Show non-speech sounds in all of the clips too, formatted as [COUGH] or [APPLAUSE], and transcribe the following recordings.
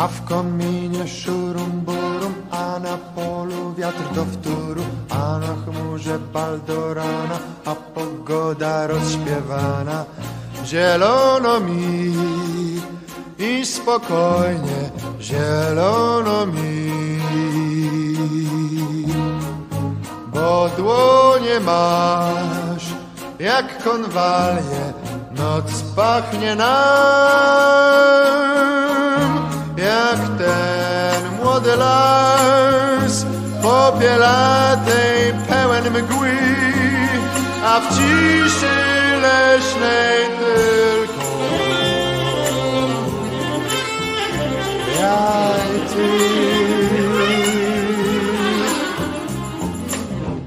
A w kominie szurum burum, a na polu wiatr do wtóru, a na chmurze baldorana, a pogoda rozśpiewana. Zielono mi i spokojnie, zielono mi. Bo dłonie masz jak konwalie, noc pachnie nam jak ten młody las popielatej pełen mgły, a w ciszy leśnej tylko ja i ty.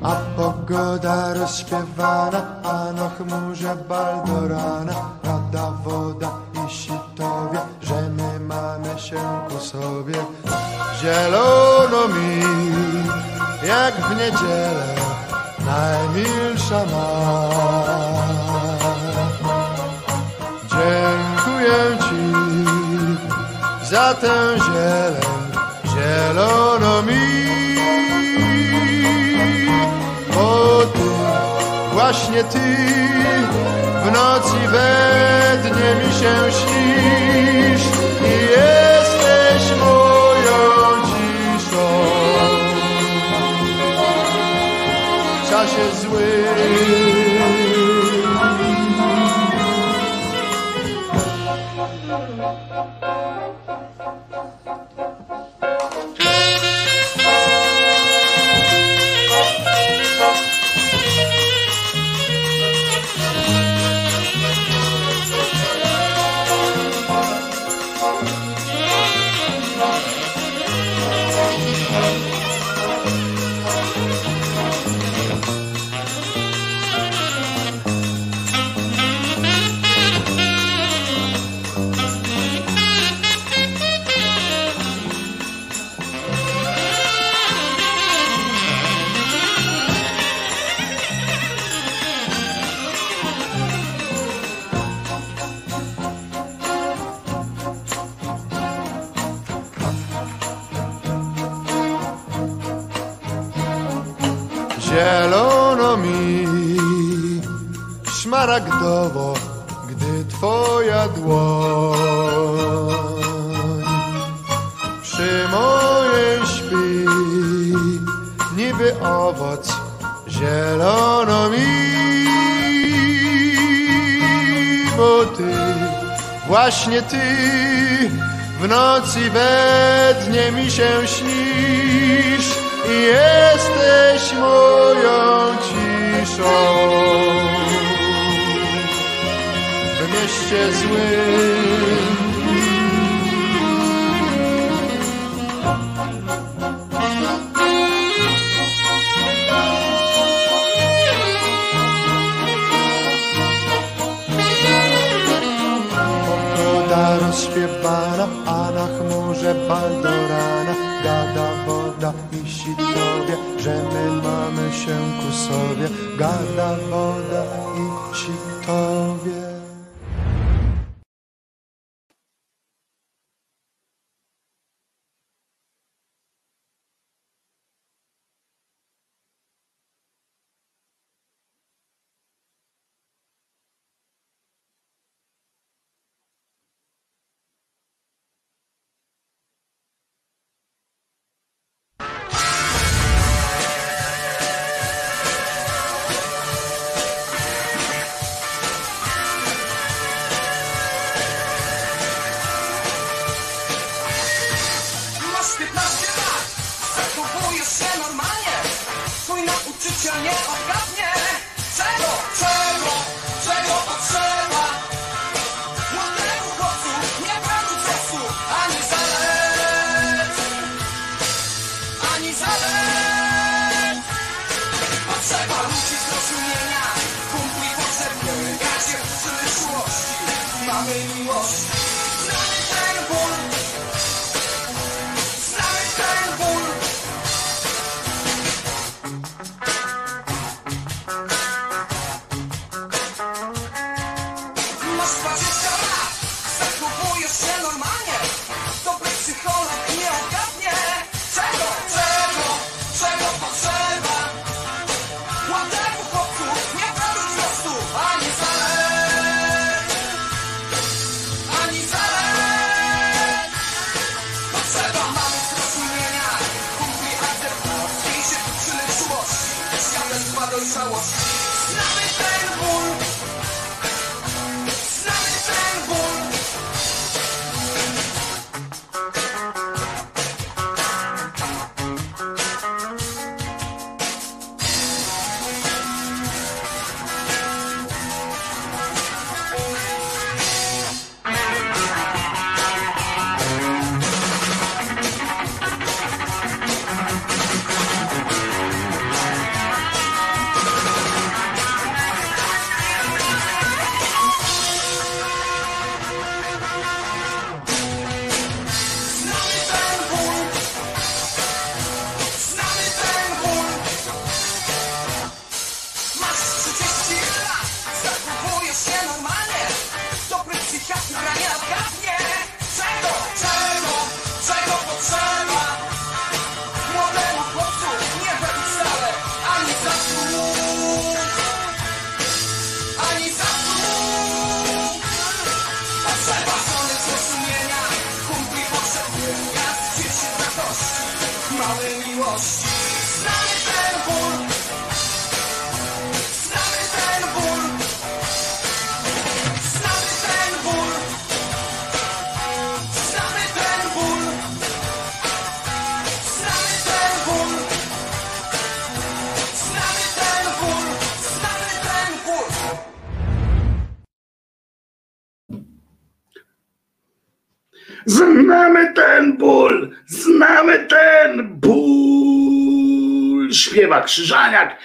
A pogoda rozśpiewana, a na chmurze baldorana, rada woda i sitowie, się ku sobie. Zielono mi, jak w niedzielę, najmilsza ma. Dziękuję Ci za tę zieleń, zielono mi. Bo Ty, właśnie Ty, w nocy we dnie mi się śnisz i szmaragdowo, gdy twoja dłoń przy mojej śpi, niby owoc, zielono mi, bo ty, właśnie ty, w nocy we dnie mi się śnisz i jesteś moją ciszą. Złym Pogoda rozśpiewana, a na chmurze baldorana. Gada woda i sitowie, że my mamy się ku sobie. Gada woda i sitowie Krzyżaniak,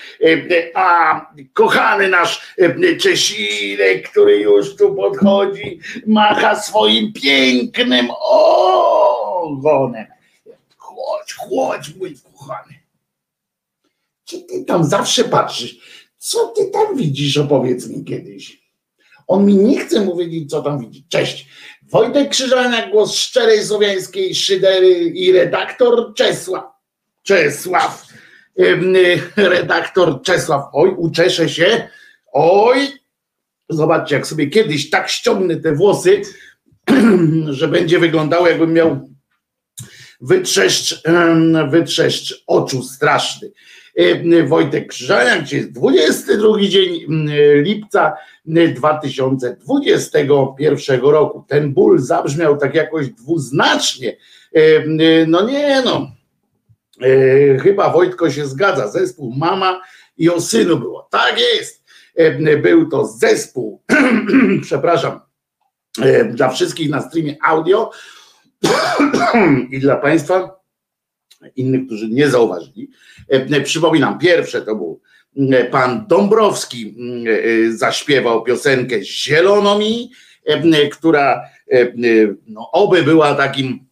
a kochany nasz Czesinek, który już tu podchodzi, macha swoim pięknym ogonem. Chodź, chodź, mój kochany. Czy ty tam zawsze patrzysz? Co ty tam widzisz? Opowiedz mi kiedyś. On mi nie chce mówić, co tam widzi. Cześć. Wojtek Krzyżaniak, głos szczerej słowiańskiej szydery i redaktor Czesław. Czesław. [LAUGHS] Redaktor Czesław. Oj, uczeszę się. Oj. Zobaczcie, jak sobie kiedyś tak ściągnę te włosy, [CLEARS THROAT] że będzie wyglądało, jakbym miał wytrzeszcz, wytrzeszcz oczu straszny. Wojtek Krzyżaniak, dzisiaj jest 22 dzień lipca 2021 roku. Ten ból zabrzmiał tak jakoś dwuznacznie. No nie no, chyba Wojtko się zgadza. Zespół Mama i o synu było. Tak jest. Był to zespół, [CLEARS THROAT] przepraszam, dla wszystkich na streamie audio [CLEARS THROAT] i dla Państwa innych, którzy nie zauważyli. Przypominam, pierwsze to był pan Dąbrowski zaśpiewał piosenkę Zielono mi, która no, oby była takim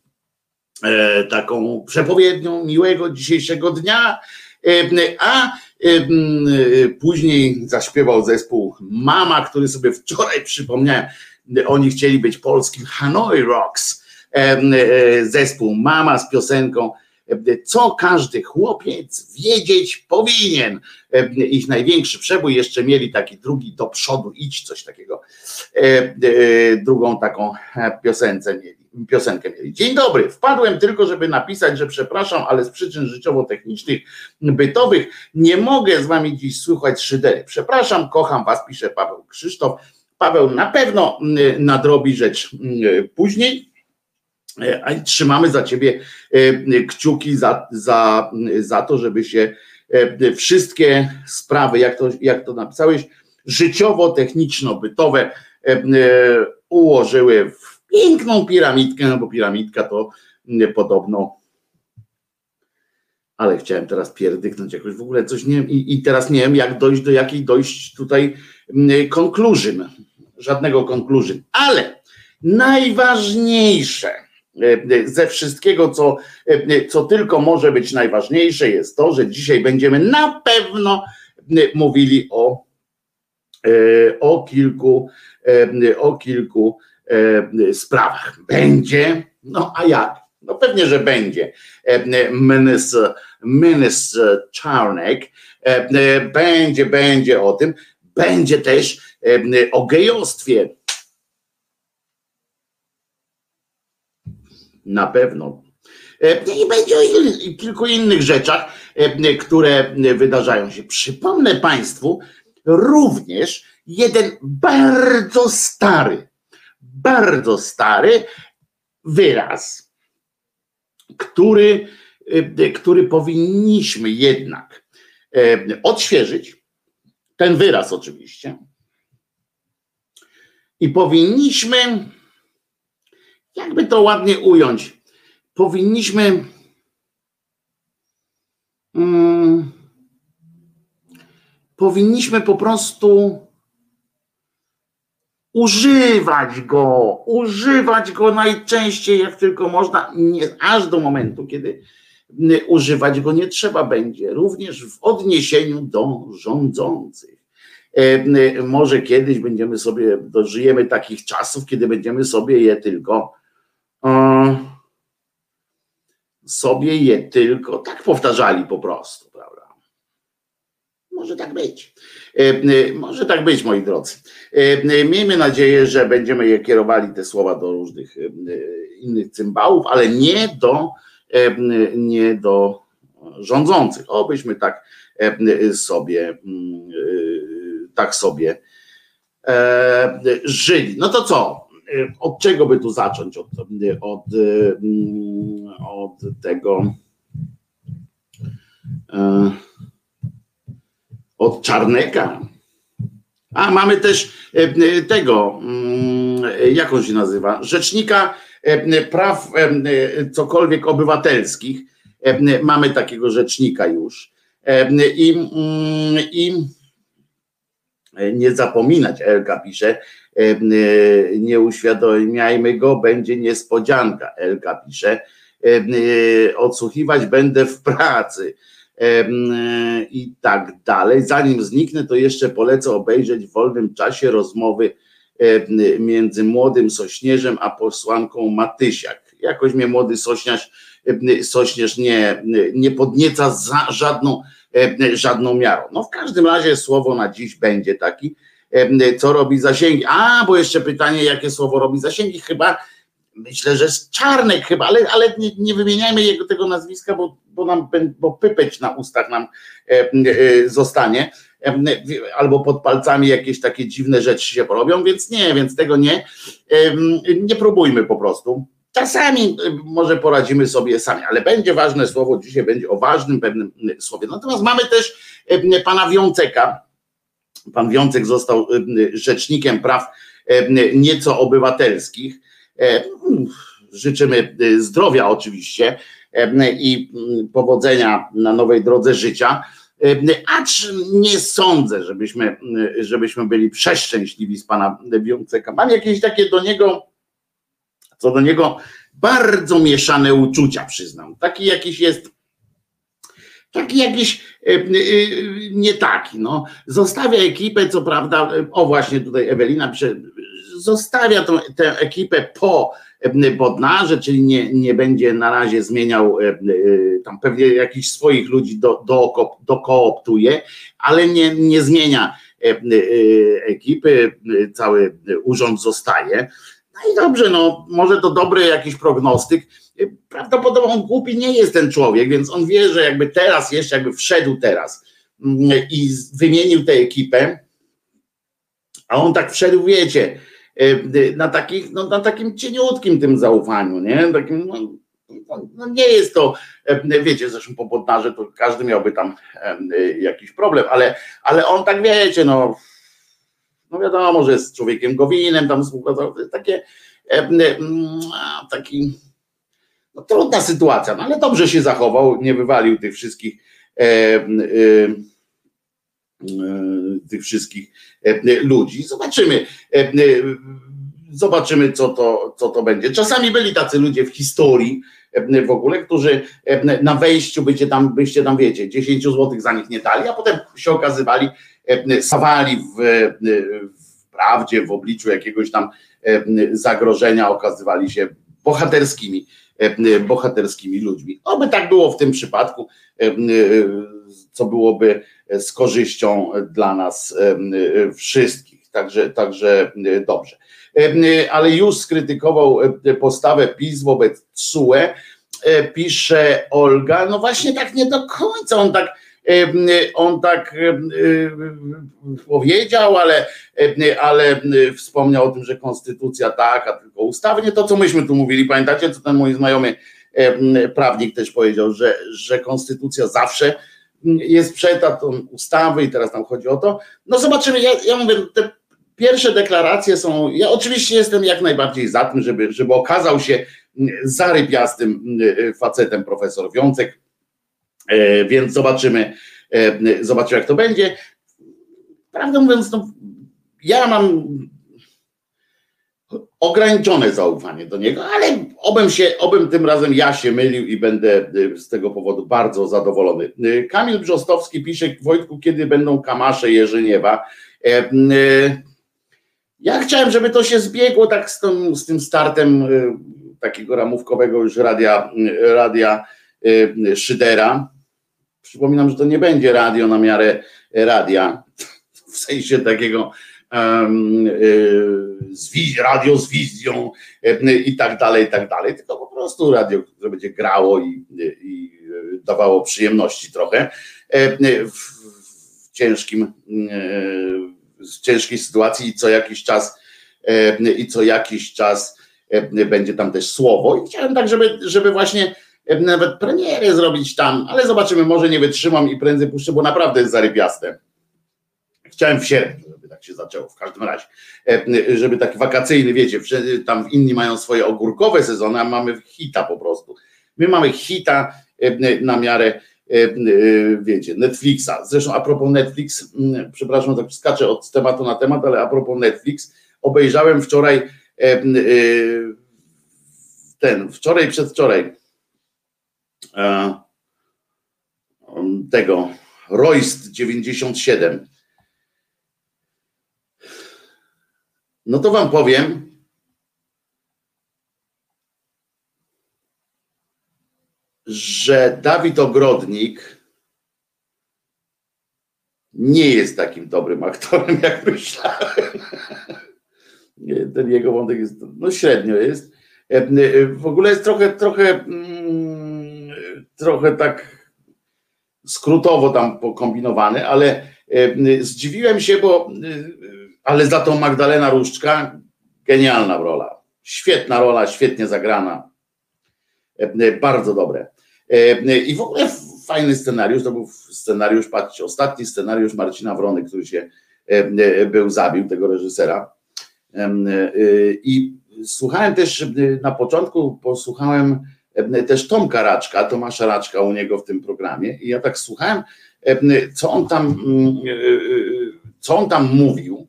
taką przepowiednią miłego dzisiejszego dnia, a później zaśpiewał zespół Mama, który sobie wczoraj przypomniałem, oni chcieli być polskim Hanoi Rocks, zespół Mama z piosenką co każdy chłopiec wiedzieć powinien. Ich największy przebój jeszcze mieli taki drugi do przodu, idź coś takiego. E, e, drugą taką piosenkę mieli. Piosenkę mieli. Dzień dobry, wpadłem tylko, żeby napisać, że przepraszam, ale z przyczyn życiowo-technicznych, bytowych nie mogę z wami dziś słuchać szydery. Przepraszam, kocham was, pisze Paweł Krzysztof. Paweł na pewno nadrobi rzecz później, E, a trzymamy za ciebie e, kciuki za, za, za to, żeby się e, wszystkie sprawy, jak to, jak to napisałeś, życiowo-techniczno-bytowe ułożyły w piękną piramidkę, no bo piramidka to podobno. Ale chciałem teraz pierdyknąć jakoś w ogóle coś nie wiem i, i teraz nie wiem jak dojść do jakiej dojść tutaj conclusion, żadnego conclusion, ale najważniejsze E, ze wszystkiego, co, e, co tylko może być najważniejsze, jest to, że dzisiaj będziemy na pewno e, mówili o, o kilku, o kilku sprawach. Będzie, no a jak? No pewnie, że będzie. Minister, minister Czarnek będzie, będzie o tym. Będzie też o gejostwie Na pewno. E, I będzie o kilku innych rzeczach, e, które wydarzają się. Przypomnę Państwu również jeden bardzo stary, bardzo stary wyraz, który, e, który powinniśmy jednak odświeżyć. Ten wyraz oczywiście. I powinniśmy jakby to ładnie ująć, powinniśmy um, powinniśmy po prostu używać go, używać go najczęściej jak tylko można, nie, aż do momentu, kiedy używać go nie trzeba będzie, również w odniesieniu do rządzących. E, może kiedyś będziemy sobie, dożyjemy takich czasów, kiedy będziemy sobie je tylko sobie je tylko tak powtarzali po prostu, prawda? Może tak być. Może tak być, moi drodzy. Miejmy nadzieję, że będziemy je kierowali te słowa do różnych innych cymbałów, ale nie do, nie do rządzących. Obyśmy tak sobie tak sobie żyli. No to co? Od czego by tu zacząć? Od, od, od tego od Czarneka. A mamy też tego, jak on się nazywa? Rzecznika praw cokolwiek obywatelskich. Mamy takiego rzecznika już. I, i nie zapominać, Elka pisze, nie uświadamiajmy go, będzie niespodzianka, Elka pisze, odsłuchiwać będę w pracy i tak dalej. Zanim zniknę, to jeszcze polecę obejrzeć w wolnym czasie rozmowy między młodym Sośnierzem a posłanką Matysiak. Jakoś mnie młody Sośnierz, Sośnierz nie, nie podnieca za żadną, żadną miarą. No w każdym razie słowo na dziś będzie taki, co robi zasięgi. A, bo jeszcze pytanie, jakie słowo robi zasięgi? Chyba myślę, że z Czarnek chyba, ale, ale nie, nie wymieniajmy jego tego nazwiska, bo, bo nam bo pypeć na ustach nam e, e, zostanie, e, albo pod palcami jakieś takie dziwne rzeczy się porobią, więc nie, więc tego nie. Nie próbujmy po prostu. Czasami może poradzimy sobie sami, ale będzie ważne słowo, dzisiaj będzie o ważnym pewnym słowie. Natomiast mamy też pana Wiąceka. Pan Wiącek został rzecznikiem praw nieco obywatelskich życzymy zdrowia oczywiście i mm, powodzenia na nowej drodze życia. Acz nie sądzę, żebyśmy, żebyśmy byli przeszczęśliwi z pana Wiąceka. Mam jakieś takie do niego, co do niego bardzo mieszane uczucia, przyznam. Taki jakiś jest, taki jakiś nie taki. No. Zostawia ekipę, co prawda, o właśnie tutaj Ewelina pisze, zostawia tą, tę ekipę po Bodnarze, czyli nie, nie będzie na razie zmieniał, e, e, tam pewnie jakichś swoich ludzi do, do, dokooptuje, ale nie, nie zmienia e, ekipy, cały urząd zostaje. No i dobrze, no może to dobry jakiś prognostyk. Prawdopodobnie on głupi nie jest ten człowiek, więc on wie, że jakby teraz jeszcze, jakby wszedł teraz mm, i wymienił tę ekipę, a on tak wszedł, wiecie, na, takich, no, na takim cieniutkim tym zaufaniu, nie? Takim, no, no nie jest to, e, wiecie, zresztą po podnarze to każdy miałby tam jakiś problem, ale, ale on tak wiecie, no, no wiadomo, że jest człowiekiem Gowinem, tam współpracował, takie taki no, trudna sytuacja, no, ale dobrze się zachował, nie wywalił tych wszystkich e, e, E, tych wszystkich ludzi. Zobaczymy. E, zobaczymy, co to, co to będzie. Czasami byli tacy ludzie w historii w ogóle, którzy na wejściu byście tam, byście tam wiecie, 10 zł za nich nie dali, a potem się okazywali, stawali w, w prawdzie, w obliczu jakiegoś tam zagrożenia, okazywali się bohaterskimi, bohaterskimi ludźmi. Oby tak było w tym przypadku, co byłoby z korzyścią dla nas wszystkich. Także, także dobrze. Ale już skrytykował postawę PiS wobec CUE, pisze Olga. No właśnie tak nie do końca. On tak on tak powiedział, ale, ale wspomniał o tym, że konstytucja tak, a tylko ustawy. Nie to, co myśmy tu mówili. Pamiętacie, co ten mój znajomy prawnik też powiedział, że, że konstytucja zawsze jest przed tą ustawy i teraz nam chodzi o to. No zobaczymy, ja, ja mówię, te pierwsze deklaracje są, ja oczywiście jestem jak najbardziej za tym, żeby, żeby okazał się zarypiastym facetem profesor Wiącek, e, więc zobaczymy, e, zobaczymy jak to będzie. Prawdę mówiąc, no, ja mam ograniczone zaufanie do niego, ale obym się, obym tym razem ja się mylił i będę y, z tego powodu bardzo zadowolony. Y, Kamil Brzostowski pisze, Wojtku, kiedy będą kamasze Jerzyniewa? E, y, ja chciałem, żeby to się zbiegło tak z tym, z tym startem takiego ramówkowego już radia, radia Szydera. Przypominam, że to nie będzie radio na miarę radia, [LAUGHS] w sensie takiego radio z wizją i tak dalej, i tak dalej, tylko po prostu radio, które będzie grało i, i dawało przyjemności trochę w, w ciężkim, w ciężkiej sytuacji i co jakiś czas i co jakiś czas będzie tam też słowo i chciałem tak, żeby, żeby właśnie nawet premierę zrobić tam, ale zobaczymy, może nie wytrzymam i prędzej puszczę, bo naprawdę jest zarypiaste. Chciałem w sierpniu, się zaczęło, w każdym razie, żeby taki wakacyjny, wiecie, tam inni mają swoje ogórkowe sezony, a mamy hita po prostu. My mamy hita na miarę, wiecie, Netflixa. Zresztą a propos Netflix, przepraszam, tak skaczę od tematu na temat, ale a propos Netflix, obejrzałem wczoraj ten, wczoraj, przedwczoraj tego Royst 97 No to wam powiem, że Dawid Ogrodnik nie jest takim dobrym aktorem, [LAUGHS] jak myślałem. Ten jego wątek jest, no średnio jest. E, e, w ogóle jest trochę, trochę, mm, trochę tak skrótowo tam pokombinowany, ale e, zdziwiłem się, bo ale za to Magdalena Różczka genialna rola. Świetna rola, świetnie zagrana. E, bardzo dobre. E, I w ogóle fajny scenariusz, to był scenariusz, patrzcie, ostatni scenariusz Marcina Wrony, który się e, był, zabił, tego reżysera. I słuchałem też na początku, posłuchałem też Tomka Raczka, Tomasza Raczka u niego w tym programie i ja tak słuchałem, co on tam, mm, co on tam mówił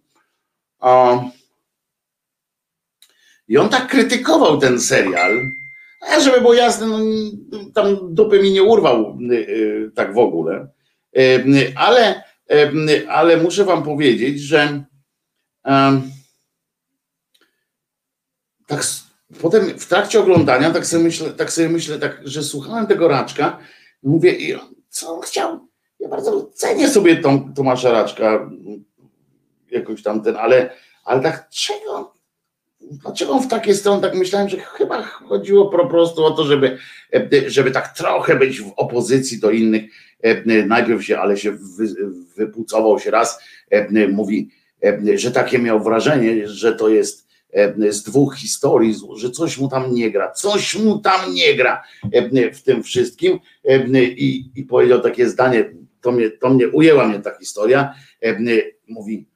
i on tak krytykował ten serial, a żeby było jasne, no, tam dupy mi nie urwał y, y, tak w ogóle, y, ale, ale muszę wam powiedzieć, że tak potem w trakcie oglądania tak sobie myślę, tak sobie myślę, tak, że słuchałem tego Raczka, mówię, co on chciał? Ja bardzo cenię sobie tą Tomasza Raczka, jakoś tam ten, ale, ale tak czego, dlaczego on w takiej strony tak myślałem, że chyba chodziło po prostu o to, żeby, żeby tak trochę być w opozycji do innych. Najpierw się, ale się wy, wypucował się raz, mówi, że takie miał wrażenie, że to jest z dwóch historii, że coś mu tam nie gra, coś mu tam nie gra w tym wszystkim i, i powiedział takie zdanie, to mnie, to mnie ujęła mnie ta historia, mówi,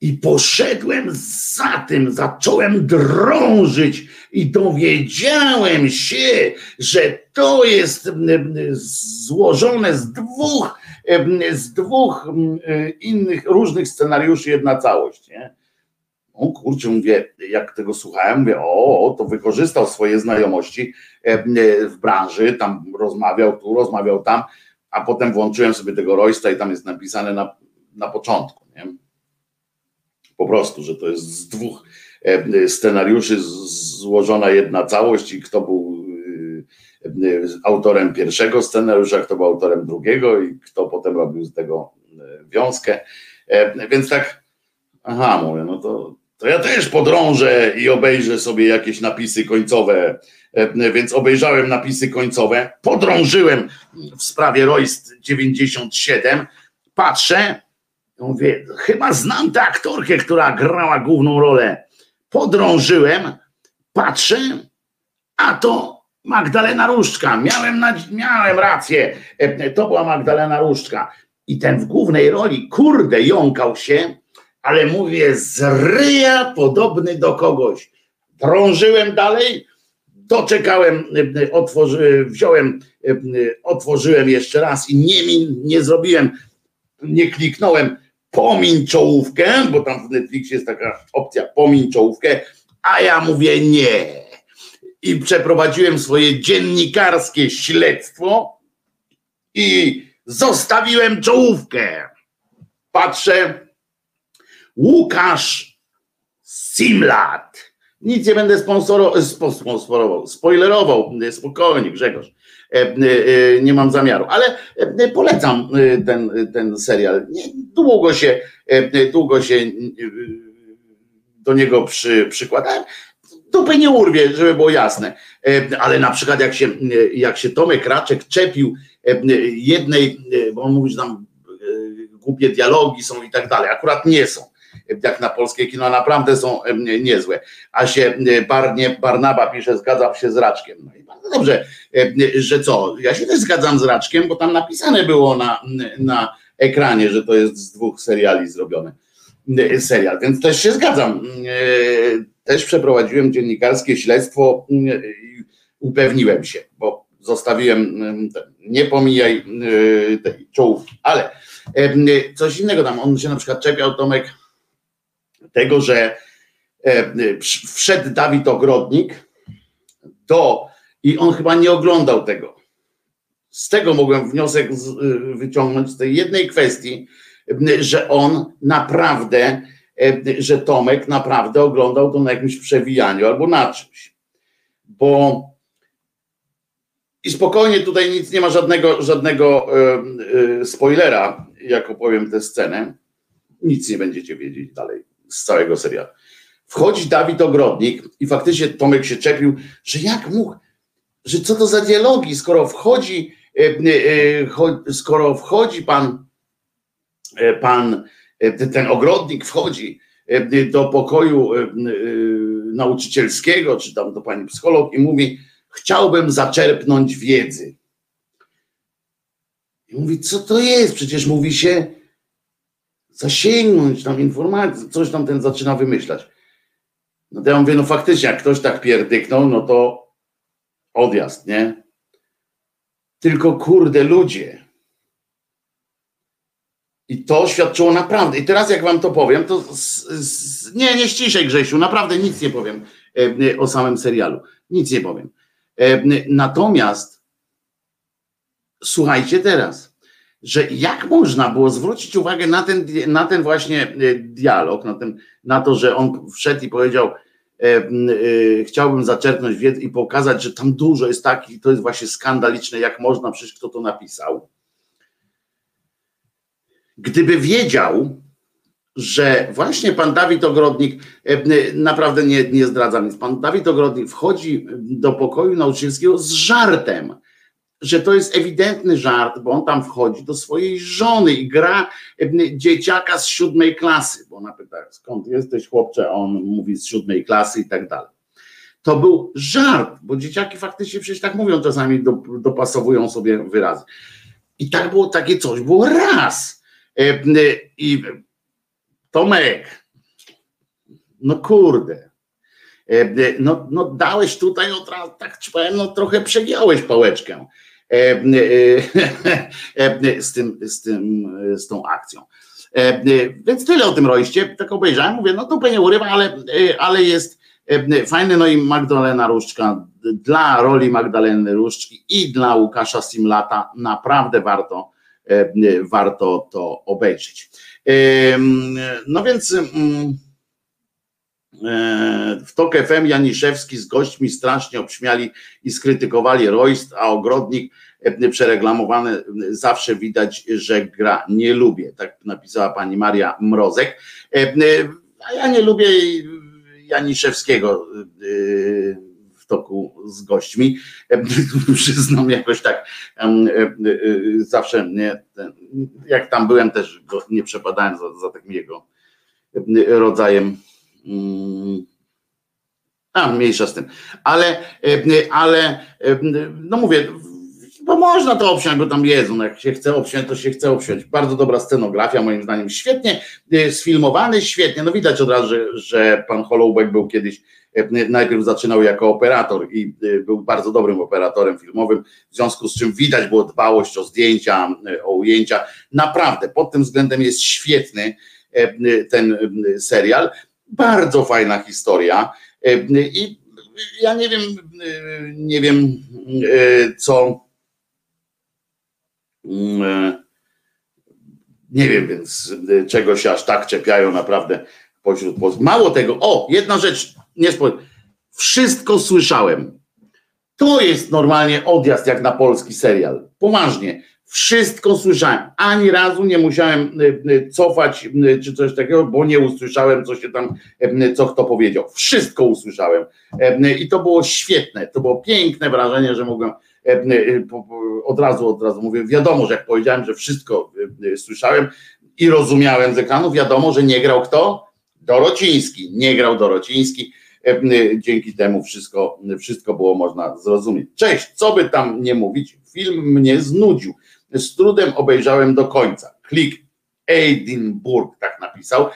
i poszedłem za tym, zacząłem drążyć i dowiedziałem się, że to jest złożone z dwóch, z dwóch innych, różnych scenariuszy, jedna całość. Nie? O kurczę, mówię, jak tego słuchałem, mówię, o, to wykorzystał swoje znajomości w branży, tam rozmawiał tu, rozmawiał tam, a potem włączyłem sobie tego Roysta i tam jest napisane na, na początku. Po prostu, że to jest z dwóch e, scenariuszy złożona jedna całość i kto był e, e, autorem pierwszego scenariusza, kto był autorem drugiego i kto potem robił z tego wiązkę. Więc tak, aha, mówię, no to, to ja też podrążę i obejrzę sobie jakieś napisy końcowe. Więc obejrzałem napisy końcowe, podrążyłem w sprawie Royst 97, patrzę, Mówię, chyba znam tę aktorkę, która grała główną rolę. Podrążyłem, patrzę, a to Magdalena Różczka. Miałem, miałem rację, e, to była Magdalena Różczka. I ten w głównej roli, kurde, jąkał się, ale mówię, z ryja podobny do kogoś. Drążyłem dalej, doczekałem, e, otworzy, wziąłem, e, otworzyłem jeszcze raz i nie, nie zrobiłem, nie kliknąłem pomiń czołówkę, bo tam w Netflixie jest taka opcja pomiń czołówkę, a ja mówię nie. I przeprowadziłem swoje dziennikarskie śledztwo i zostawiłem czołówkę. Patrzę, Łukasz Simlat, Nic nie będę sponsoro, sponsorował, spoilerował, spokojnie Grzegorz. Nie mam zamiaru, ale polecam ten, ten serial. Długo się, długo się do niego przy, przykładałem. Dupy nie urwie, żeby było jasne. Ale na przykład jak się, jak się Tomek Raczek czepił jednej, bo on mówi, że tam głupie dialogi są i tak dalej. Akurat nie są jak na polskie kino, naprawdę są niezłe. A się Barnie, Barnaba pisze, zgadzam się z Raczkiem. No i bardzo dobrze, że co, ja się też zgadzam z Raczkiem, bo tam napisane było na, na ekranie, że to jest z dwóch seriali zrobione. Serial, więc też się zgadzam. Też przeprowadziłem dziennikarskie śledztwo i upewniłem się, bo zostawiłem, nie pomijaj tej czołówki, ale coś innego tam, on się na przykład czepiał, Tomek, tego, że e, wszedł Dawid Ogrodnik do i on chyba nie oglądał tego. Z tego mogłem wniosek y, wyciągnąć z tej jednej kwestii, że on naprawdę, e, że Tomek naprawdę oglądał to na jakimś przewijaniu albo na czymś. Bo i spokojnie tutaj nic nie ma żadnego, żadnego spoilera, jak opowiem tę scenę. Nic nie będziecie wiedzieć dalej z całego serialu. Wchodzi Dawid Ogrodnik i faktycznie Tomek się czepił, że jak mógł, że co to za dialogi, skoro wchodzi, e, e, skoro wchodzi pan, e, pan ten ogrodnik wchodzi do pokoju nauczycielskiego, czy tam do pani psycholog i mówi, chciałbym zaczerpnąć wiedzy. I mówi, co to jest? Przecież mówi się, zasięgnąć tam informacji, coś tam ten zaczyna wymyślać. No to ja mówię, no faktycznie, jak ktoś tak pierdyknął, no to odjazd, nie? Tylko kurde ludzie. I to świadczyło naprawdę. I teraz jak wam to powiem, to z, z, nie, nie ściszej Grzesiu, naprawdę nic nie powiem e, o samym serialu. Nic nie powiem. E, natomiast słuchajcie teraz że jak można było zwrócić uwagę na ten, na ten właśnie e, dialog, na, ten, na to, że on wszedł i powiedział, e, e, chciałbym zaczerpnąć wiedzę i pokazać, że tam dużo jest takich, to jest właśnie skandaliczne, jak można, przecież kto to napisał. Gdyby wiedział, że właśnie pan Dawid Ogrodnik, e, naprawdę nie, nie zdradza nic, pan Dawid Ogrodnik wchodzi do pokoju nauczycielskiego z żartem że to jest ewidentny żart, bo on tam wchodzi do swojej żony i gra dzieciaka z siódmej klasy, bo ona pyta, skąd jesteś chłopcze, a on mówi z siódmej klasy i tak dalej. To był żart, bo dzieciaki faktycznie przecież tak mówią, czasami dopasowują sobie wyrazy. I tak było takie coś, było raz. I Tomek, no kurde, no, no dałeś tutaj, razu, tak ci powiem, no trochę przegiąłeś pałeczkę. E, [LAUGHS] e, e, z, tym, z, tym, z tą akcją. Więc tyle o tym rojście, tak obejrzałem, mówię, no to nie urywa, ale, ale jest fajny, no i Magdalena Różczka, dla roli Magdaleny Różczki i dla Łukasza Simlata naprawdę warto, warto to obejrzeć. No więc mm, w TOK FM Janiszewski z gośćmi strasznie obśmiali i skrytykowali Royst, a Ogrodnik e, przereklamowany zawsze widać, że gra nie lubię. Tak napisała pani Maria Mrozek. E, a ja nie lubię Janiszewskiego e, w toku z gośćmi. [LAUGHS] Przyznam jakoś tak zawsze nie, jak tam byłem też nie przepadałem za, za takim jego rodzajem. A, mniejsza z tym. Ale, e, ale, e, no mówię, bo można to obsiąść, bo tam jest, no jak się chce obsiąść, to się chce obsiąść. Bardzo dobra scenografia, moim zdaniem, świetnie e, sfilmowany, świetnie. No widać od razu, że, że pan Hollowbeck był kiedyś, najpierw zaczynał jako operator i był bardzo dobrym operatorem filmowym, w związku z czym widać było dbałość o zdjęcia, o ujęcia. Naprawdę, pod tym względem jest świetny ten serial. Bardzo fajna historia. E, I ja nie wiem, e, nie wiem, e, co. Nie wiem więc, czego się aż tak czepiają naprawdę pośród. Mało tego, o, jedna rzecz nie spoiler. Wszystko słyszałem. To jest normalnie odjazd jak na polski serial. Poważnie. Wszystko słyszałem. Ani razu nie musiałem y, y, cofać y, czy coś takiego, bo nie usłyszałem, co się tam, co kto powiedział. Wszystko usłyszałem. I to było świetne. To było piękne wrażenie, że mogłem od razu, od razu mówię, wiadomo, że jak powiedziałem, że wszystko słyszałem i rozumiałem z ekranu, wiadomo, że nie grał kto? Dorociński. Nie grał Dorociński. Dzięki temu wszystko, wszystko było można zrozumieć. Cześć, co by tam nie mówić, film mnie znudził z trudem obejrzałem do końca. Klik Edinburgh, tak napisał.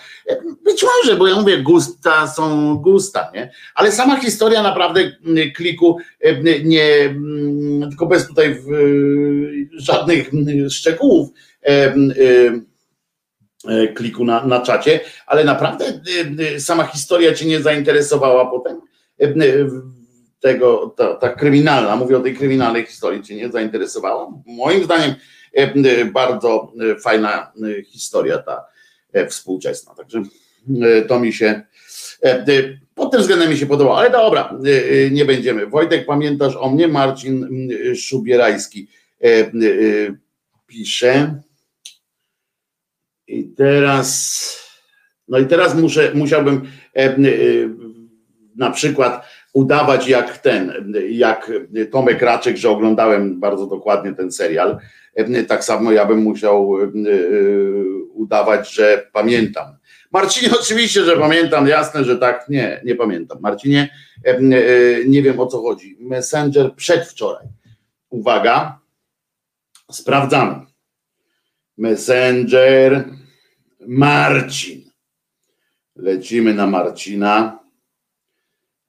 Być może, bo ja mówię, gusta są gusta, nie? Ale sama historia naprawdę mm, kliku mm, nie, mm, tylko bez tutaj żadnych szczegółów e, kliku na, na czacie, ale naprawdę sama historia cię nie zainteresowała potem tego, ta, ta kryminalna, mówię o tej kryminalnej historii, cię nie zainteresowała? Moim zdaniem e, bardzo e, fajna e, historia ta współczesna, także to mi się pod tym względem mi się podobało, ale dobra, nie będziemy. Wojtek, pamiętasz o mnie? Marcin Szubierajski pisze. I teraz, no i teraz muszę, musiałbym na przykład udawać jak ten, jak Tomek Raczek, że oglądałem bardzo dokładnie ten serial. Tak samo ja bym musiał e, udawać, że pamiętam. Marcinie, [LAUGHS] oczywiście, że pamiętam, jasne, że tak. Nie, nie pamiętam. Marcinie, e, nie wiem o co chodzi. Messenger przedwczoraj. Uwaga, sprawdzamy. Messenger Marcin. Lecimy na Marcina.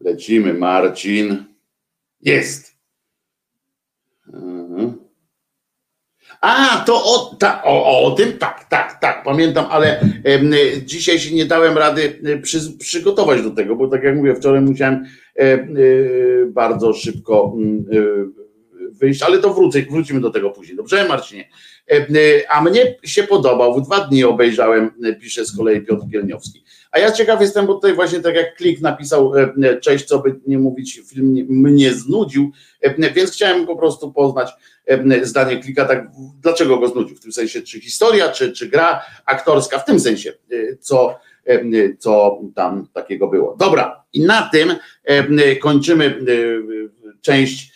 Lecimy, Marcin. Jest. Mhm. A, to o, ta, o, o tym, tak, tak, tak, pamiętam, ale dzisiaj się nie dałem rady e, przy, przygotować do tego, bo tak jak mówię, wczoraj musiałem e, e, bardzo szybko mm, e, wyjść, ale to wrócę, wrócimy do tego później. Dobrze, Marcinie? E, a mnie się podobał, w dwa dni obejrzałem, pisze z kolei Piotr Pielniowski. A ja ciekaw jestem, bo tutaj właśnie tak jak Klik napisał, e, e, cześć, co by nie mówić, film mnie znudził, e, więc chciałem po prostu poznać zdanie Klika, tak, dlaczego go znudził, w tym sensie, czy historia, czy, czy gra aktorska, w tym sensie, co, co tam takiego było. Dobra, i na tym kończymy część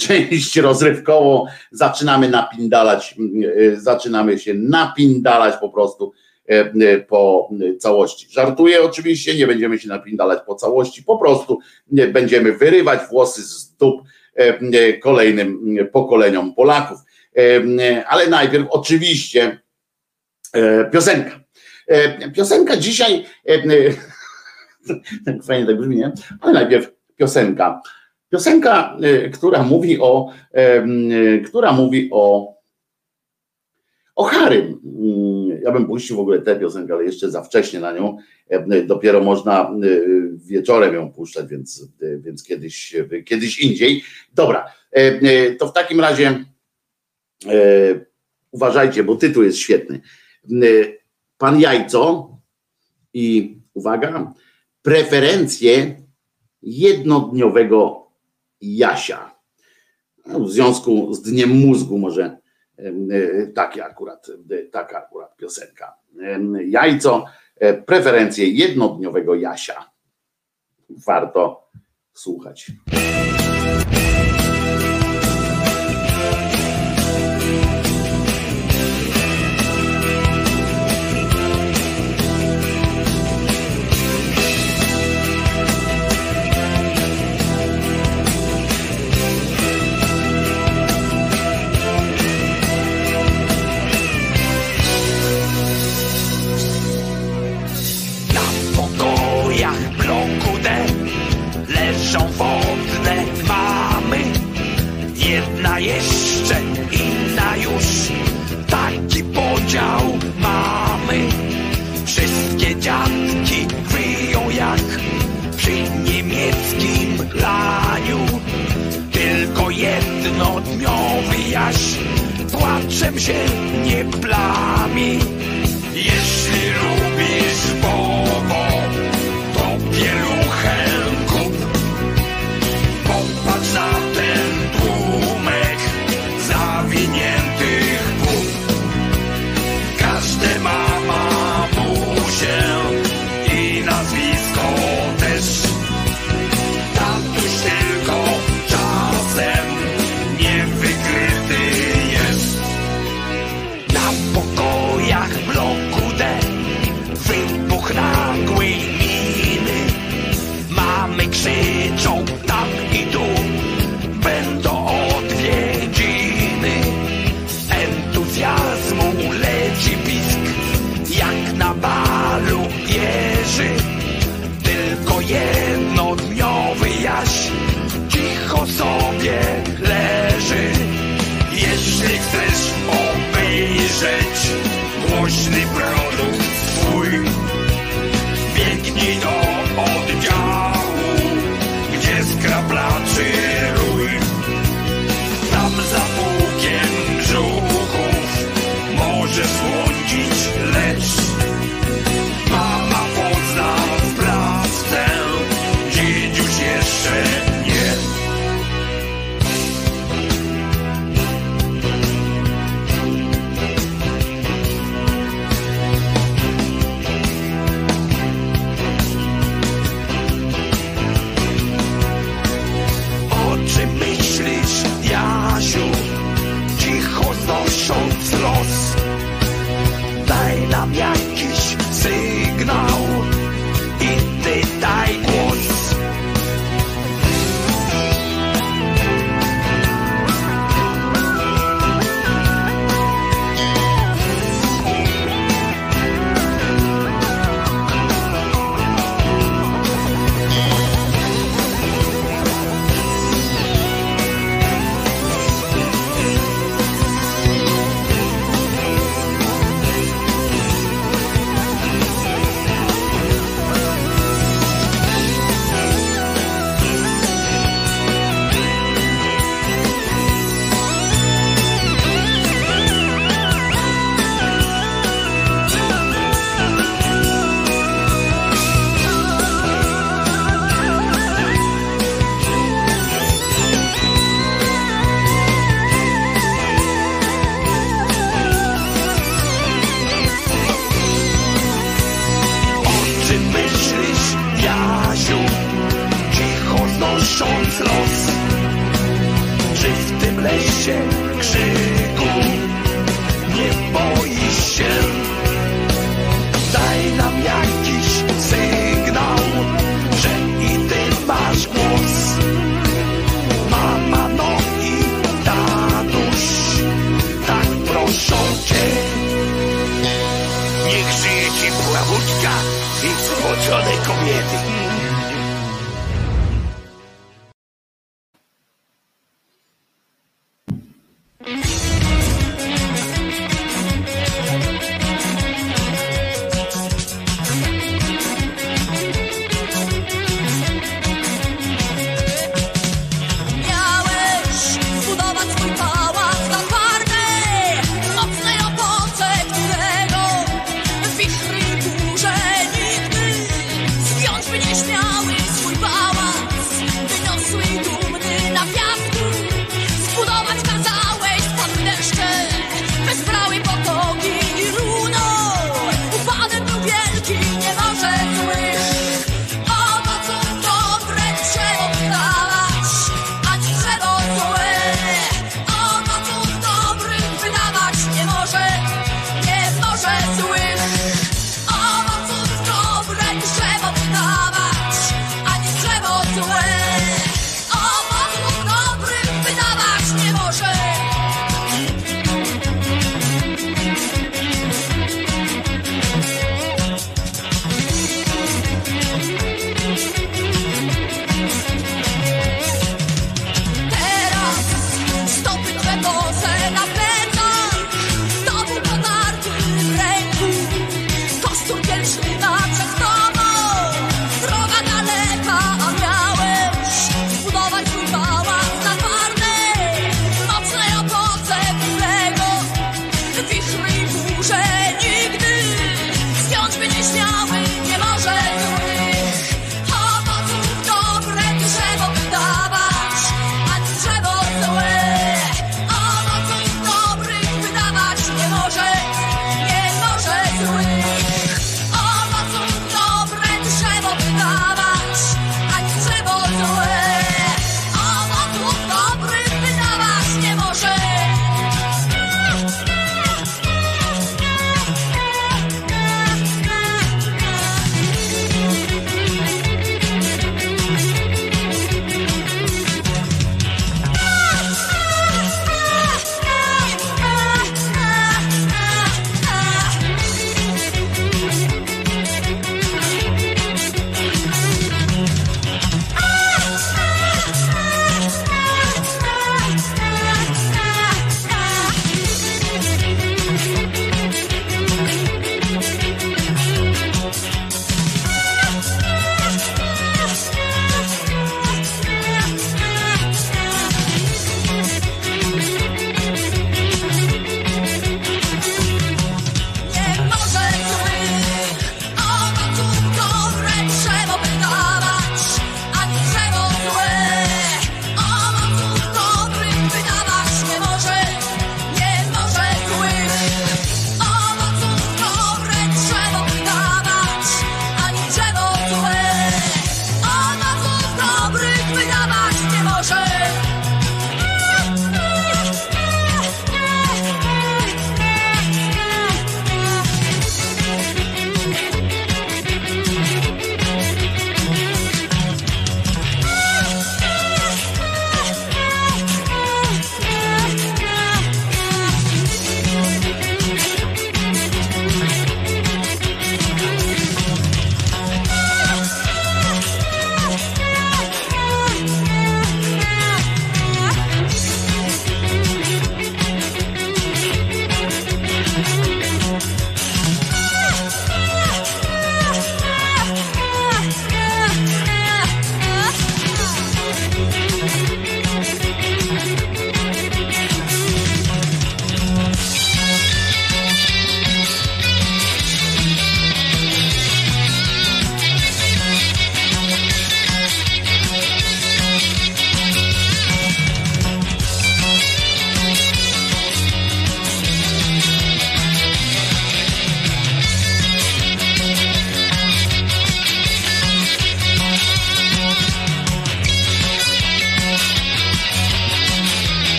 część rozrywkową, zaczynamy napindalać, zaczynamy się napindalać po prostu po całości. Żartuję oczywiście, nie będziemy się napindalać po całości, po prostu będziemy wyrywać włosy z dup e, kolejnym pokoleniom Polaków. Ale najpierw oczywiście piosenka. Piosenka dzisiaj, [LAUGHS] tak fajnie tak brzmi, nie? Ale najpierw piosenka. Piosenka, która mówi o, która mówi o, o Harym ja bym puścił w ogóle tę piosenkę, ale jeszcze za wcześnie na nią. E, dopiero można e, wieczorem ją puszczać, więc, e, więc kiedyś, kiedyś indziej. Dobra, to w takim razie uważajcie, bo tytuł jest świetny. Pan Jajco i uwaga, preferencje jednodniowego Jasia. No, w związku z Dniem Mózgu może E, takie akurat, e, taka akurat piosenka. Jajco, e, preferencje jednodniowego Jasia. Warto słuchać. Wszystkie dziadki wyją jak Przy niemieckim laniu. Tylko jednodniowy jaś Płaczem się nie plami. Jeśli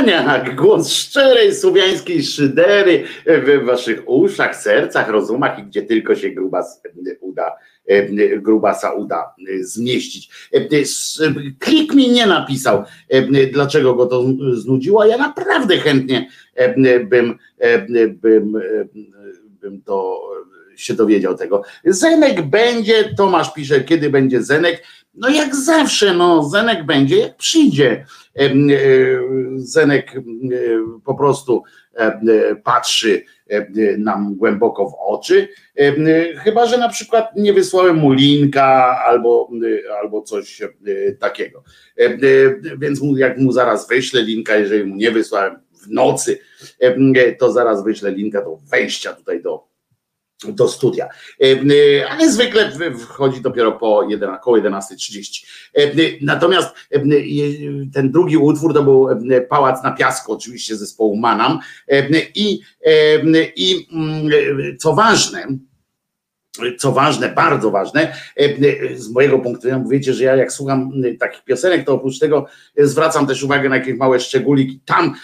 Krzyżaniak, głos szczerej słowiańskiej szydery w waszych uszach, sercach, rozumach i gdzie tylko się grubas uda, grubasa uda zmieścić. Klik mi nie napisał, dlaczego go to znudziło, ja naprawdę chętnie bym, bym, bym to się dowiedział tego. Zenek będzie, Tomasz pisze, kiedy będzie Zenek. No jak zawsze, no Zenek będzie, jak przyjdzie. E, Zenek po prostu patrzy nam głęboko w oczy, chyba że na przykład nie wysłałem mu linka albo, albo coś takiego. Więc jak mu zaraz wyślę linka, jeżeli mu nie wysłałem w nocy, to zaraz wyślę linka do wejścia tutaj do, do studia. Ale zwykle wchodzi dopiero po 11, około 11.30. Natomiast ten drugi utwór to był Pałac na Piasku, oczywiście zespołu Manam. I, i co ważne, co ważne, bardzo ważne, z mojego punktu widzenia, wiecie, że ja jak słucham takich piosenek, to oprócz tego zwracam też uwagę na jakieś małe szczególiki. Tam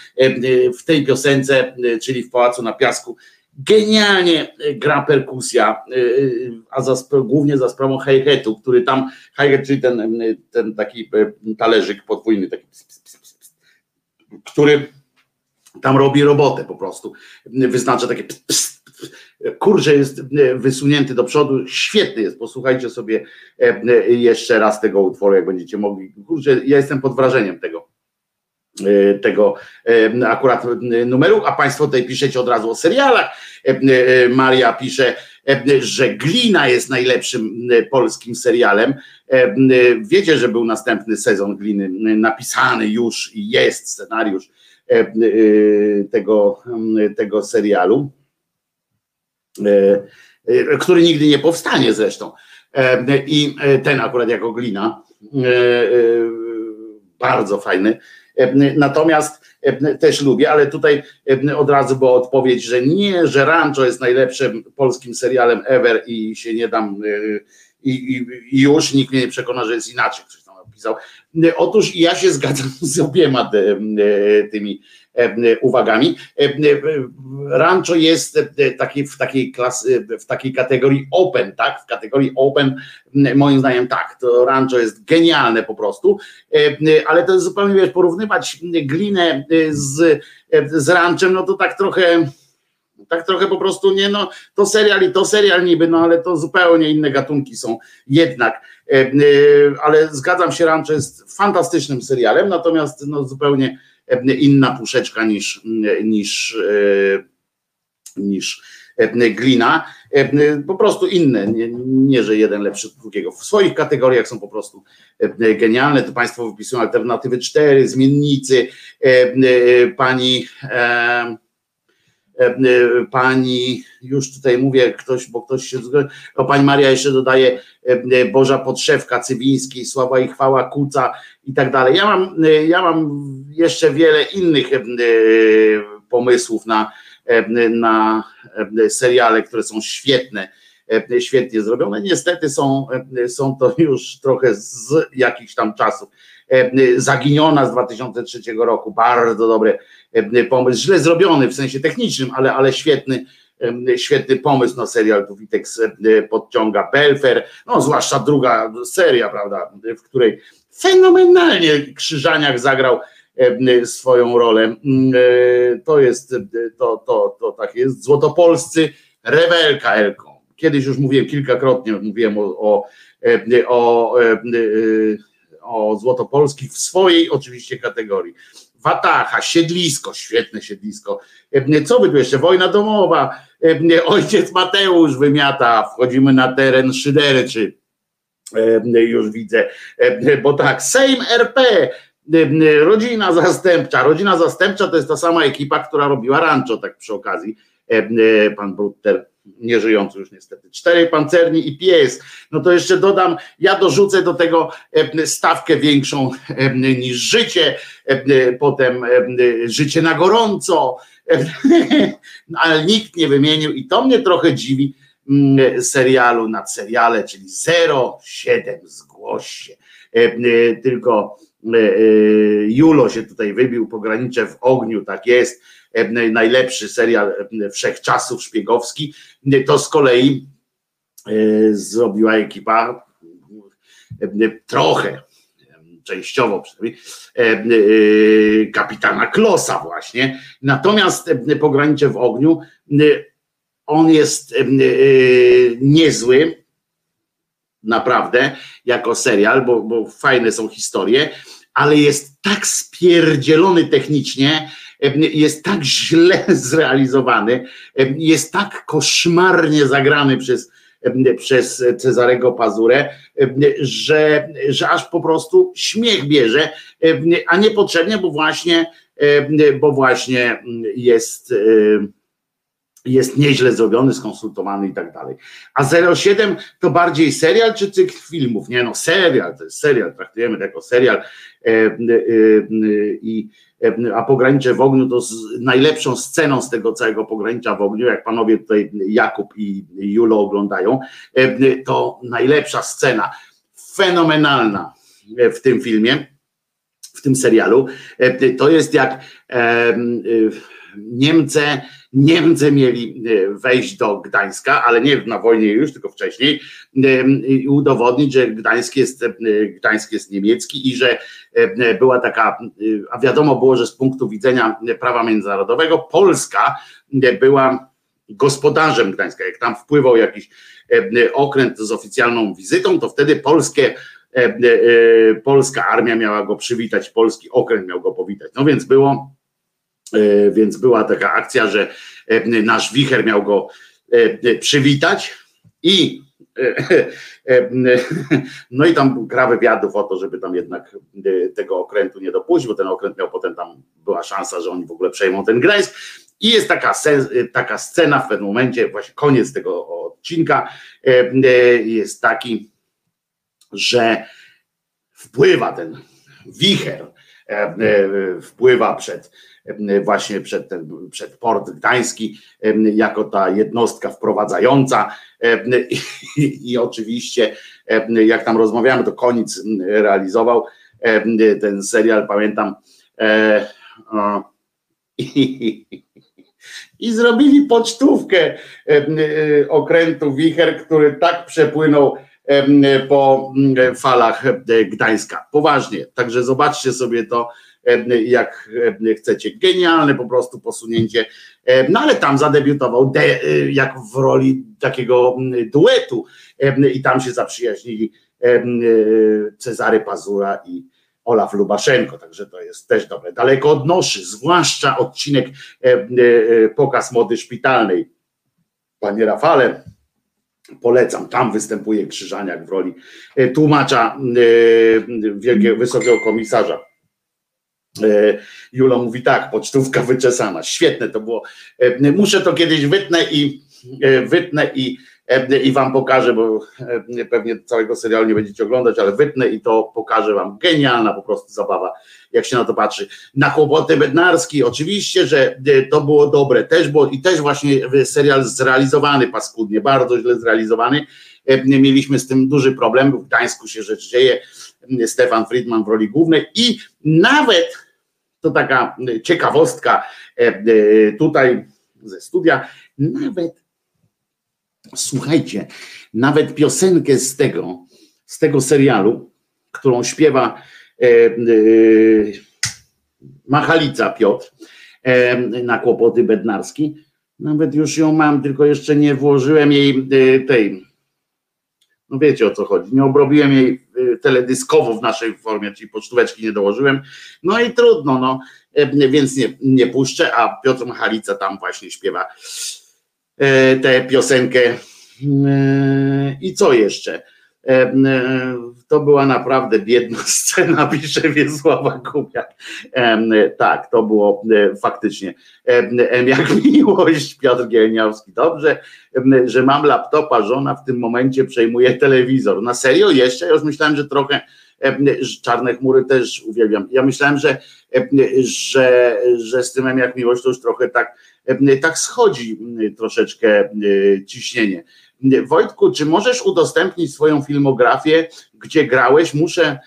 w tej piosence, czyli w Pałacu na Piasku, genialnie gra perkusja, a za, głównie za sprawą hi-hatu, który tam, hi-hat, czyli ten, ten taki talerzyk podwójny, taki który tam robi robotę po prostu. Wyznacza takie kurze jest wysunięty do przodu, świetny jest, posłuchajcie sobie jeszcze raz tego utworu, jak będziecie mogli. Kurczę, ja jestem pod wrażeniem tego tego akurat numeru, a Państwo tutaj piszecie od razu o serialach. Maria pisze, że Glina jest najlepszym polskim serialem. Wiecie, że był następny sezon Gliny napisany już i jest scenariusz tego, tego serialu, który nigdy nie powstanie zresztą. I ten akurat jako Glina bardzo fajny Natomiast też lubię, ale tutaj od razu była odpowiedź, że nie, że Rancho jest najlepszym polskim serialem ever i się nie dam i, i już nikt mnie nie przekona, że jest inaczej. Ktoś tam napisał. Otóż ja się zgadzam [LAUGHS] z obiema tymi uwagami. Rancho jest taki, w, takiej klasy, w takiej kategorii open, tak? W kategorii open, moim zdaniem tak, to Rancho jest genialne po prostu, ale to jest zupełnie, wiesz, porównywać glinę z, z Ranchem, no to tak trochę tak trochę po prostu nie, no to serial i to serial niby, no ale to zupełnie inne gatunki są jednak, ale zgadzam się, Rancho jest fantastycznym serialem, natomiast no zupełnie inna puszeczka niż, niż, e, niż e, glina. E, po prostu inne, nie, nie, że jeden lepszy od drugiego. W swoich kategoriach są po prostu genialne. To Państwo wypisują alternatywy cztery, zmiennicy, pani pani, już tutaj mówię ktoś, bo ktoś się zgodzi, o pani Maria jeszcze dodaje Boża Podszewka, Cywiński, Sława i Chwała, Kuca i tak dalej. Ja mam, ja mam jeszcze wiele innych pomysłów na, na seriale, które są świetne, świetnie zrobione. Niestety są, są to już trochę z jakichś tam czasów. Zaginiona z 2003 roku, bardzo dobry pomysł, źle zrobiony w sensie technicznym, ale, ale świetny, świetny pomysł na serial, tu Witek podciąga Belfer, no zwłaszcza druga seria, prawda, w której fenomenalnie Krzyżaniak zagrał swoją rolę. Mm, e, to jest, to, to, to tak jest. Złotopolscy, rewelka Elką. Kiedyś już mówiłem kilkakrotnie, mówiłem o, o, o, o Złotopolskich w swojej oczywiście kategorii. Watacha, siedlisko, świetne siedlisko. Co by tu jeszcze? Wojna domowa. Ojciec Mateusz wymiata, wchodzimy na teren szydery, już widzę, bo tak, Sejm RP, rodzina zastępcza. Rodzina zastępcza to jest ta sama ekipa, która robiła rancho, tak przy okazji. Pan Brutter, nieżyjący już niestety. Cztery pancerni i pies. No to jeszcze dodam, ja dorzucę do tego stawkę większą niż życie, potem życie na gorąco, [LAUGHS] ale nikt nie wymienił i to mnie trochę dziwi serialu nad seriale, czyli 07 zgłoś się. Tylko Julo się tutaj wybił, pogranicze w ogniu, tak jest, najlepszy serial wszechczasów szpiegowski, to z kolei zrobiła ekipa trochę, częściowo przynajmniej, kapitana Klosa właśnie. Natomiast pogranicze w ogniu, on jest niezły, naprawdę, jako serial, bo, bo fajne są historie, ale jest tak spierdzielony technicznie, jest tak źle [LAUGHS] zrealizowany, jest tak koszmarnie zagrany przez, przez Cezarego Pazurę, że, że aż po prostu śmiech bierze, a niepotrzebnie, bo właśnie, bo właśnie jest jest nieźle zrobiony, skonsultowany i tak dalej. A 07 to bardziej serial czy cykl filmów? Nie no, serial, to jest serial, traktujemy to jako serial e, e, i e, a pogranicze w ogniu to z najlepszą sceną z tego całego pogranicza w ogniu, jak panowie tutaj Jakub i Julo oglądają, to najlepsza scena, fenomenalna w tym filmie, w tym serialu, to jest jak Niemcy Niemcy mieli e, wejść do Gdańska, ale nie na wojnie już, tylko wcześniej, e, i udowodnić, że Gdańsk jest, e, Gdańsk jest niemiecki i że była taka, a wiadomo było, że z punktu widzenia prawa międzynarodowego Polska była gospodarzem Gdańska. Jak tam wpływał jakiś okręt z oficjalną wizytą, to wtedy polskie polska armia miała go przywitać, polski okręt miał go powitać. No więc było więc była taka akcja, że e, nasz wicher miał go e, przywitać i no i tam gra wywiadów o to, żeby tam jednak tego okrętu nie dopuścić, bo ten okręt miał potem tam była szansa, że oni w ogóle przejmą ten Gdańsk. I jest taka, taka scena w pewnym momencie, właśnie koniec tego odcinka jest taki, że wpływa ten wicher, wpływa przed właśnie przed, ten, przed port gdański jako ta jednostka wprowadzająca i, i oczywiście jak tam rozmawiamy, to Koniec realizował ten serial, pamiętam e, i, i zrobili pocztówkę okrętu Wicher, który tak przepłynął po falach Gdańska. Poważnie, także zobaczcie sobie to jak chcecie. Genialne po prostu posunięcie. No ale tam zadebiutował de, jak w roli takiego duetu i tam się zaprzyjaźnili Cezary Pazura i Olaf Lubaszenko, także to jest też dobre. Daleko od noszy, zwłaszcza odcinek pokaz mody szpitalnej. Panie Rafale, polecam, tam występuje Krzyżaniak w roli tłumacza wielkiego, wysokiego komisarza E, Julo mówi tak, pocztówka wyczesana. Świetne to było. E, muszę to kiedyś wytnę i e, wytnę i, i wam pokażę, bo pewnie całego serialu nie będziecie oglądać, ale wytnę i to pokażę wam. Genialna po prostu zabawa, jak się na to patrzy. Na kłopoty Bednarski, oczywiście, że to było dobre, też było i też właśnie serial zrealizowany paskudnie, bardzo źle zrealizowany. Mieliśmy z tym duży problem, w Gdańsku się rzecz dzieje. Stefan Friedman w roli głównej i nawet to taka ciekawostka e, e, tutaj ze studia. Nawet, słuchajcie, nawet piosenkę z tego, z tego serialu, którą śpiewa e, Machalica Piotr na kłopoty bednarski. Nawet już ją mam, tylko jeszcze nie włożyłem jej tej no wiecie o co chodzi. Nie obrobiłem jej y, teledyskowo w naszej formie, czyli pocztóweczki nie dołożyłem. No i trudno, no, e, więc nie, nie puszczę, a Piotr Machalica tam właśnie śpiewa e, tę piosenkę. E, I co jeszcze? To była naprawdę biedna [LAUGHS] scena, pisze Wiesława Kubiak. Tak, to było faktycznie. M jak [LAUGHS] miłość, Piotr Gielniowski. Dobrze, że mam laptopa, żona w tym momencie przejmuje telewizor. Na serio jeszcze? Ja już myślałem, że trochę czarne chmury też uwielbiam. Ja myślałem, że, że, że z tym M jak miłość to już trochę tak, tak schodzi troszeczkę ciśnienie. Wojtku, czy możesz udostępnić swoją filmografię, gdzie grałeś? Muszę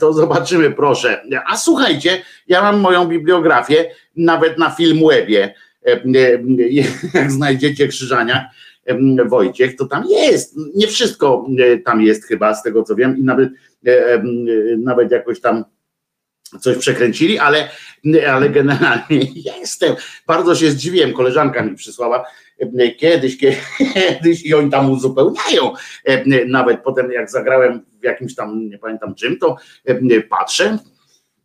to zobaczymy, proszę. A słuchajcie, ja mam moją bibliografię nawet na Filmwebie. [LAUGHS] Jak znajdziecie Krzyżania, Wojciech, to tam jest. Nie wszystko tam jest chyba, z tego co wiem, i nawet, nawet jakoś tam coś przekręcili, ale, ale generalnie [LAUGHS] jestem. Bardzo się zdziwiłem, koleżanka mi przysłała kiedyś, kiedyś i oni tam uzupełniają. Nawet potem jak zagrałem w jakimś tam, nie pamiętam czym, to patrzę,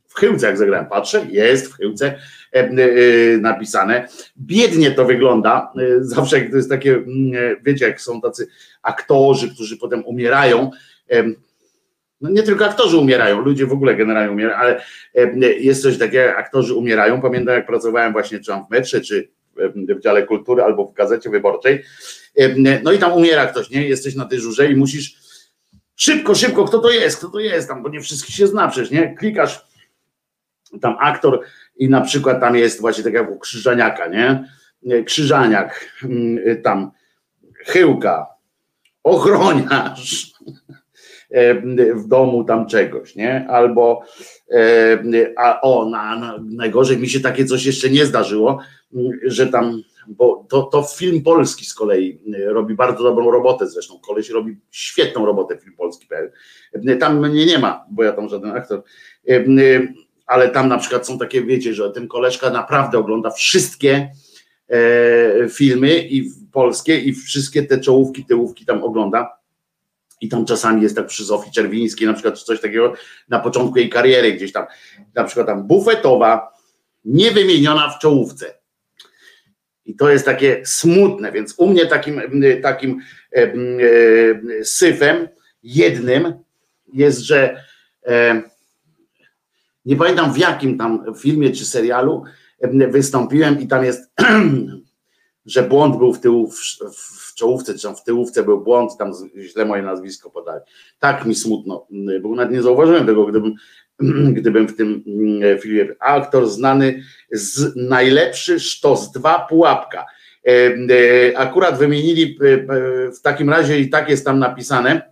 w chyłce jak zagrałem, patrzę, jest w chyłce napisane. Biednie to wygląda, zawsze jak to jest takie, wiecie, jak są tacy aktorzy, którzy potem umierają, no nie tylko aktorzy umierają, ludzie w ogóle generalnie umierają, ale jest coś takiego, aktorzy umierają. Pamiętam, jak pracowałem właśnie czy w metrze, czy w dziale kultury, albo w gazecie wyborczej. No i tam umiera ktoś, nie? Jesteś na dyżurze i musisz szybko, szybko, kto to jest, kto to jest tam, bo nie wszystkich się zna przecież, nie? Klikasz tam aktor i na przykład tam jest właśnie tak jak u Krzyżaniaka, nie? Krzyżaniak, tam chyłka, ochroniarz, w domu tam czegoś, nie? Albo a o, na, na, najgorzej mi się takie coś jeszcze nie zdarzyło, że tam, bo to, to film polski z kolei robi bardzo dobrą robotę zresztą, koleś robi świetną robotę film polski.pl. Tam mnie nie ma, bo ja tam żaden aktor, ale tam na przykład są takie, wiecie, że ten koleżka naprawdę ogląda wszystkie filmy i polskie i wszystkie te czołówki, tyłówki tam ogląda i tam czasami jest tak przy Zofii Czerwińskiej na przykład, coś takiego na początku jej kariery gdzieś tam, na przykład tam bufetowa, niewymieniona w czołówce. I to jest takie smutne, więc u mnie takim, takim e, e, syfem jednym jest, że e, nie pamiętam w jakim tam filmie czy serialu wystąpiłem i tam jest [CLEARS THROAT] że błąd był w tyłu, w, w czołówce, czy w tyłówce był błąd, tam źle moje nazwisko podali. Tak mi smutno, bo nawet nie zauważyłem tego, gdybym, [CLEARS THROAT] gdybym w tym mm, filmie. Aktor znany z najlepszy sztos 2 pułapka. E, e, akurat wymienili e, w takim razie i tak jest tam napisane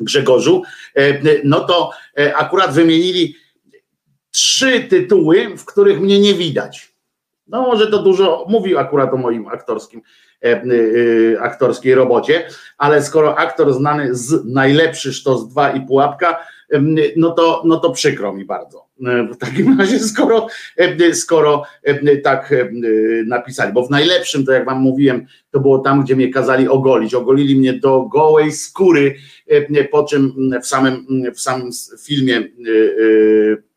Grzegorzu, no to akurat wymienili trzy tytuły, w których mnie nie widać. No może to dużo mówi akurat o moim aktorskim, e, e, aktorskiej robocie, ale skoro aktor znany z najlepszy sztos 2 i pułapka, e, no to, no to przykro mi bardzo. W takim [LAUGHS] razie, skoro, skoro tak napisali, bo w najlepszym, to jak wam mówiłem, to było tam, gdzie mnie kazali ogolić. Ogolili mnie do gołej skóry, po czym w samym, w samym filmie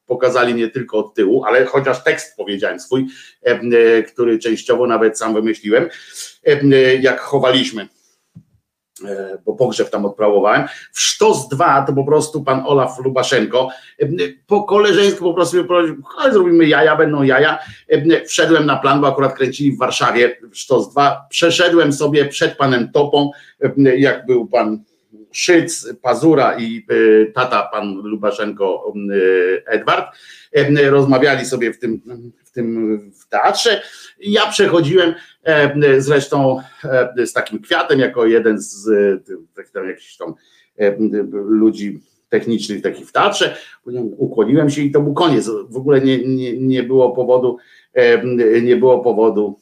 pokazali mnie tylko od tyłu, ale chociaż tekst powiedziałem swój, e, e, który częściowo nawet sam wymyśliłem, e, jak chowaliśmy bo pogrzeb tam odprawowałem. W Sztos 2 to po prostu pan Olaf Lubaszenko po koleżeńsku po prostu poprosił, ale zrobimy jaja, będą jaja. Wszedłem na plan, bo akurat kręcili w Warszawie w Sztos 2. Przeszedłem sobie przed panem Topą, jak był pan Szyc, Pazura i e, tata pan Lubaszenko e, Edward e, rozmawiali sobie w tym, w tym w teatrze. Ja przechodziłem zresztą z takim kwiatem jako jeden z tam jakichś tam ludzi technicznych takich w teatrze. Ukłoniłem się i to był koniec. W ogóle nie, nie, nie było powodu, nie było powodu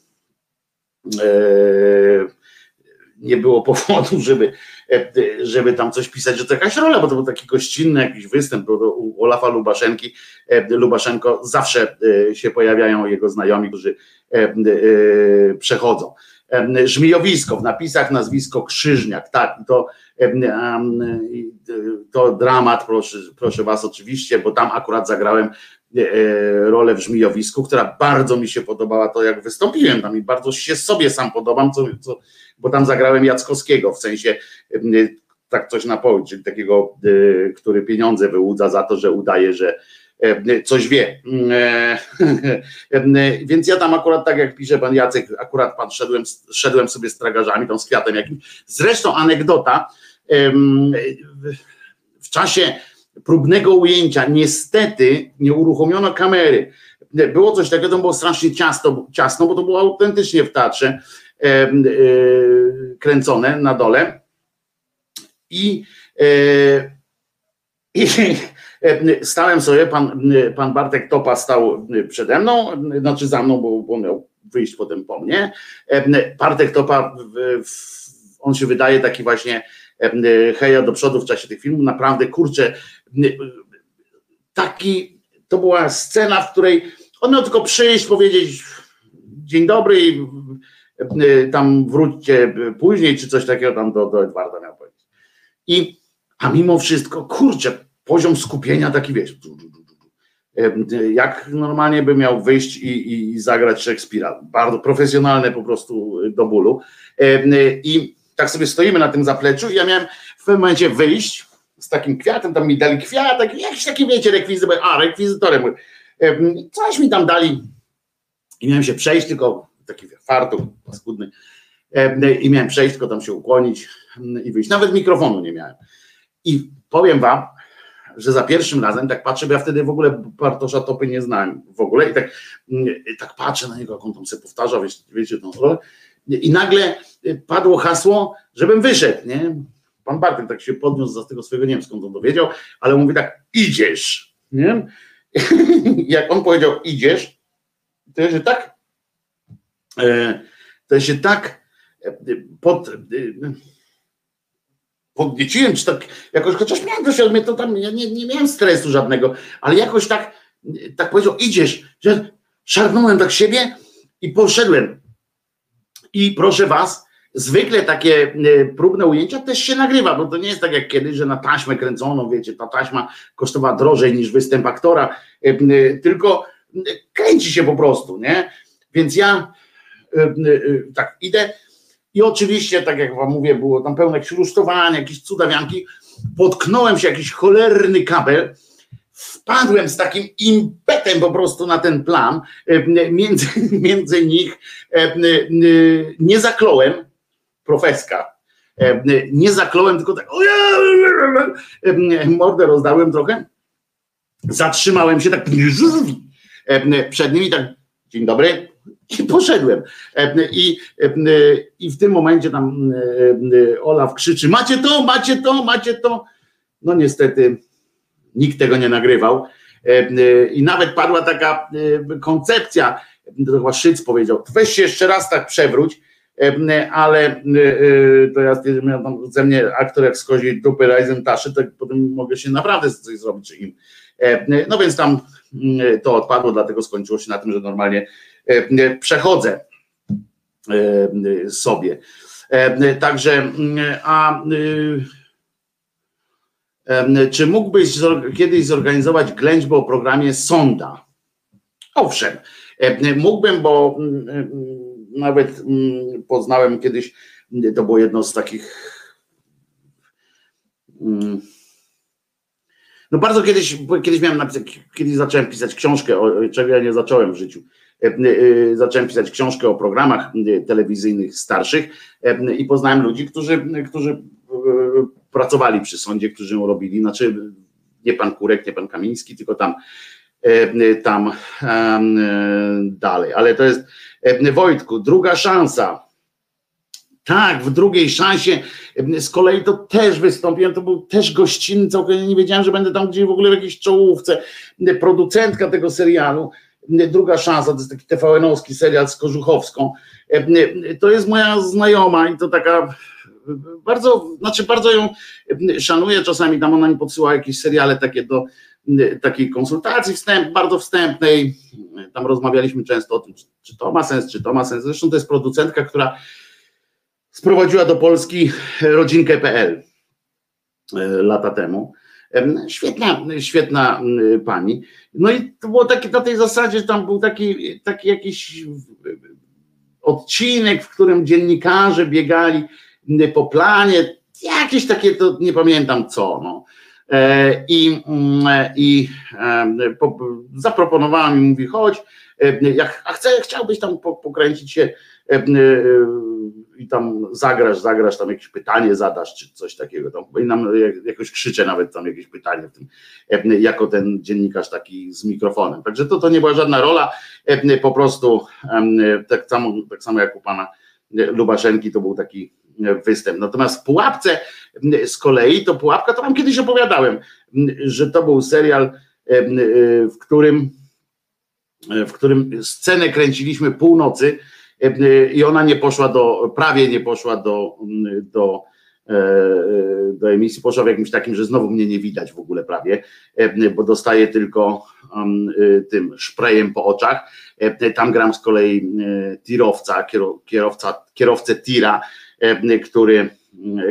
nie było powodu, żeby, e, żeby tam coś pisać, że to jakaś rola, bo to był taki gościnny jakiś występ, u Olafa Lubaszenki, e, Lubaszenko zawsze e, się pojawiają jego znajomi, którzy przechodzą. Żmijowisko, w napisach nazwisko Krzyżniak, tak, to, to dramat, proszę, proszę was oczywiście, bo tam akurat zagrałem rolę w Żmijowisku, która bardzo mi się podobała, to jak wystąpiłem tam i bardzo się sobie sam podobam, co, co bo tam zagrałem Jackowskiego, w sensie tak coś na południe, czyli takiego, y, który pieniądze wyłudza za to, że udaje, że coś wie. [LAUGHS] Więc ja tam akurat tak jak pisze pan Jacek, akurat pan szedłem, szedłem sobie z tragarzami, tą z kwiatem jakimś. Zresztą anegdota, w czasie próbnego ujęcia niestety nie uruchomiono kamery. Było coś takiego, to było strasznie ciasto, ciasno, bo to było autentycznie w teatrze E, kręcone na dole. I, e, i, [LAUGHS] E, Stałem sobie, pan, pan Bartek Topa stał przede mną, znaczy za mną, bo, bo miał wyjść potem po mnie. E, Bartek Topa, on się wydaje taki właśnie e, heja do przodu w czasie tych filmów, naprawdę kurczę, taki, to była scena, w której on miał tylko przyjść, powiedzieć dzień dobry i e, tam wróćcie później, czy coś takiego tam do, do Edwarda miał powiedzieć. I, a mimo wszystko, kurczę, poziom skupienia taki, wiesz, e, jak normalnie by miał wyjść i, i, i zagrać Szekspira. Bardzo profesjonalne po prostu do bólu. I tak sobie stoimy na tym zapleczu i ja miałem w pewnym momencie wyjść z takim kwiatem, tam mi dali kwiatek, jakiś taki, wiecie, rekwizyt, a rekwizytorem, coś mi tam dali i miałem się przejść, tylko taki fartuch paskudny E, i miałem przejść, tylko tam się ukłonić mm, i wyjść. Nawet mikrofonu nie miałem. I powiem wam, że za pierwszym razem tak patrzę, bo ja wtedy w ogóle Bartosza Topy nie znałem w ogóle i tak, mm, i tak patrzę na niego, jak on tam sobie powtarza, wiecie, wiecie tą rolę i nagle y, padło hasło, żebym wyszedł, nie? Pan Bartek tak się podniósł za tego swojego, nie wiem skąd on dowiedział, ale mówi tak, idziesz, nie? [LAUGHS] jak on powiedział idziesz, to ja się tak to ja się tak e, pod, e, podnieciłem, czy tak jakoś, chociaż miałem doświadczenie, to tam ja nie, nie miałem stresu żadnego, ale jakoś tak, tak powiedział, idziesz, że szarpnąłem tak siebie i poszedłem. I proszę was, zwykle takie e, próbne ujęcia też się nagrywa, bo to nie jest tak jak kiedyś, że na taśmę kręconą, wiecie, ta taśma kosztowała drożej niż występ aktora, e, e, tylko e, kręci się po prostu, nie? Więc ja e, e, tak idę. I oczywiście, tak jak wam mówię, było tam pełne jakieś rusztowania, jakieś cudawianki, potknąłem się jakiś cholerny kabel, wpadłem z takim impetem po prostu na ten plan, między, [LAUGHS] między nich nie zakląłem, profeska, nie zakląłem, tylko tak mordę rozdałem trochę, zatrzymałem się tak [LAUGHS] przed nimi, tak dzień dobry, i poszedłem. E, I, e, I w tym momencie tam e, Olaf krzyczy: Macie to, macie to, macie to. No niestety nikt tego nie nagrywał. I nawet padła taka koncepcja, to chyba Szyc powiedział: weź się jeszcze raz tak przewróć, ale to ja miał tam ze mnie aktor jak z koziej dupy Reisentaszy, to potem mogę się naprawdę coś zrobić im. No więc tam to odpadło, dlatego skończyło się na tym, że normalnie przechodzę e, sobie. E, także, a czy mógłbyś kiedyś zorganizować ględźbę o programie Sonda? Owszem, mógłbym, bo nawet poznałem kiedyś, to było jedno z takich. No bardzo kiedyś, kiedyś miałem napisać, kiedyś zacząłem pisać książkę, czego ja nie zacząłem w życiu E, e, zacząłem pisać książkę o programach e, telewizyjnych starszych i poznałem ludzi, którzy, którzy pracowali przy sądzie, którzy ją robili, znaczy nie pan Kurek, nie pan Kamiński, tylko tam tam dalej, ale to jest Wojtku, druga szansa. Tak, w drugiej szansie z kolei to też wystąpiłem, to był też gościnny, całkowicie nie wiedziałem, że będę tam gdzieś w ogóle w jakiejś czołówce. Producentka tego serialu Druga szansa, to jest taki TVN-owski serial z Kożuchowską. To jest moja znajoma i to taka bardzo, znaczy bardzo ją szanuję, czasami tam ona mi podsyła jakieś seriale takie do takiej konsultacji wstęp, bardzo wstępnej, tam rozmawialiśmy często o tym, czy to ma sens, czy to ma sens, zresztą to jest producentka, która sprowadziła do Polski rodzinkę.pl e, lata temu Świetna, świetna pani. No i to było takie na tej zasadzie, tam był taki, taki jakiś odcinek, w którym dziennikarze biegali po planie, jakieś takie, to nie pamiętam co. No. E, I, i zaproponowała mi, mówi, chodź, jak, a chcę, chciałbyś tam pokręcić się i tam zagrasz, zagrasz, tam jakieś pytanie zadasz, czy coś takiego. Tam, I nam jakoś krzyczę nawet tam jakieś pytanie w tym, jako ten dziennikarz taki z mikrofonem. Także to, to nie była żadna rola, po prostu tak samo, tak samo jak u pana Lubaszenki to był taki występ. Natomiast w pułapce z kolei, to Pułapka, to wam kiedyś opowiadałem, że to był serial, w którym w którym scenę kręciliśmy północy i ona nie poszła do, prawie nie poszła do, do, do emisji, poszła w jakimś takim, że znowu mnie nie widać w ogóle prawie, bo dostaję tylko tym szprejem po oczach. Tam gram z kolei tirowca, kierowca, kierowcę tira, który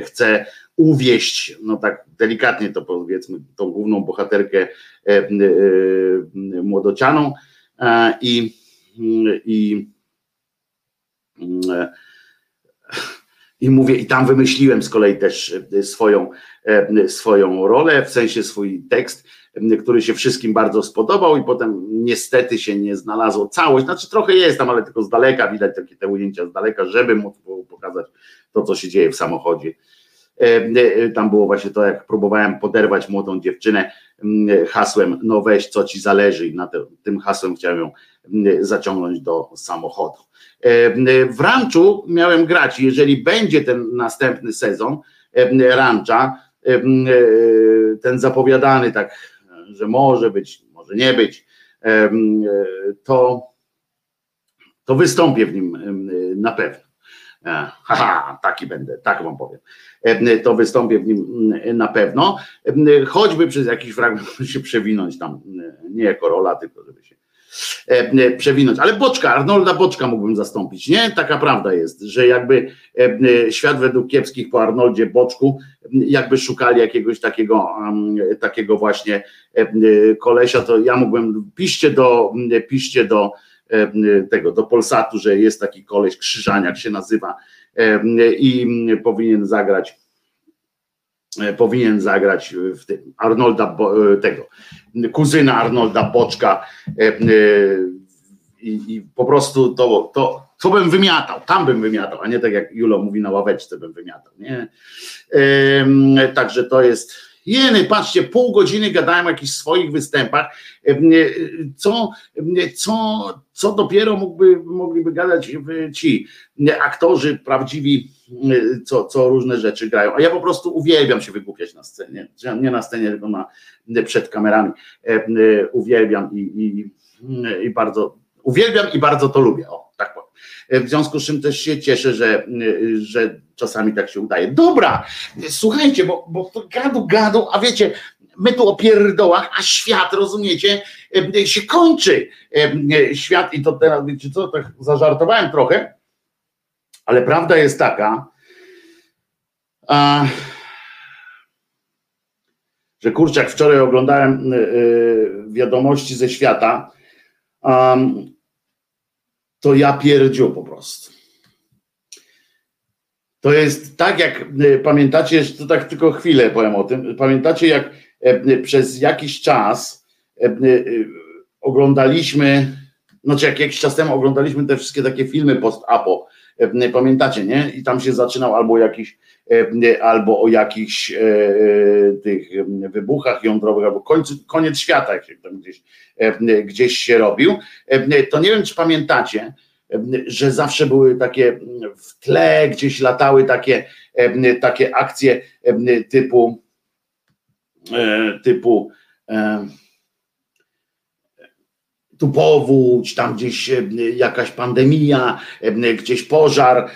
chce uwieść, no tak delikatnie to powiedzmy, tą główną bohaterkę młodocianą, E, i, i, i mówię, i tam wymyśliłem z kolei też swoją, e, swoją rolę, w sensie swój tekst, który się wszystkim bardzo spodobał i potem niestety się nie znalazło całość, znaczy trochę jest tam, ale tylko z daleka, widać takie te ujęcia z daleka, żeby móc pokazać to, co się dzieje w samochodzie. E, tam było właśnie to, jak próbowałem poderwać młodą dziewczynę, Mm, hasłem no weź co ci zależy i na tym hasłem chciałem ją mm, zaciągnąć do samochodu. E, w ranczu miałem grać, jeżeli będzie ten następny sezon e, rancha, e, ten zapowiadany tak, że może być, może nie być, to, to wystąpię w nim na pewno. Haha, taki będę, tak wam powiem. To wystąpię w nim na pewno, choćby przez jakiś fragment [LAUGHS] się przewinąć tam, nie jako rola, tylko żeby się przewinąć. Ale Boczka, Arnolda Boczka mógłbym zastąpić, nie? Taka prawda jest, że jakby świat według kiepskich po Arnoldzie Boczku, jakby szukali jakiegoś takiego, takiego właśnie kolesia, to ja mógłbym, piszcie do, piszcie do E, tego, do Polsatu, że jest taki koleś Krzyżaniak się nazywa e, i powinien zagrać e, powinien zagrać w tym Arnolda tego, kuzyna Arnolda Boczka i, i po prostu to, to, to bym wymiatał, tam bym wymiatał, a nie tak jak Julo mówi na ławeczce bym wymiatał, nie? Także to jest Jeny, patrzcie, pół godziny gadałem o jakichś swoich występach, co, co, co dopiero mógłby, mogliby gadać ci aktorzy prawdziwi, co, co różne rzeczy grają. A ja po prostu uwielbiam się wygłupiać na scenie, nie na scenie, tylko na, przed kamerami. Uwielbiam i, i, i bardzo, uwielbiam i bardzo to lubię. O, tak powiem. W związku z czym też się cieszę, że, że czasami tak się udaje. Dobra, słuchajcie, bo, bo to gadu, gadu, a wiecie, my tu o pierdołach, a świat, rozumiecie, się kończy. Świat i to teraz, wiecie co, tak zażartowałem trochę, ale prawda jest taka, a, że kurczak, wczoraj oglądałem y, y, wiadomości ze świata, to ja pierdziu po prostu. To jest tak, jak y, pamiętacie, to tak tylko chwilę powiem o tym. Pamiętacie, jak e, przez jakiś czas e, oglądaliśmy, znaczy jak jakiś czas temu oglądaliśmy te wszystkie takie filmy post-apo. E, pamiętacie, nie? I tam się zaczynał albo jakiś, albo o jakichś tych wybuchach jądrowych, albo końcu, koniec świata, jak się tam gdzieś, gdzieś się robił. To nie wiem, czy pamiętacie, że zawsze były takie w tle, gdzieś latały takie, takie akcje typu e, typu e, tu powódź, tam gdzieś jakaś pandemia, gdzieś pożar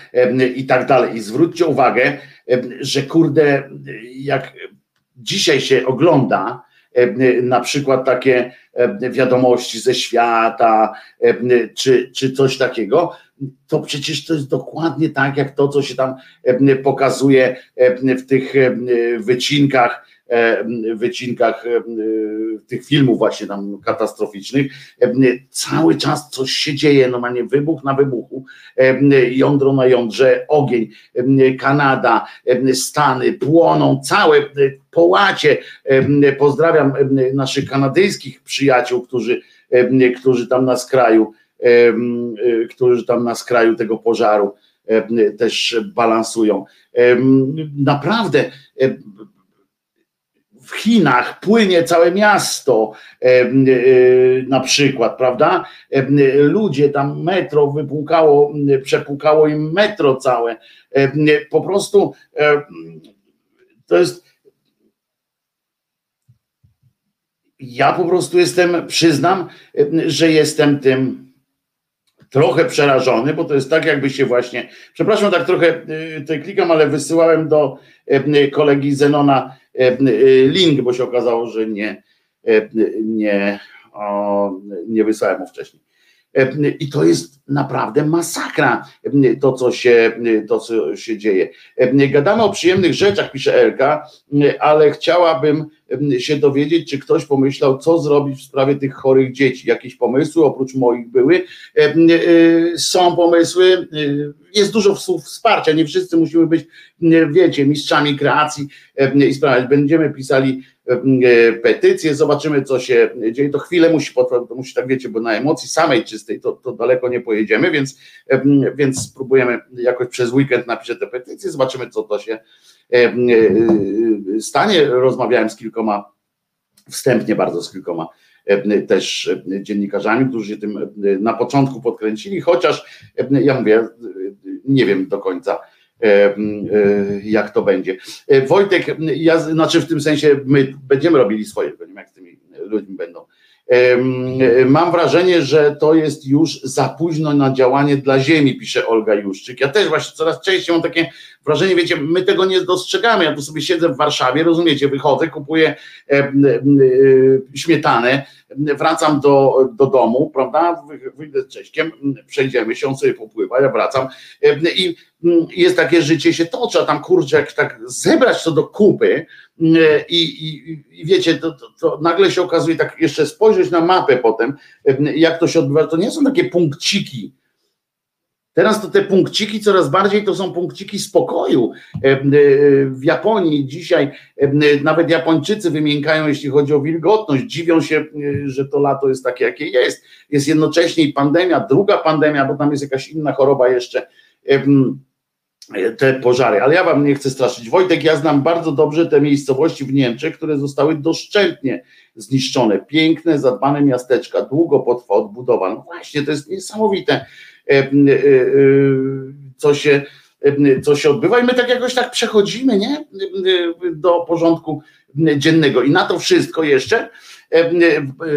i tak dalej. I zwróćcie uwagę, że kurde, jak dzisiaj się ogląda na przykład takie E, wiadomości ze świata, e, czy, czy coś takiego, to przecież to jest dokładnie tak, jak to, co się tam e, pokazuje w tych wycinkach, wycinkach tych filmów właśnie tam katastroficznych. Cały czas coś się dzieje, normalnie wybuch na wybuchu, jądro na jądrze, ogień, Kanada, Stany płoną, całe połacie. Pozdrawiam naszych kanadyjskich przyjaciół, którzy, którzy tam na skraju, którzy tam na skraju tego pożaru też balansują. Naprawdę w Chinach płynie całe miasto, na przykład, prawda? Ludzie tam metro wypłukało, przepłukało im metro całe. Po prostu to jest. Ja po prostu jestem, przyznam, że jestem tym trochę przerażony, bo to jest tak, jakby się właśnie. Przepraszam, tak trochę y, tutaj klikam, ale wysyłałem do kolegi Zenona link, bo się okazało, że nie, nie, o, nie wysłałem mu wcześniej. I to jest naprawdę masakra, to co, się, to, co się dzieje. Gadamy o przyjemnych rzeczach, pisze Elka, ale chciałabym się dowiedzieć, czy ktoś pomyślał, co zrobić w sprawie tych chorych dzieci. Jakieś pomysły oprócz moich były. Są pomysły, jest dużo wsparcia, nie wszyscy musimy być, wiecie, mistrzami kreacji i sprawiać. Będziemy pisali E, petycję, zobaczymy, co się dzieje. To chwilę musi to musi tak wiecie, bo na emocji samej czystej to, to daleko nie pojedziemy, więc, więc spróbujemy jakoś przez weekend napisać tę petycję, zobaczymy, co to się e, e, stanie. Rozmawiałem z kilkoma, wstępnie bardzo z kilkoma też dziennikarzami, którzy się tym na początku podkręcili, chociaż ja mówię, nie wiem do końca E, e, jak to będzie. E, Wojtek, ja, znaczy w tym sensie my będziemy robili swoje, nie wiem jak z tymi ludźmi będą. Mam wrażenie, że to jest już za późno na działanie dla Ziemi, pisze Olga Juszczyk. Ja też właśnie coraz częściej mam takie wrażenie, wiecie, my tego nie dostrzegamy. Ja tu sobie siedzę w Warszawie, rozumiecie, wychodzę, kupuję śmietanę, wracam do, do domu, prawda? Wyjdę z Cześćkiem, przejdziemy się, on sobie popływa, ja wracam i jest takie życie się toczy, a tam kurczę, jak tak zebrać to do kupy i, i, i wiecie, to, to, to, nagle się okazuje, tak jeszcze spojrzeć na mapę potem, jak to się odbywa, to nie są takie punkciki, Teraz to te punkciki coraz bardziej to są punkciki spokoju. E, e, w Japonii dzisiaj e, nawet Japończycy wymiękają, jeśli chodzi o wilgotność. Dziwią się, że to lato jest takie, jakie jest. Jest jednocześnie i pandemia, druga pandemia, bo tam jest jakaś inna choroba jeszcze te pożary, ale ja wam nie chcę straszyć. Wojtek, ja znam bardzo dobrze te miejscowości w Niemczech, które zostały doszczętnie zniszczone. Piękne, zadbane miasteczka, długo potrwa odbudowa. No właśnie, to jest niesamowite. Co się, co się odbywa i my tak jakoś tak przechodzimy nie? do porządku dziennego. I na to wszystko jeszcze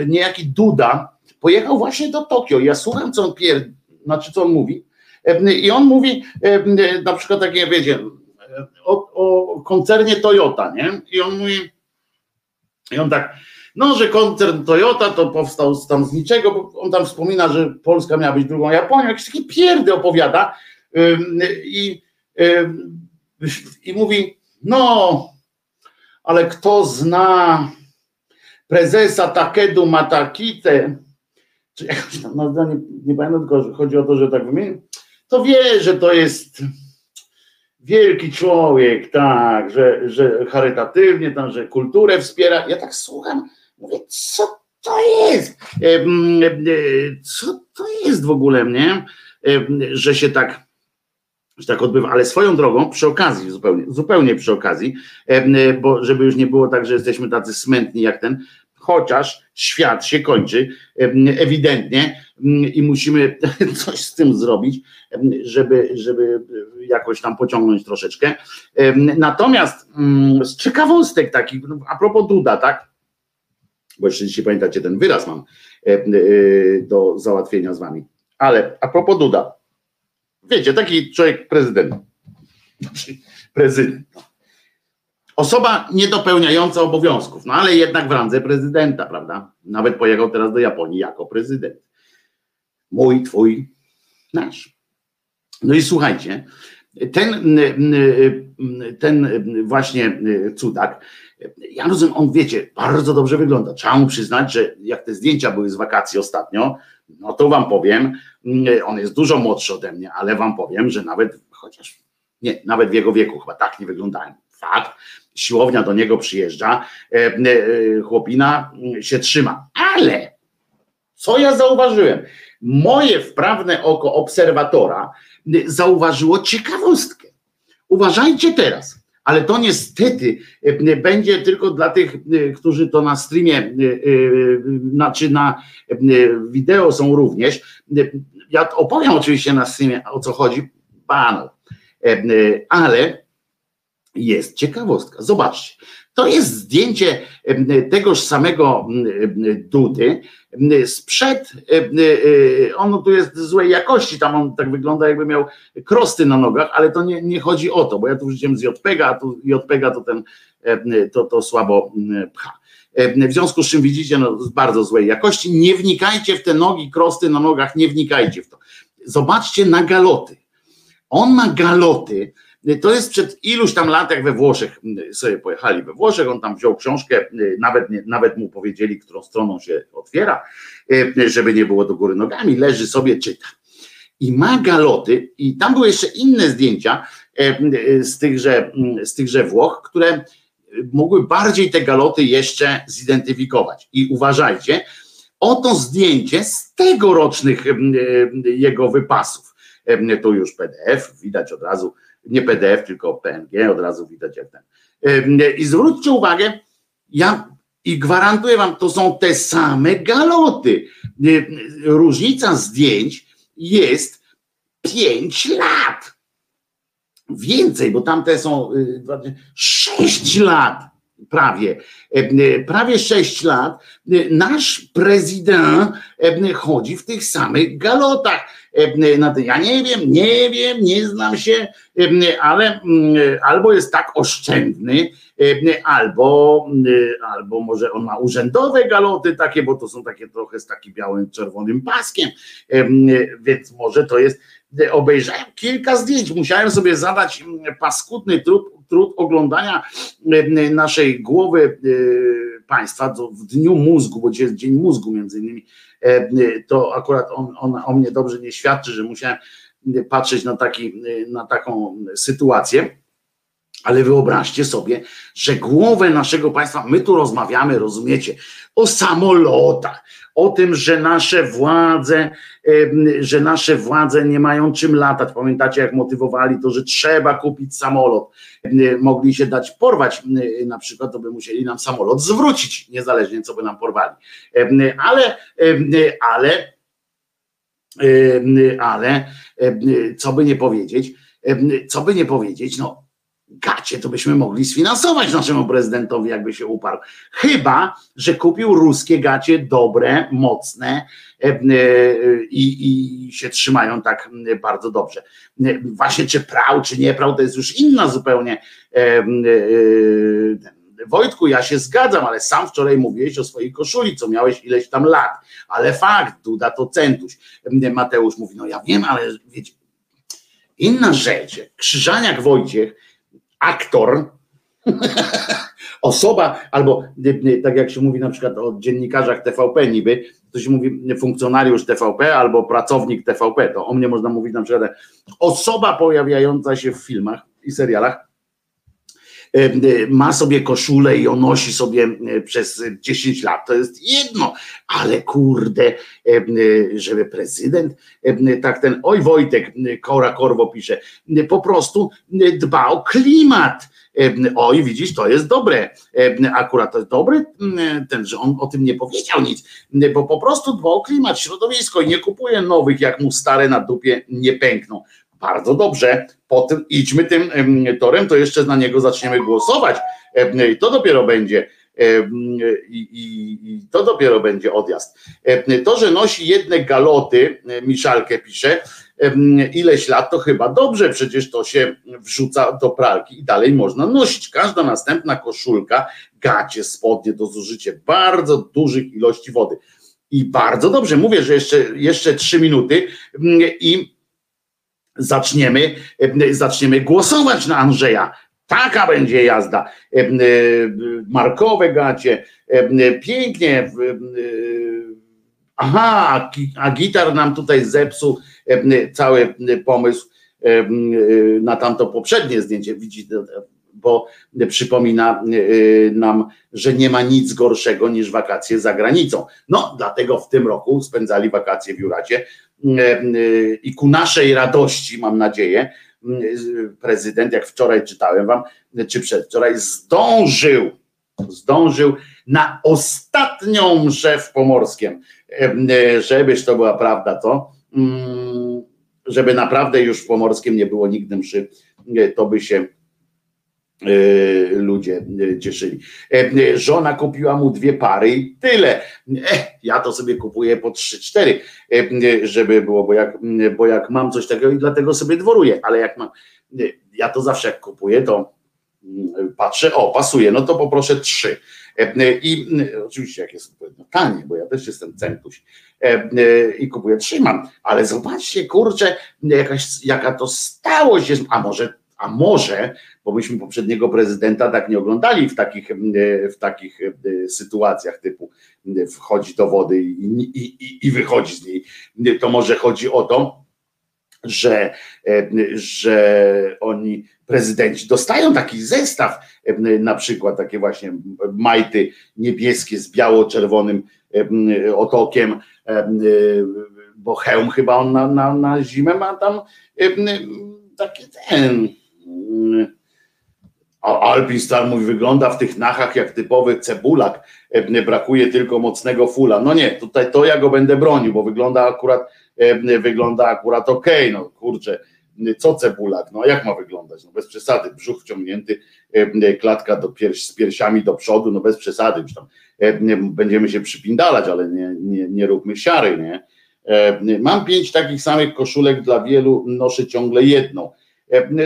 niejaki Duda pojechał właśnie do Tokio. Ja słucham, co on pier... znaczy co on mówi. I on mówi na przykład takie, wiecie, o, o koncernie Toyota, nie? I on mówi, i on tak, no, że koncern Toyota to powstał tam z niczego, bo on tam wspomina, że Polska miała być drugą Japonią, jakieś takie pierdy opowiada. I, i mówi, no, ale kto zna prezesa Takedu Matakite, czy jakoś tam, no, nie, nie pamiętam, tylko chodzi o to, że tak wymienię, to wie, że to jest wielki człowiek, tak, że, że charytatywnie, tam, że kulturę wspiera. Ja tak słucham, Mówię, co to jest? E, co to jest w ogóle, nie? Że się tak, że tak odbywa, ale swoją drogą, przy okazji, zupełnie, zupełnie przy okazji, bo żeby już nie było tak, że jesteśmy tacy smętni jak ten, chociaż świat się kończy ewidentnie i musimy [LAUGHS] coś z tym zrobić, żeby, żeby jakoś tam pociągnąć troszeczkę. Natomiast z ciekawostek takich, a propos Duda, tak? Bo jeszcze dzisiaj pamiętacie, ten wyraz mam e, e, do załatwienia z wami. Ale a propos Duda, wiecie, taki człowiek prezydent, znaczy prezydent, no. osoba niedopełniająca obowiązków, no ale jednak w randze prezydenta, prawda? Nawet pojechał teraz do Japonii jako prezydent. Mój, twój, nasz. No i słuchajcie, ten, ten właśnie cudak ja rozumiem, on wiecie, bardzo dobrze wygląda. Trzeba mu przyznać, że jak te zdjęcia były z wakacji ostatnio, no to wam powiem, mm, on jest dużo młodszy ode mnie, ale wam powiem, że nawet, chociaż nie, nawet w jego wieku chyba tak nie wyglądałem. Fakt, siłownia do niego przyjeżdża, e, e, chłopina mm, się trzyma, ale co ja zauważyłem? Moje wprawne oko obserwatora zauważyło ciekawostkę. Uważajcie teraz ale to niestety e, będzie tylko dla tych, e, którzy to na streamie, znaczy na wideo są również. Ja opowiem oczywiście na streamie o co chodzi panu, ale jest ciekawostka. Zobaczcie, to jest zdjęcie tegoż samego Dudy sprzed, on tu jest złej jakości, tam on tak wygląda jakby miał krosty na nogach, ale to nie, nie chodzi o to, bo ja tu wrzuciłem z JPEGA, a tu JPEGA to ten, to, to słabo pcha. W związku z czym widzicie, no, bardzo złej jakości. Nie wnikajcie w te nogi, krosty na nogach, nie wnikajcie w to. Zobaczcie na galoty. On ma galoty, to jest przed iluś tam lat, jak we Włoszech sobie pojechali we Włoszech, on tam wziął książkę, nawet, nawet mu powiedzieli, którą stroną się otwiera, żeby nie było do góry nogami, leży sobie, czyta. I ma galoty, i tam były jeszcze inne zdjęcia z tychże, z tychże Włoch, które mogły bardziej te galoty jeszcze zidentyfikować. I uważajcie, oto zdjęcie z tegorocznych jego wypasów. Tu już PDF, widać od razu nie PDF, tylko PNG, od razu widać jak ten. I zwróćcie uwagę, ja i gwarantuję wam, to są te same galoty. Różnica zdjęć jest 5 lat. Więcej, bo tamte są 6 y, lat prawie, prawie 6 lat, nasz prezydent chodzi w tych samych galotach. Ja nie wiem, nie wiem, nie znam się, ale albo jest tak oszczędny, albo, albo może on ma urzędowe galoty takie, bo to są takie trochę z takim białym, czerwonym paskiem, więc może to jest, obejrzałem kilka zdjęć, musiałem sobie zadać paskudny trud, trud oglądania naszej głowy państwa w dniu mózgu, bo dzisiaj jest dzień mózgu między innymi, to akurat on, on o mnie dobrze nie świadczy, że musiałem patrzeć na, taki, na taką sytuację. Ale wyobraźcie sobie, że głowę naszego państwa, my tu rozmawiamy, rozumiecie, o samolotach, o tym, że nasze władze, że nasze władze nie mają czym latać. Pamiętacie, jak motywowali to, że trzeba kupić samolot. Mogli się dać porwać, na przykład, to by musieli nam samolot zwrócić, niezależnie co by nam porwali. Ale, ale ale co by nie powiedzieć, co by nie powiedzieć, no gacie to byśmy mogli sfinansować naszemu prezydentowi, jakby się uparł. Chyba, że kupił ruskie gacie dobre, mocne i, i się trzymają tak bardzo dobrze. Właśnie czy prał, czy nie prał, to jest już inna zupełnie Wojtku, ja się zgadzam, ale sam wczoraj mówiłeś o swojej koszuli, co miałeś ileś tam lat, ale fakt, Duda to centuś. Mateusz mówi, no ja wiem, ale wiecie, inna rzecz, Krzyżaniak Wojciech, aktor, osoba, albo tak jak się mówi na przykład o dziennikarzach TVP niby, to się mówi funkcjonariusz TVP albo pracownik TVP, to o mnie można mówić na przykład osoba pojawiająca się w filmach i serialach, ma sobie koszulę i on nosi sobie przez 10 lat, to jest jedno, ale kurde, żeby prezydent, tak ten, oj Wojtek, Kora Korwo pisze, po prostu dba o klimat. Oj, widzisz, to jest dobre. Akurat to jest dobry, ten, że on o tym nie powiedział nic, bo po prostu dba o klimat, środowisko i nie kupuje nowych, jak mu stare na dupie nie pękną. Bardzo dobrze, potem idźmy tym torem, to jeszcze na niego zaczniemy głosować. I to dopiero będzie. I, i, I, to dopiero będzie odjazd. To, że nosi jedne galoty, Miszalkę pisze, ileś lat, to chyba dobrze, przecież to się wrzuca do pralki i dalej można nosić. Każda następna koszulka, gacie, spodnie do zużycia bardzo dużych ilości wody. I bardzo dobrze, mówię, że jeszcze, jeszcze trzy minuty i zaczniemy, e, zaczniemy głosować na Andrzeja. Taka będzie jazda. E, e, markowe gacie, pięknie. Aha, a gitar nam tutaj zepsuł cały pomysł na tamto poprzednie zdjęcie. Widzicie, bo przypomina nam, że nie ma nic gorszego niż wakacje za granicą. No, dlatego w tym roku spędzali wakacje w Juracie i ku naszej radości, mam nadzieję, prezydent, jak wczoraj czytałem wam, czy przedwczoraj, zdążył, zdążył na ostatnią mszę w Pomorskiem, żebyś to była prawda, to mm, żeby naprawdę już w Pomorskiem nie było nigdy mszy, to by się e, ludzie e, cieszyli. E, Żona kupiła mu dwie pary i tyle. E, Ja to sobie kupuję po trzy, cztery, e, żeby było, bo jak, bo jak mam coś takiego i dlatego sobie dworuję, ale jak mam, ja to zawsze jak kupuję, to patrzę, o, pasuje, no to poproszę trzy. I oczywiście jak jest odpowiednio tanie, bo ja też jestem centuś i kupuję, trzymam, ale zobaczcie, kurczę, jakaś, jaka to stałość jest, a może, a może, bo myśmy poprzedniego prezydenta tak nie oglądali w takich, e, w takich e, sytuacjach typu e, wchodzi do wody i, i, i, wychodzi z niej, to może chodzi o to, że, że oni, prezydenci, dostają taki zestaw, na przykład takie właśnie majty niebieskie z biało-czerwonym otokiem, bo hełm chyba on na, na, na zimę ma tam taki ten. A Alpin Star mówi, wygląda w tych nachach jak typowy cebulak, brakuje tylko mocnego fula. No nie, tutaj to ja go będę bronił, bo wygląda akurat e, wygląda akurat okej, no kurczę, co cebulak, no jak ma wyglądać, no bez przesady, brzuch wciągnięty, e, klatka do pierś, z piersiami do przodu, no bez przesady, już tam e, będziemy się przypindalać, ale nie, nie, nie róbmy siary, nie. Mam pięć takich samych koszulek dla wielu, noszę ciągle jedną.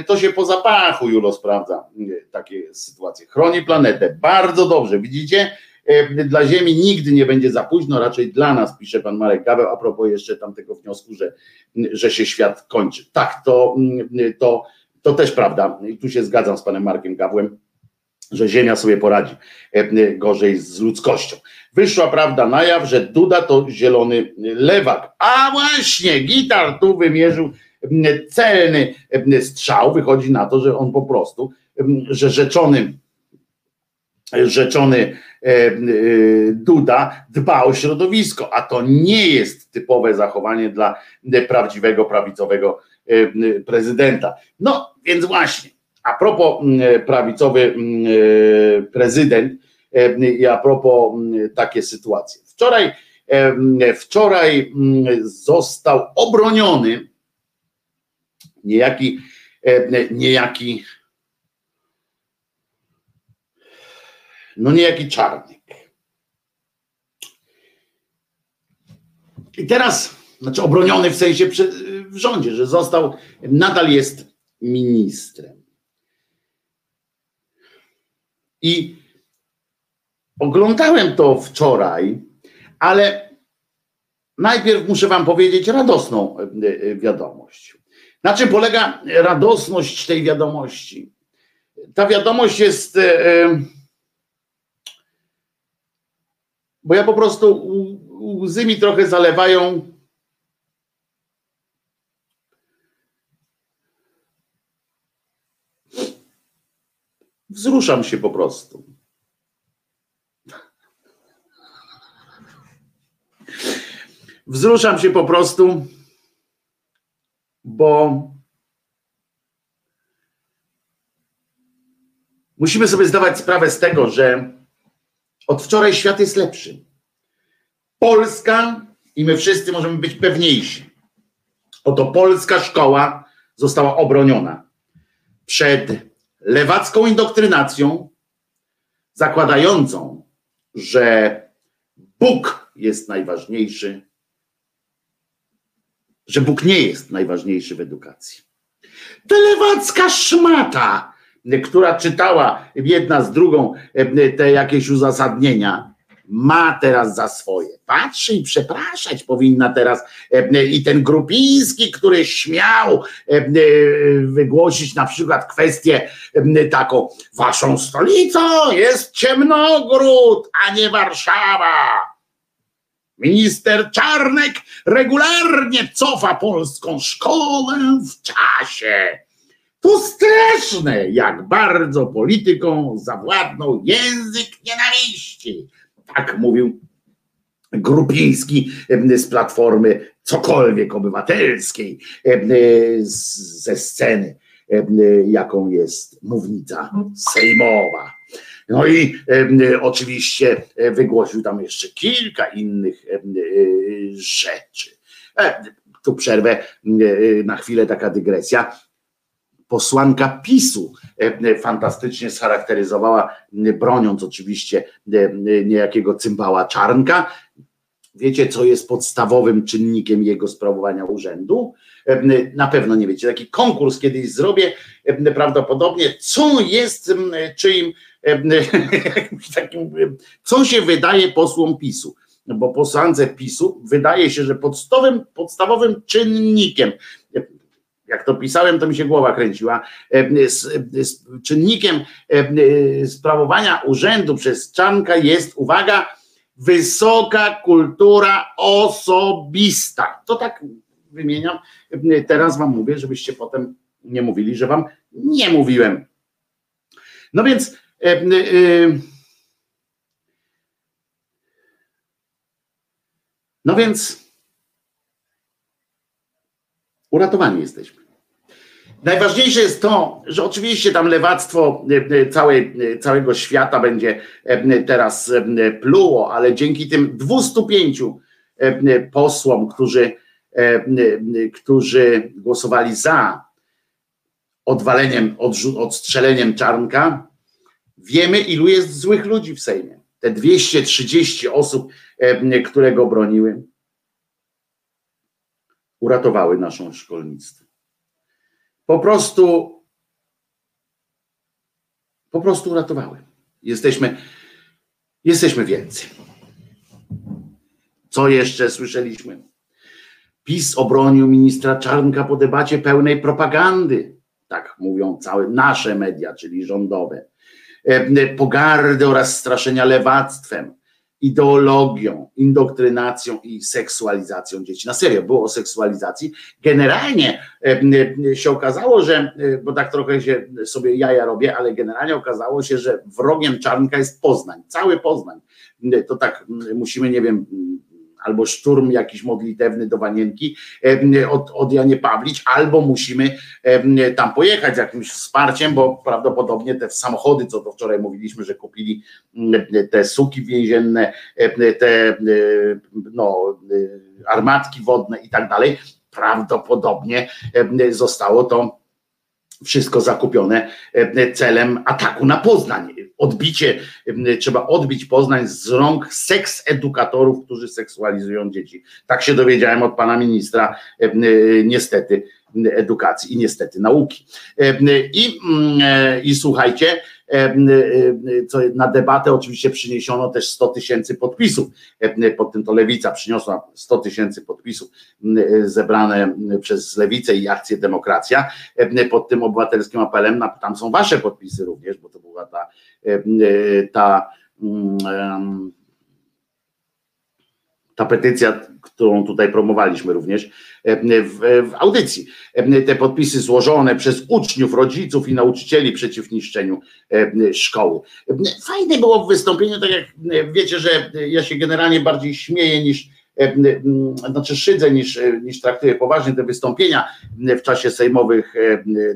To się po zapachu Julo sprawdza takie sytuacje. Chroni planetę. Bardzo dobrze. Widzicie? Dla Ziemi nigdy nie będzie za późno, raczej dla nas, pisze pan Marek Gaweł, a propos jeszcze tamtego wniosku, że, że się świat kończy. Tak, to, to, to też prawda. I tu się zgadzam z panem Markiem Gawłem, że Ziemia sobie poradzi gorzej z ludzkością. Wyszła prawda na jaw, że Duda to zielony lewak. A właśnie, gitar tu wymierzył celny strzał. Wychodzi na to, że on po prostu, że rzeczony rzeczony Duda dba o środowisko, a to nie jest typowe zachowanie dla prawdziwego prawicowego prezydenta. No więc właśnie, a propos prawicowy prezydent i a propos takie sytuacje. Wczoraj, wczoraj został obroniony niejaki, niejaki no niejaki czarnek. I teraz, znaczy obroniony w sensie przy, w rządzie, że został, nadal jest ministrem. I oglądałem to wczoraj, ale najpierw muszę Wam powiedzieć radosną e, e, wiadomość. Na czym polega radosność tej wiadomości? Ta wiadomość jest. E, bo ja po prostu łzy mi trochę zalewają. Wzruszam się po prostu. Wzruszam się po prostu, bo musimy sobie zdawać sprawę z tego, że od wczoraj świat jest lepszy. Polska i my wszyscy możemy być pewniejsi. Oto polska szkoła została obroniona przed lewacką indoktrynacją, zakładającą, że Bóg jest najważniejszy, że Bóg nie jest najważniejszy w edukacji. Ta lewacka szmata, która czytała jedna z drugą te jakieś uzasadnienia, ma teraz za swoje. Patrzy i przepraszać powinna teraz i ten Grupiński, który śmiał wygłosić na przykład kwestię taką, waszą stolicą jest Ciemnogród, a nie Warszawa. Minister Czarnek regularnie cofa polską szkołę w czasie. To straszne, jak bardzo polityką zawładnął język nienawiści. Tak mówił Grupiński z Platformy cokolwiek obywatelskiej ze sceny, jaką jest mównica sejmowa. No i e, oczywiście wygłosił tam jeszcze kilka innych e, rzeczy. E, tu przerwę na chwilę, taka dygresja posłanka PiSu fantastycznie scharakteryzowała, broniąc oczywiście niejakiego cymbała Czarnka. Wiecie, co jest podstawowym czynnikiem jego sprawowania urzędu? Na pewno nie wiecie. Taki konkurs kiedyś zrobię, prawdopodobnie, co jest czyim, [LAUGHS] takim, co się wydaje posłom PiSu bo posłance PiSu wydaje się, że podstawowym, podstawowym czynnikiem, jak to pisałem, to mi się głowa kręciła, czynnikiem sprawowania urzędu przez Czanka jest, uwaga, wysoka kultura osobista. To tak wymieniam. Teraz wam mówię, żebyście potem nie mówili, że wam nie mówiłem. No więc. No więc uratowani jesteśmy. Najważniejsze jest to, że oczywiście tam lewactwo całej, całego świata będzie teraz pluło, ale dzięki tym 205 posłom, którzy, którzy głosowali za odwaleniem, odstrzeleniem Czarnka, wiemy, ilu jest złych ludzi w Sejmie. Te 230 osób, które go broniły, uratowały naszą szkolnictwo. Po prostu, po prostu uratowały. Jesteśmy, jesteśmy więcej. Co jeszcze słyszeliśmy? PiS obronił ministra Czarnka po debacie pełnej propagandy. Tak mówią całe nasze media, czyli rządowe. Pogardy oraz straszenia lewactwem ideologią, indoktrynacją i seksualizacją dzieci. Na serio, było o seksualizacji. Generalnie się okazało, że, bo tak trochę się sobie jaja robię, ale generalnie okazało się, że wrogiem Czarnka jest Poznań, cały Poznań. To tak musimy, nie wiem, albo szturm jakiś modlitewny do Wanienki od, od Janie Pawlić, albo musimy tam pojechać z jakimś wsparciem, bo prawdopodobnie te samochody, co to wczoraj mówiliśmy, że kupili te suki więzienne, te no, armatki wodne i tak dalej, prawdopodobnie zostało to wszystko zakupione celem ataku na Poznań odbicie, trzeba odbić Poznań z rąk seks edukatorów, którzy seksualizują dzieci. Tak się dowiedziałem od pana ministra, niestety, edukacji i niestety nauki. I, i słuchajcie, co na debatę oczywiście przyniesiono też 100 tysięcy podpisów. Pod tym to Lewica przyniosła 100 tysięcy podpisów zebrane przez Lewicę i Akcję Demokracja. Pod tym obywatelskim apelem, tam są wasze podpisy również, bo to była ta ta, mm, ta petycja, którą tutaj promowaliśmy również w, w, audycji. Te podpisy złożone przez uczniów, rodziców i nauczycieli przeciw niszczeniu szkoły. Fajne było w wystąpieniu, tak jak wiecie, że ja się generalnie bardziej śmieję niż znaczy szydzę niż, niż traktuję poważnie te wystąpienia w czasie sejmowych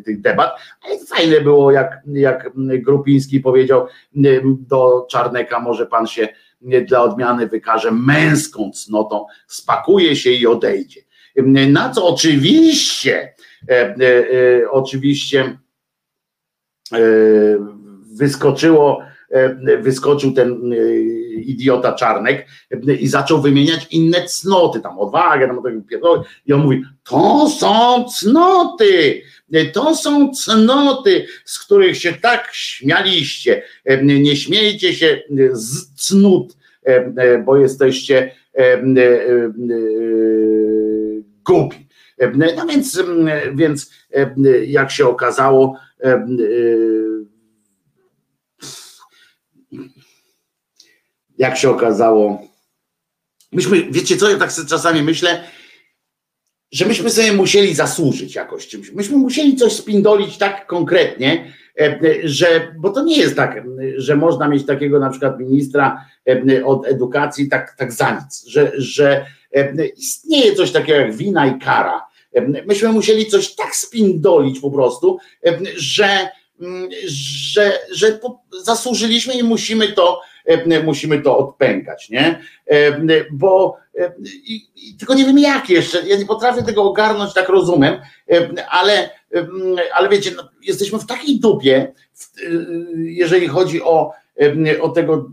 tych debat, ale fajne było, jak, jak Grupiński powiedział do Czarneka, może pan się dla odmiany wykaże męską cnotą, spakuje się i odejdzie. Na co oczywiście, oczywiście wyskoczyło E, wyskoczył ten e, idiota Czarnek e, i zaczął wymieniać inne cnoty, tam odwagę, tam i on mówi, to są cnoty, to są cnoty, z których się tak śmialiście, nie śmiejcie się z cnót, bo jesteście głupi. No więc, więc jak się okazało, jak się okazało, myśmy, wiecie co, ja tak sobie czasami myślę, że myśmy sobie musieli zasłużyć jakoś czymś. Myśmy musieli coś spindolić tak konkretnie, e, że, bo to nie jest tak, że można mieć takiego na przykład ministra e, od edukacji tak, tak za nic, że, że e, istnieje coś takiego jak wina i kara. Myśmy musieli coś tak spindolić po prostu, że, że, że zasłużyliśmy i musimy to E, musimy to odpękać, nie? E, bo, i, i, tylko nie wiem jak jeszcze, ja nie potrafię tego ogarnąć tak rozumem, ale, ale wiecie, no, jesteśmy w takiej dupie, jeżeli chodzi o, o tego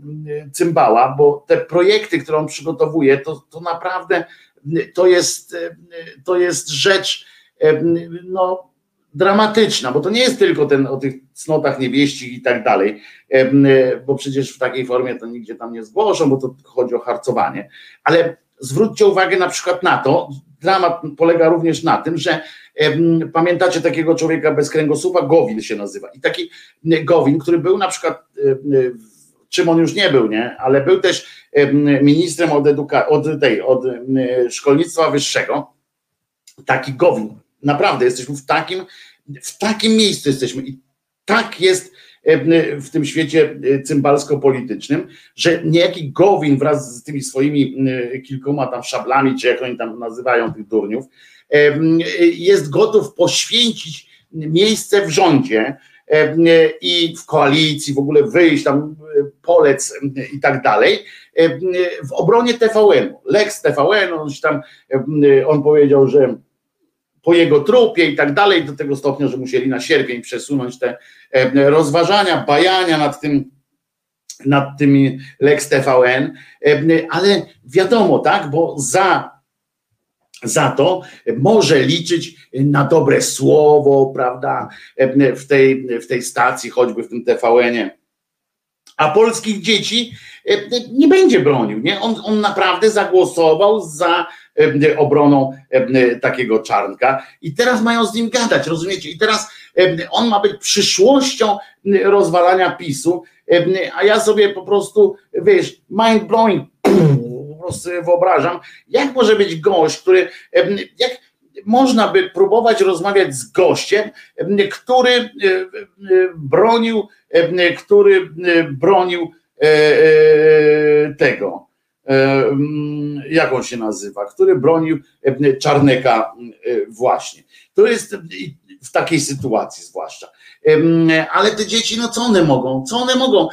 cymbała, bo te projekty, które on przygotowuje, to, to naprawdę to jest, to jest rzecz no, dramatyczna, bo to nie jest tylko ten o tych cnotach niewieścich i tak dalej, bo przecież w takiej formie to nigdzie tam nie zgłoszą, bo to chodzi o harcowanie, ale zwróćcie uwagę na przykład na to, dramat polega również na tym, że pamiętacie takiego człowieka bez kręgosłupa, Gowin się nazywa i taki Gowin, który był na przykład czym on już nie był, nie? Ale był też ministrem od, eduka- od, tej, od szkolnictwa wyższego, taki Gowin. Naprawdę jesteśmy w takim, w takim miejscu jesteśmy i tak jest w tym świecie cymbalsko-politycznym, że niejaki Gowin wraz z tymi swoimi kilkoma tam szablami, czy jak oni tam nazywają tych durniów, jest gotów poświęcić miejsce w rządzie i w koalicji, w ogóle wyjść tam, polec i tak dalej, w obronie TVN-u. Lex TVN, on tam, on powiedział, że po jego trupie i tak dalej, do tego stopnia, że musieli na sierpień przesunąć te rozważania, bajania nad tym, nad tymi Lex TVN, ale wiadomo, tak, bo za za to może liczyć na dobre słowo, prawda, w tej, w tej stacji, choćby w tym TVN-ie. A polskich dzieci nie będzie bronił. Nie? On, on naprawdę zagłosował za obroną takiego czarnka i teraz mają z nim gadać, rozumiecie? I teraz on ma być przyszłością rozwalania PiSu, a ja sobie po prostu, wiesz, mind blowing, sobie wyobrażam, jak może być gość, który, jak można by próbować rozmawiać z gościem, który bronił, który bronił tego, jak on się nazywa, który bronił Czarneka właśnie. To jest w takiej sytuacji zwłaszcza. Ale te dzieci, no co one mogą? Co one mogą?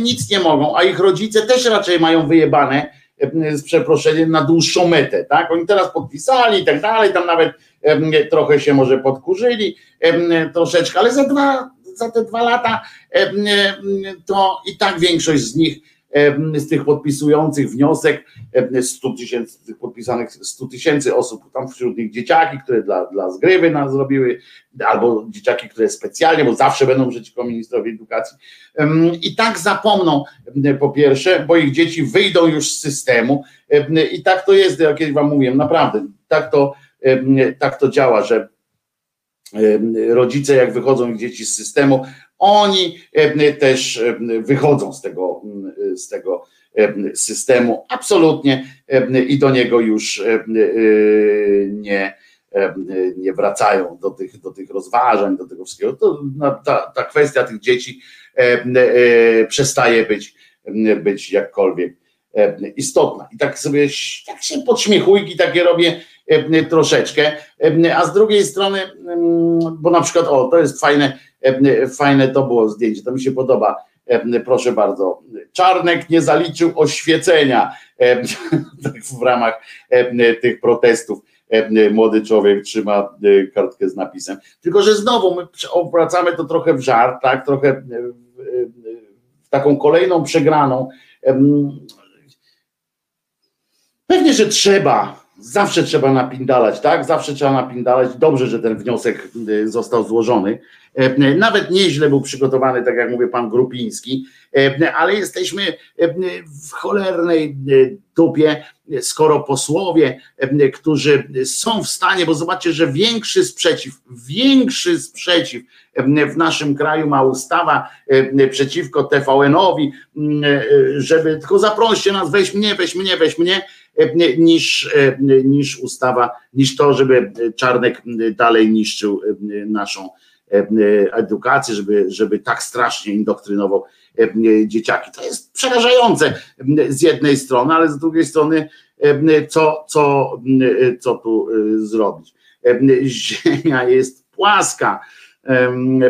Nic nie mogą, a ich rodzice też raczej mają wyjebane z przeproszeniem na dłuższą metę, tak? Oni teraz podpisali i tak dalej, tam nawet trochę się może podkurzyli troszeczkę, ale za dwa, za te dwa lata to i tak większość z nich z tych podpisujących wniosek, 100 tysięcy tych podpisanych 100 tysięcy osób, tam wśród nich dzieciaki, które dla, dla zgrywy nas zrobiły, albo dzieciaki, które specjalnie, bo zawsze będą przeciwko ministrowi edukacji, i tak zapomną po pierwsze, bo ich dzieci wyjdą już z systemu. I tak to jest, jak wam mówiłem, naprawdę, tak to, tak to działa, że rodzice jak wychodzą ich dzieci z systemu, oni też wychodzą z tego, z tego systemu absolutnie i do niego już nie, nie wracają do tych, do tych rozważań, do tego wszystkiego. To, ta, ta kwestia tych dzieci przestaje być, być jakkolwiek istotna. I tak sobie tak się podśmiechujki takie robię troszeczkę, a z drugiej strony, bo na przykład, o, to jest fajne, fajne to było zdjęcie, to mi się podoba, proszę bardzo, Czarnek nie zaliczył oświecenia [LAUGHS] tak w ramach tych protestów. Młody człowiek trzyma kartkę z napisem. Tylko, że znowu my obracamy to trochę w żart, tak? Trochę w taką kolejną przegraną. Pewnie, że trzeba zawsze trzeba napindalać, tak? Zawsze trzeba napindalać. Dobrze, że ten wniosek został złożony. E, nawet nieźle był przygotowany, tak jak mówię, pan Grupiński, e, ale jesteśmy e, w cholernej dupie, skoro posłowie, którzy są w stanie, bo zobaczcie, że większy sprzeciw, większy sprzeciw w naszym kraju ma ustawa przeciwko TVN-owi, żeby tylko zaproście nas, weź mnie, weź mnie, weź mnie, niż, niż ustawa, niż to, żeby Czarnek dalej niszczył naszą edukację, żeby, żeby tak strasznie indoktrynował dzieciaki. To jest przerażające z jednej strony, ale z drugiej strony, co, co, co tu zrobić? Ziemia jest płaska.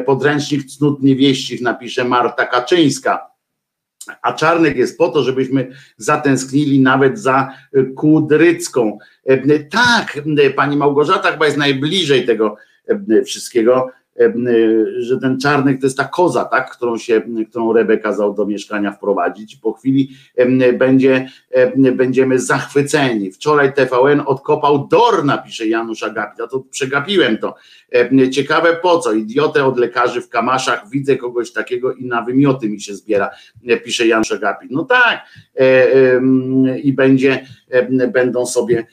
Podręcznik cnót niewieścich napisze Marta Kaczyńska a Czarnek jest po to, żebyśmy zatęsknili nawet za Kudrycką. Tak, pani Małgorzata chyba jest najbliżej tego wszystkiego, że ten Czarnek to jest ta koza, tak, którą się, którą Rebeka kazał do mieszkania wprowadzić. Po chwili będzie, będziemy zachwyceni. Wczoraj TVN odkopał Dorna, pisze Janusz Agapit, a to przegapiłem to. Ciekawe po co, idiotę od lekarzy w kamaszach, widzę kogoś takiego i na wymioty mi się zbiera, pisze Janusz Agapit. No tak, i będzie, będą sobie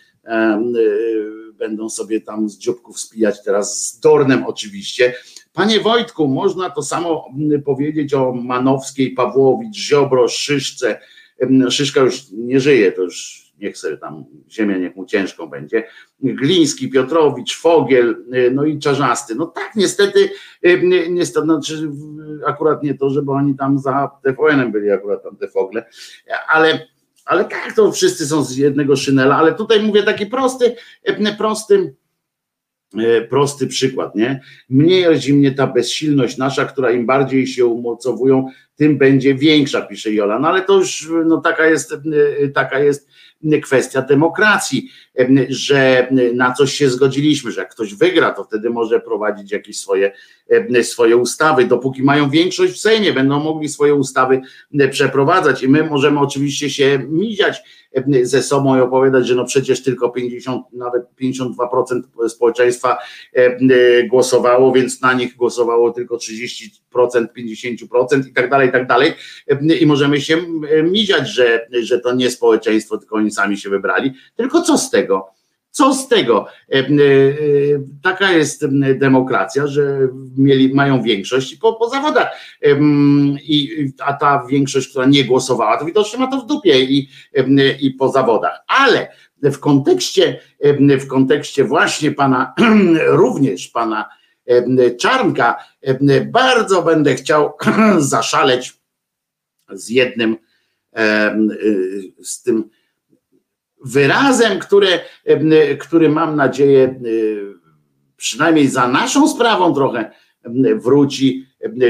będą sobie tam z dzióbków spijać teraz z Dornem oczywiście. Panie Wojtku, można to samo powiedzieć o Manowskiej, Pawłowicz, Ziobro, Szyszce. Szyszka już nie żyje, to już niech sobie tam ziemia niech mu ciężką będzie. Gliński, Piotrowicz, Fogiel, no i Czarzasty. No tak, niestety, niestety, znaczy akurat nie to, żeby oni tam za TVN-em byli akurat tam te fogle, ale ale tak, to wszyscy są z jednego szynela, ale tutaj mówię taki prosty, e, prosty, e, prosty przykład, nie? Mniej razi mnie ta bezsilność nasza, która im bardziej się umocowują, tym będzie większa, pisze Jola. No ale to już no, taka jest, e, taka jest kwestia demokracji, że na coś się zgodziliśmy, że jak ktoś wygra, to wtedy może prowadzić jakieś swoje, swoje ustawy. Dopóki mają większość w Sejmie, będą mogli swoje ustawy przeprowadzać i my możemy oczywiście się miziać ze sobą i opowiadać, że no przecież tylko 50, nawet 52% społeczeństwa głosowało, więc na nich głosowało tylko 30%, 50% i tak dalej, i tak dalej. I możemy się miziać, że, że to nie społeczeństwo, tylko oni sami się wybrali. Tylko co z tego? Co z tego? Taka jest demokracja, że mieli, mają większość po, po zawodach. I, a ta większość, która nie głosowała, to widocznie ma to w dupie i, i po zawodach. Ale w kontekście, w kontekście właśnie pana, [CLEARS THROAT] również pana Czarnka, bardzo będę chciał [CLEARS THROAT] zaszaleć z jednym, z tym wyrazem, które, który mam nadzieję, przynajmniej za naszą sprawą trochę wróci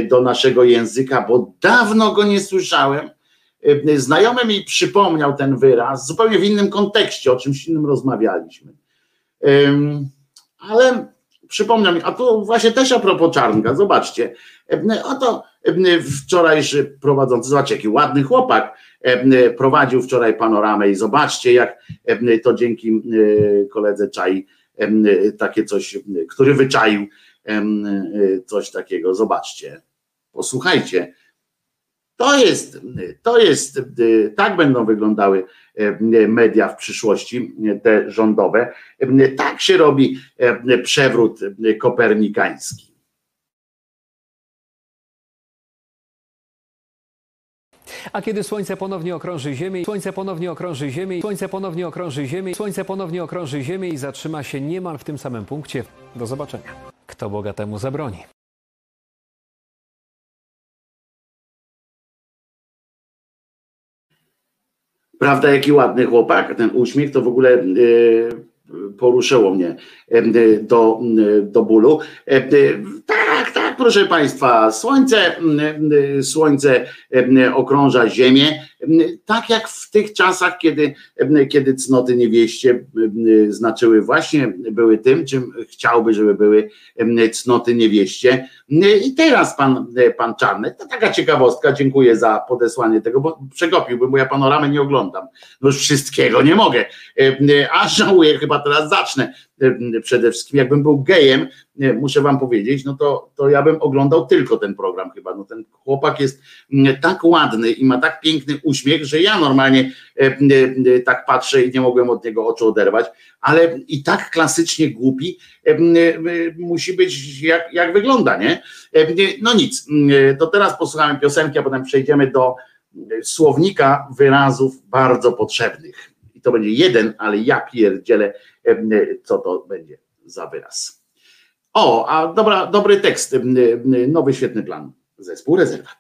do naszego języka, bo dawno go nie słyszałem. Znajomy mi przypomniał ten wyraz, zupełnie w innym kontekście, o czymś innym rozmawialiśmy. Ale przypomniał mi, a tu właśnie też a propos Czarnka, zobaczcie, oto wczorajszy prowadzący, zobaczcie, jaki ładny chłopak, prowadził wczoraj panoramę i zobaczcie, jak to dzięki koledze Czai takie coś, który wyczaił coś takiego. Zobaczcie, posłuchajcie. To jest, to jest, tak będą wyglądały media w przyszłości, te rządowe. Tak się robi przewrót kopernikański. A kiedy Słońce ponownie okrąży Ziemię, Słońce ponownie okrąży Ziemię, Słońce ponownie okrąży Ziemię, Słońce ponownie okrąży Ziemię i zatrzyma się niemal w tym samym punkcie. Do zobaczenia. Kto Boga temu zabroni? Prawda, jaki ładny chłopak, ten uśmiech to w ogóle yy, poruszyło mnie yy, do, yy, do bólu. Tak, tak, proszę Państwa, słońce, słońce okrąża Ziemię, tak jak w tych czasach, kiedy, kiedy cnoty niewieście znaczyły właśnie, były tym, czym chciałby, żeby były cnoty niewieście. I teraz pan, pan Czarny, to taka ciekawostka, dziękuję za podesłanie tego, bo przegopiłbym, bo ja panoramę nie oglądam. No już wszystkiego nie mogę, a żałuję, chyba teraz zacznę przede wszystkim. Jakbym był gejem, muszę wam powiedzieć, no to, to ja bym oglądał tylko ten program chyba. No ten chłopak jest tak ładny i ma tak piękny uśmiech, że ja normalnie tak patrzę i nie mogłem od niego oczu oderwać, ale i tak klasycznie głupi musi być jak, jak wygląda, nie? No nic, to teraz posłuchamy piosenki, a potem przejdziemy do słownika wyrazów bardzo potrzebnych. To będzie jeden, ale ja pierdzielę, co to będzie za wyraz. O, a dobra, dobry tekst, nowy świetny plan. Zespół rezerwat.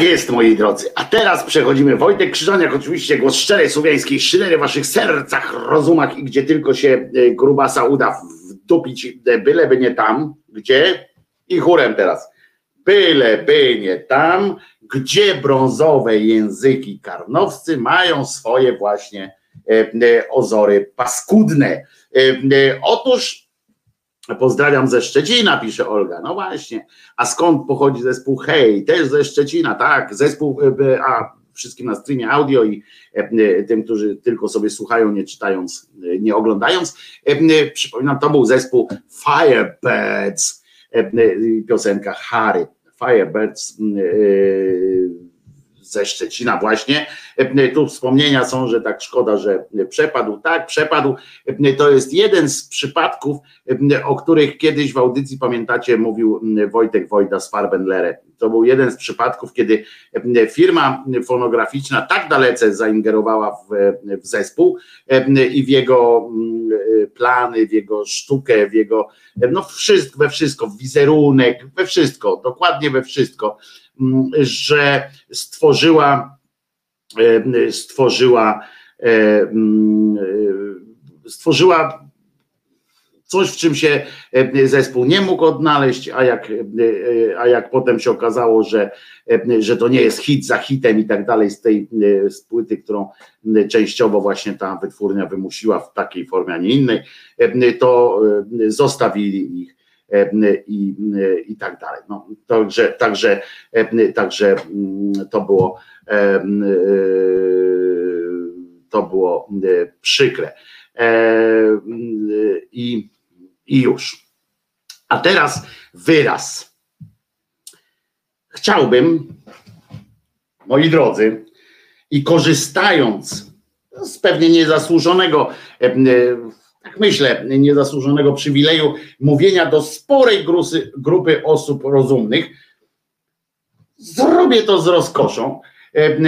Tak jest, moi drodzy. A teraz przechodzimy. Wojtek Krzyżaniak, oczywiście głos szczerej słowiańskiej szydery w waszych sercach, rozumach i gdzie tylko się e, grubasa uda wdupić, e, byleby nie tam, gdzie i chórem teraz. Byleby nie tam, gdzie brązowe języki karnowscy mają swoje właśnie e, ozory paskudne. Otóż Pozdrawiam ze Szczecina, pisze Olga. No właśnie. A skąd pochodzi zespół Hej? Też ze Szczecina, tak. Zespół, e, a wszystkim na streamie audio i e, e, tym, którzy tylko sobie słuchają, nie czytając, nie oglądając. Przypominam, to był zespół Firebirds, piosenka Harry. Firebirds ze Szczecina właśnie. E, Tu wspomnienia są, że tak szkoda, że przepadł. Tak, przepadł. E, To jest jeden z przypadków, e, o których kiedyś w audycji, pamiętacie, mówił Wojtek Wojda z Farbenlere. To był jeden z przypadków, kiedy firma fonograficzna tak dalece zaingerowała w, w zespół i w jego m, e, plany, w jego sztukę, w jego, no wszystko, we wszystko, w wizerunek, we wszystko, dokładnie we wszystko, że stworzyła e, stworzyła e, e, stworzyła coś, w czym się zespół nie mógł odnaleźć, a jak, a jak potem się okazało, że, że to nie jest hit za hitem i tak dalej z tej z płyty, którą częściowo właśnie ta wytwórnia wymusiła w takiej formie, a nie innej, to zostawili ich i, i tak dalej. No, także, także, e, także mm, to było e, e, to było e, przykre. E, I, I już. A teraz wyraz. Chciałbym, moi drodzy, i korzystając z pewnie niezasłużonego, e, e, tak myślę, niezasłużonego przywileju mówienia do sporej grusy, grupy osób rozumnych, zrobię to z rozkoszą. E, e,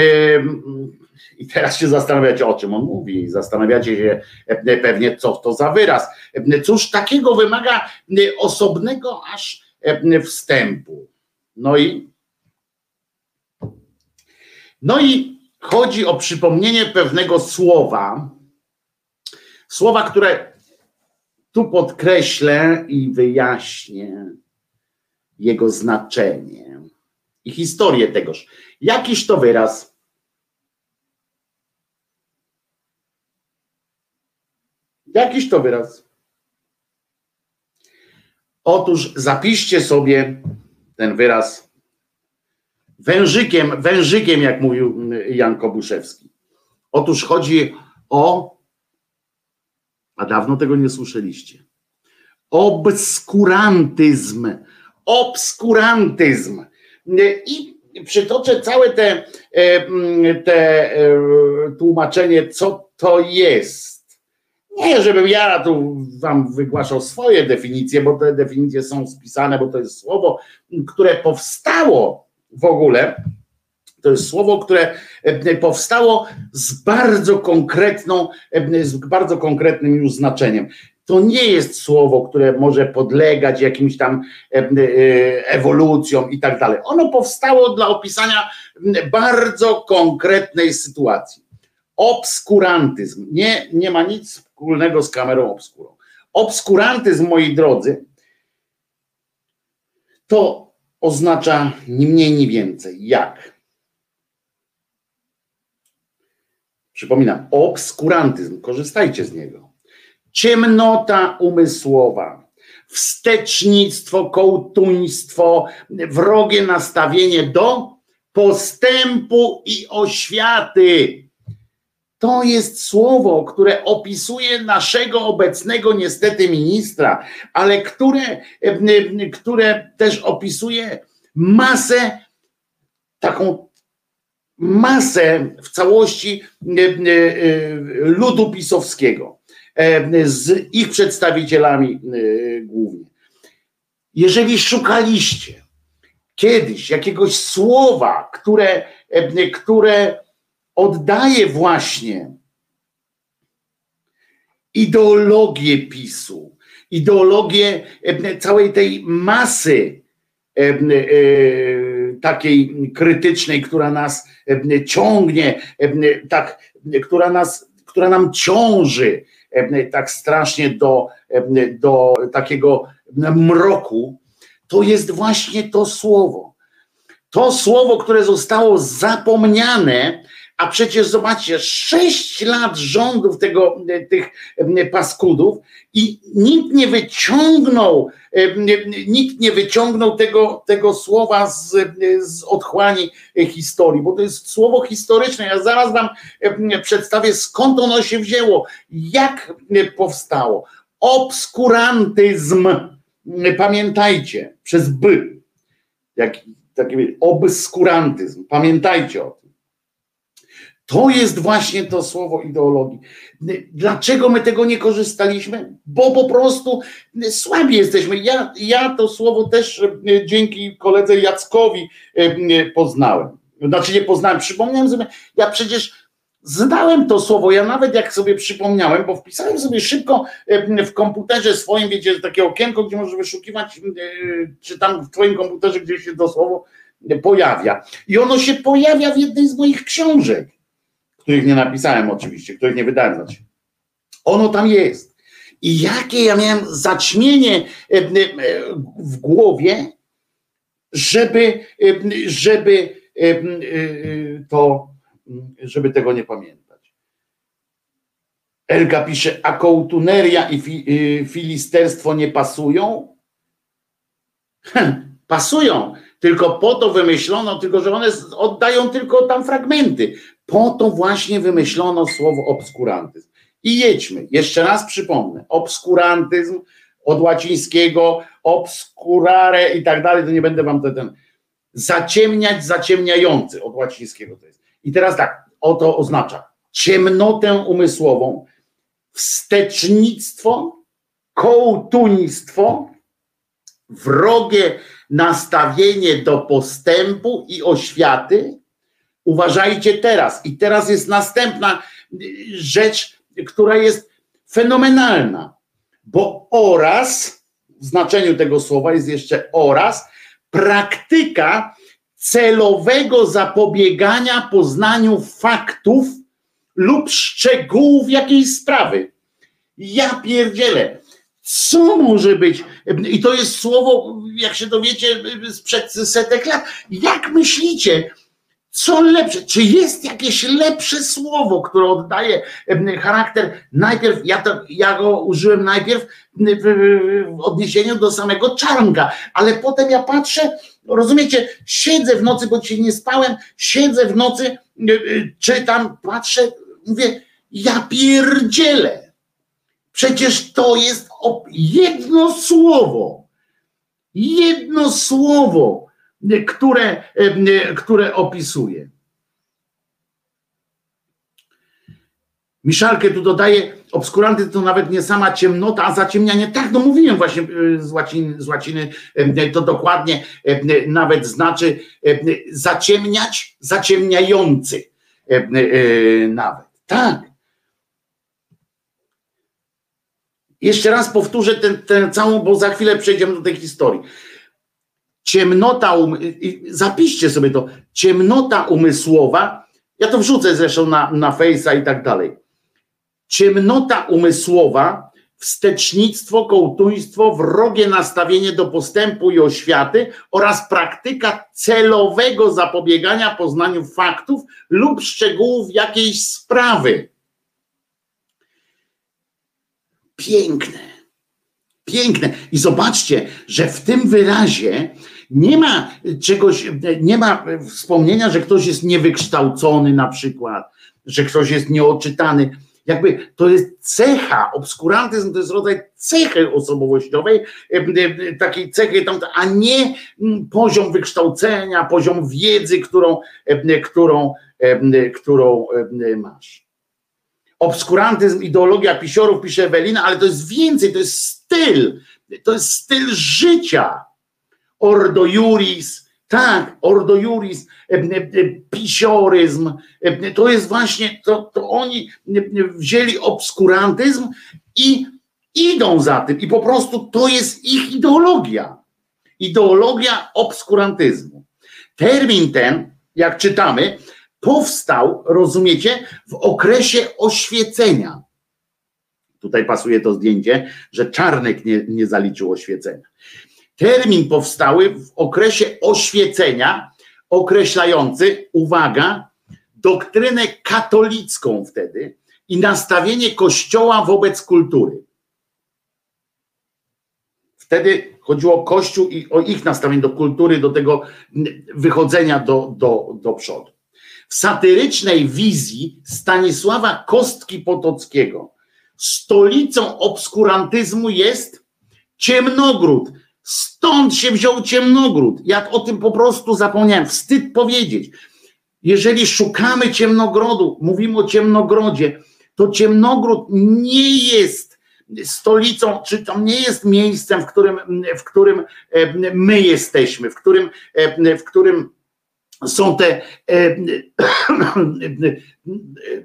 I teraz się zastanawiacie, o czym on mówi. Zastanawiacie się e, pewnie, co to za wyraz. Cóż takiego wymaga osobnego aż wstępu. No i no i chodzi o przypomnienie pewnego słowa, słowa, które tu podkreślę i wyjaśnię jego znaczenie i historię tegoż. Jakiś to wyraz. Jakiś to wyraz. Otóż zapiszcie sobie ten wyraz wężykiem, wężykiem, jak mówił Jan Kobuszewski. Otóż chodzi o, a dawno tego nie słyszeliście, obskurantyzm. Obskurantyzm. I przytoczę całe te, te tłumaczenie, co to jest. Nie, żebym ja tu wam wygłaszał swoje definicje, bo te definicje są spisane, bo to jest słowo, które powstało w ogóle To jest słowo, które e, powstało z bardzo konkretną, e, z bardzo konkretnym już znaczeniem. To nie jest słowo, które może podlegać jakimś tam e, ewolucjom i tak dalej. Ono powstało dla opisania bardzo konkretnej sytuacji. Obskurantyzm nie, nie ma nic wspólnego z kamerą obskurą. Obskurantyzm, moi drodzy, to oznacza ni mniej, ni więcej jak. Przypominam, obskurantyzm, korzystajcie z niego. Ciemnota umysłowa, wstecznictwo, kołtuństwo, wrogie nastawienie do postępu i oświaty. To jest słowo, które opisuje naszego obecnego niestety ministra, ale które, które też opisuje masę, taką masę w całości ludu pisowskiego, z ich przedstawicielami głównie. Jeżeli szukaliście kiedyś jakiegoś słowa, które, które oddaje właśnie ideologię PiSu, ideologię całej tej masy takiej krytycznej, która nas ciągnie, tak, która nas, która nam ciąży tak strasznie do, do takiego mroku, to jest właśnie to słowo. To słowo, które zostało zapomniane, a przecież zobaczcie, sześć lat rządów tego, tych paskudów i nikt nie wyciągnął, nikt nie wyciągnął tego, tego słowa z, z otchłani historii, bo to jest słowo historyczne. Ja zaraz wam przedstawię, skąd ono się wzięło, jak powstało. Obskurantyzm, pamiętajcie, przez by, jak, taki obskurantyzm, pamiętajcie o tym. To jest właśnie to słowo ideologii. Dlaczego my tego nie korzystaliśmy? Bo po prostu słabi jesteśmy. Ja, ja to słowo też e, dzięki koledze Jackowi e, poznałem. Znaczy nie poznałem, przypomniałem sobie, ja przecież znałem to słowo, ja nawet jak sobie przypomniałem, bo wpisałem sobie szybko e, w komputerze swoim, wiecie, takie okienko, gdzie możesz wyszukiwać, czy tam w twoim komputerze gdzieś się to słowo pojawia. I ono się pojawia w jednej z moich książek których nie napisałem oczywiście, których nie wydałem, znaczy. Ono tam jest. I jakie ja miałem zaćmienie e, e, w głowie, żeby, e, żeby to, żeby tego nie pamiętać. Elka pisze, a kołtuneria i filisterstwo nie pasują? pasują, tylko po to wymyślono, tylko że one oddają tylko tam fragmenty. Po to właśnie wymyślono słowo obskurantyzm. I jedźmy. Jeszcze raz przypomnę. Obskurantyzm od łacińskiego obscurare i tak dalej, to nie będę wam ten zaciemniać, zaciemniający od łacińskiego to jest. I teraz tak, oto oznacza ciemnotę umysłową, wstecznictwo, kołtuństwo, wrogie nastawienie do postępu i oświaty, Uważajcie teraz. I teraz jest następna rzecz, która jest fenomenalna, bo oraz, w znaczeniu tego słowa jest jeszcze oraz, praktyka celowego zapobiegania poznaniu faktów lub szczegółów jakiejś sprawy. Ja pierdzielę. Co może być? I to jest słowo, jak się dowiecie, sprzed setek lat. Jak myślicie, co lepsze? Czy jest jakieś lepsze słowo, które oddaje charakter? Najpierw, ja, to, ja go użyłem najpierw w odniesieniu do samego czarnka, ale potem ja patrzę, rozumiecie, siedzę w nocy, bo dzisiaj nie spałem, siedzę w nocy, czytam, patrzę, mówię, ja pierdzielę. Przecież to jest jedno słowo. Jedno słowo które, które opisuje. Miszalkę tu dodaje, obskuranty to nawet nie sama ciemnota, a zaciemnianie. Tak, no mówiłem właśnie y, z łaciny, z łaciny to dokładnie nawet znaczy zaciemniać, zaciemniający nawet. Tak. Jeszcze raz powtórzę tę całą, bo za chwilę przejdziemy do tej historii. Ciemnota, um, zapiszcie sobie to, ciemnota umysłowa, ja to wrzucę zresztą na, na Face'a i tak dalej ciemnota umysłowa, wstecznictwo, kołtuństwo, wrogie nastawienie do postępu i oświaty oraz praktyka celowego zapobiegania poznaniu faktów lub szczegółów jakiejś sprawy. Piękne. Piękne. I zobaczcie, że w tym wyrazie nie ma czegoś, nie ma wspomnienia, że ktoś jest niewykształcony na przykład, że ktoś jest nieoczytany jakby to jest cecha, obskurantyzm to jest rodzaj cechy osobowościowej, e, e, takiej cechy, a nie mm, poziom wykształcenia, poziom wiedzy, którą, e, którą, którą masz. Obskurantyzm, ideologia pisiorów, pisze Ewelina, ale to jest więcej, to jest styl, to jest styl życia. Ordo Juris, tak, Ordo Juris, e, e, pisioryzm, e, to jest właśnie, to, to oni wzięli obskurantyzm i idą za tym i po prostu to jest ich ideologia. Ideologia obskurantyzmu. Termin ten, jak czytamy, powstał, rozumiecie, w okresie oświecenia. Tutaj pasuje to zdjęcie, że Czarnek nie, nie zaliczył oświecenia termin powstały w okresie oświecenia, określający, uwaga, doktrynę katolicką wtedy i nastawienie Kościoła wobec kultury. Wtedy chodziło o Kościół i o ich nastawienie do kultury, do tego wychodzenia do, do, do przodu. W satyrycznej wizji Stanisława Kostki Potockiego stolicą obskurantyzmu jest Ciemnogród, Stąd się wziął ciemnogród. Ja o tym po prostu zapomniałem. Wstyd powiedzieć. Jeżeli szukamy ciemnogrodu, mówimy o ciemnogrodzie, to ciemnogród nie jest stolicą, czy to nie jest miejscem, w którym, w którym e, my jesteśmy, w którym, e, w którym są te e,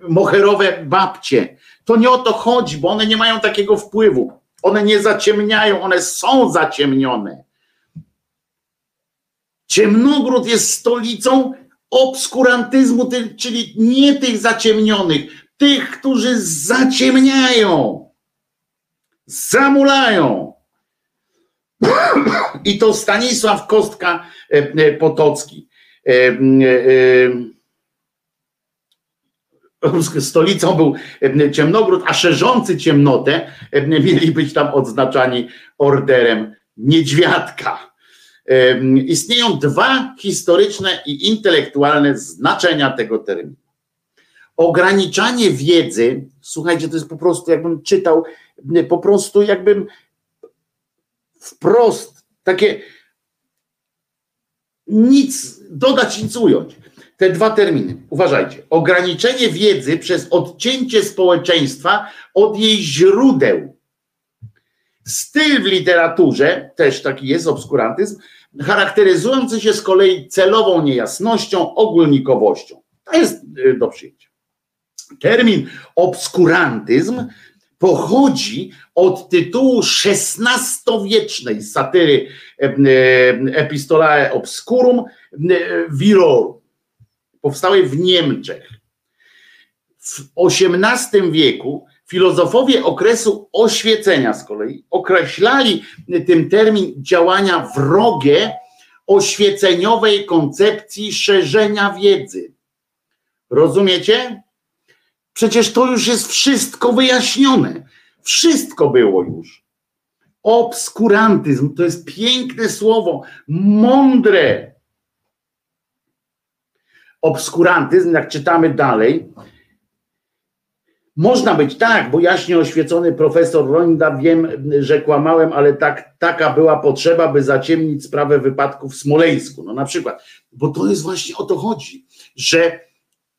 moherowe babcie. To nie o to chodzi, bo one nie mają takiego wpływu. One nie zaciemniają, one są zaciemnione. Ciemnogród jest stolicą obskurantyzmu, czyli nie tych zaciemnionych, tych, którzy zaciemniają, zamulają. I to Stanisław Kostka e, e, Potocki. E, stolicą był Ciemnogród, a szerzący ciemnotę mieli być tam odznaczani orderem niedźwiadka. Istnieją dwa historyczne i intelektualne znaczenia tego terminu. Ograniczanie wiedzy, słuchajcie, to jest po prostu, jakbym czytał, po prostu jakbym wprost, takie nic, dodać, nic ująć te dwa terminy. Uważajcie. Ograniczenie wiedzy przez odcięcie społeczeństwa od jej źródeł. Styl w literaturze, też taki jest obskurantyzm, charakteryzujący się z kolei celową niejasnością, ogólnikowością. To jest y, do przyjęcia. Termin obskurantyzm pochodzi od tytułu XVI-wiecznej satyry Epistolae Obscurum Virorum powstały w Niemczech. W XVIII wieku filozofowie okresu oświecenia z kolei określali tym termin działania wrogie oświeceniowej koncepcji szerzenia wiedzy. Rozumiecie? Przecież to już jest wszystko wyjaśnione. Wszystko było już. Obskurantyzm to jest piękne słowo, mądre, obskurantyzm, jak czytamy dalej, można być tak, bo jaśnie oświecony profesor Ronda, wiem, że kłamałem, ale tak, taka była potrzeba, by zaciemnić sprawę wypadków w Smoleńsku. No na przykład, bo to jest właśnie o to chodzi, że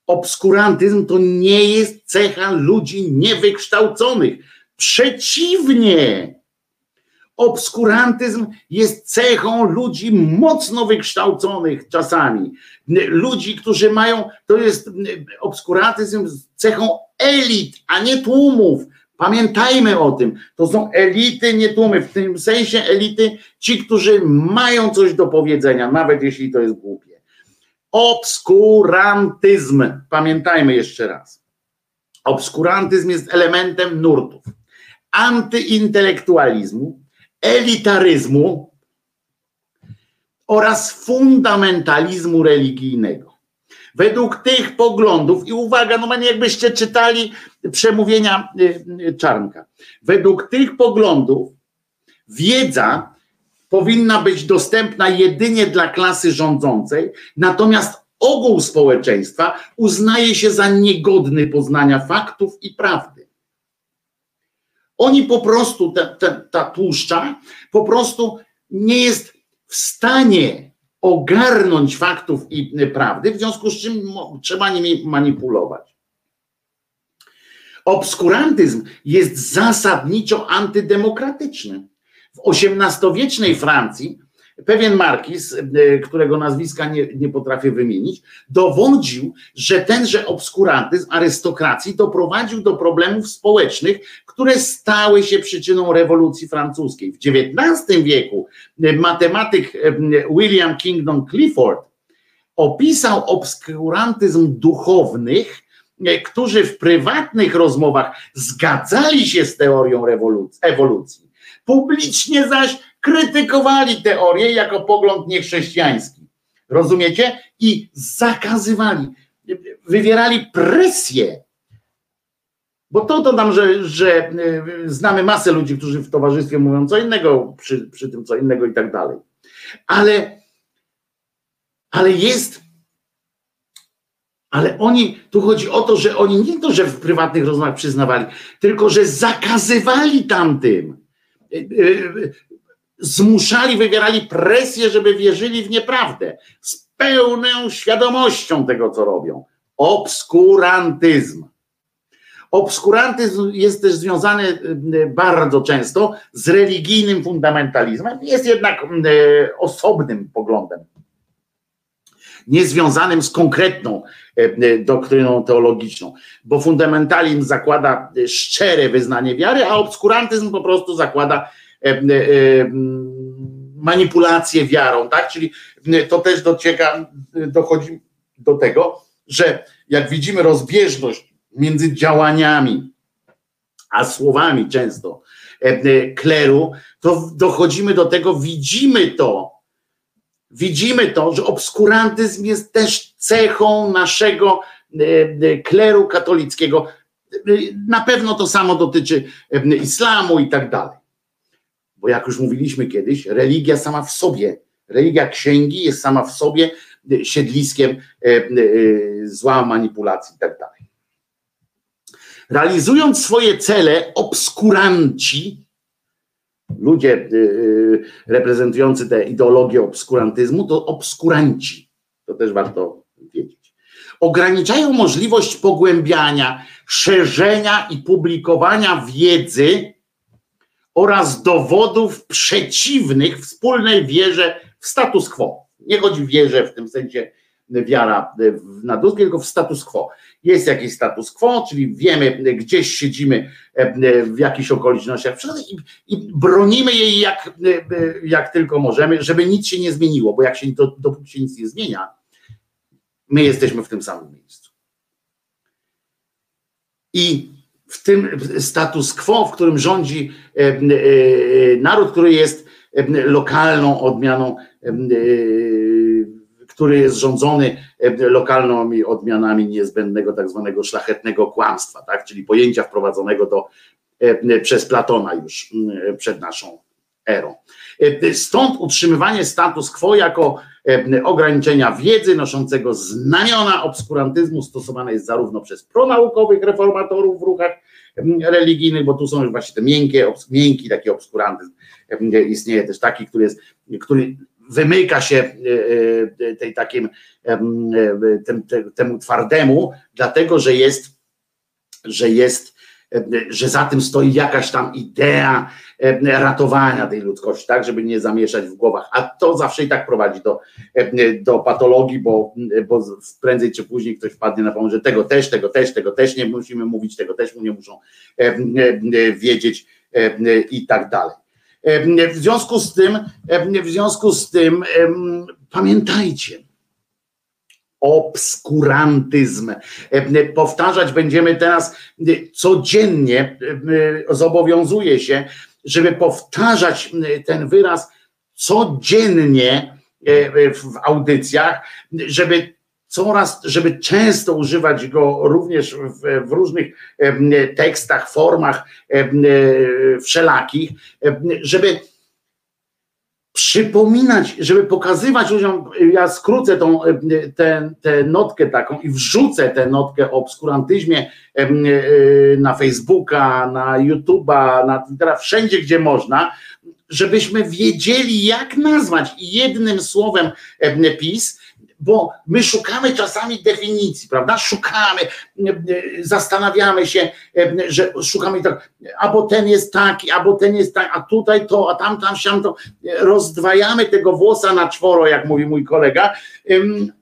Obskurantyzm to nie jest cecha ludzi niewykształconych. Przeciwnie, obskurantyzm jest cechą ludzi mocno wykształconych czasami. Ludzi, którzy mają, to jest obskurantyzm cechą elit, a nie tłumów. Pamiętajmy o tym. To są elity, nie tłumy. W tym sensie elity ci, którzy mają coś do powiedzenia, nawet jeśli to jest głupie. Obskurantyzm. Pamiętajmy jeszcze raz. Obskurantyzm jest elementem nurtów antyintelektualizmu, elitaryzmu oraz fundamentalizmu religijnego. Według tych poglądów, i uwaga, no jakbyście czytali przemówienia y, y, Czarnka, według tych poglądów wiedza powinna być dostępna jedynie dla klasy rządzącej, natomiast ogół społeczeństwa uznaje się za niegodny poznania faktów i prawdy. Oni po prostu, ta, ta, ta tłuszcza, po prostu nie jest w stanie ogarnąć faktów i prawdy, w związku z czym trzeba nimi manipulować. Obskurantyzm jest zasadniczo antydemokratyczny. W XVIII-wiecznej Francji pewien markiz, e, którego nazwiska nie, nie potrafię wymienić, dowodził, że tenże obskurantyzm arystokracji doprowadził do problemów społecznych, które stały się przyczyną rewolucji francuskiej. W XIX wieku e, matematyk e, William Kingdon Clifford opisał obskurantyzm duchownych, którzy w prywatnych rozmowach zgadzali się z teorią ewolucji. Publicznie zaś krytykowali teorię jako pogląd niechrześcijański. Rozumiecie? I zakazywali, wywierali presję. Bo to to że, że y, znamy masę ludzi, którzy w towarzystwie mówią co innego, przy, przy tym co innego i tak dalej. Ale, ale jest ale oni, tu chodzi o to, że oni nie to, że w prywatnych rozmowach przyznawali, tylko że zakazywali tamtym. Y, y, zmuszali, wywierali presję, żeby wierzyli w nieprawdę, z pełną świadomością tego, co robią. Obskurantyzm. Obskurantyzm jest też związany e, bardzo często z religijnym fundamentalizmem, jest jednak e, osobnym poglądem, niezwiązanym z konkretną doktryną teologiczną, bo fundamentalizm zakłada szczere wyznanie wiary, a obskurantyzm po prostu zakłada manipulację wiarą, tak? Czyli to też docieka, dochodzi do tego, że jak widzimy rozbieżność między działaniami a słowami często e, kleru, to dochodzimy do tego, widzimy to, widzimy to, że obskurantyzm jest też cechą naszego kleru katolickiego. Na pewno to samo dotyczy islamu i tak dalej. Bo jak już mówiliśmy kiedyś, religia sama w sobie, religia księgi jest sama w sobie siedliskiem e, e, zła, manipulacji i tak. Realizując swoje cele, obskuranci, ludzie e, reprezentujący tę ideologię obskurantyzmu, to obskuranci. To też warto wiedzieć. Ograniczają możliwość pogłębiania, szerzenia i publikowania wiedzy oraz dowodów przeciwnych wspólnej wierze w status quo. Nie chodzi wierze w tym sensie wiara na duskie, tylko w status quo. Jest jakiś status quo, czyli wiemy, gdzieś siedzimy e, w jakichś okolicznościach i, i bronimy jej jak, e, jak tylko możemy, żeby nic się nie zmieniło, bo jak się, to, dopóki się nic nie zmienia, my jesteśmy w tym samym miejscu. I w tym status quo, w którym rządzi e, e, naród, który jest e, lokalną odmianą, który jest rządzony lokalnymi odmianami niezbędnego tak zwanego szlachetnego kłamstwa, tak? czyli pojęcia wprowadzonego do, przez Platona już przed naszą erą. Stąd utrzymywanie status quo jako ograniczenia wiedzy noszącego znamiona obskurantyzmu stosowane jest zarówno przez pronaukowych reformatorów w ruchach religijnych, bo tu są już właśnie te miękkie, miękki taki obskurantyzm. Istnieje też taki, który jest, który wymyka się e, e, tej takim em, e, tem, te- temu twardemu, dlatego że jest, że jest, e, że za tym stoi jakaś tam idea e, ratowania tej ludzkości, tak, żeby nie zamieszać w głowach. A to zawsze i tak prowadzi do, e, do patologii, bo, bo prędzej czy później ktoś wpadnie na pomysł, że tego też, tego też, tego też nie musimy mówić, tego też nie muszą e, e, wiedzieć e, i tak dalej. E, W związku z tym, e, w związku z tym pamiętajcie, obskurantyzm. E, Powtarzać będziemy teraz e, codziennie, e, zobowiązuję się, żeby powtarzać e, ten wyraz codziennie e, w audycjach, żeby coraz, żeby często używać go również w, w różnych em, tekstach, formach e, wszelakich, żeby przypominać, żeby pokazywać ludziom, ja skrócę tą, em, tę, tę notkę taką i wrzucę tę notkę o obskurantyzmie em, e, na Facebooka, na YouTube'a, na Twittera, wszędzie gdzie można, żebyśmy wiedzieli jak nazwać jednym słowem em, PiS, bo my szukamy czasami definicji, prawda? Szukamy, e, e, zastanawiamy się, e, że szukamy tak, albo ten jest taki, albo ten jest tak, a tutaj to, a tam, tam, siam to. Rozdwajamy tego włosa na czworo, jak mówi mój kolega,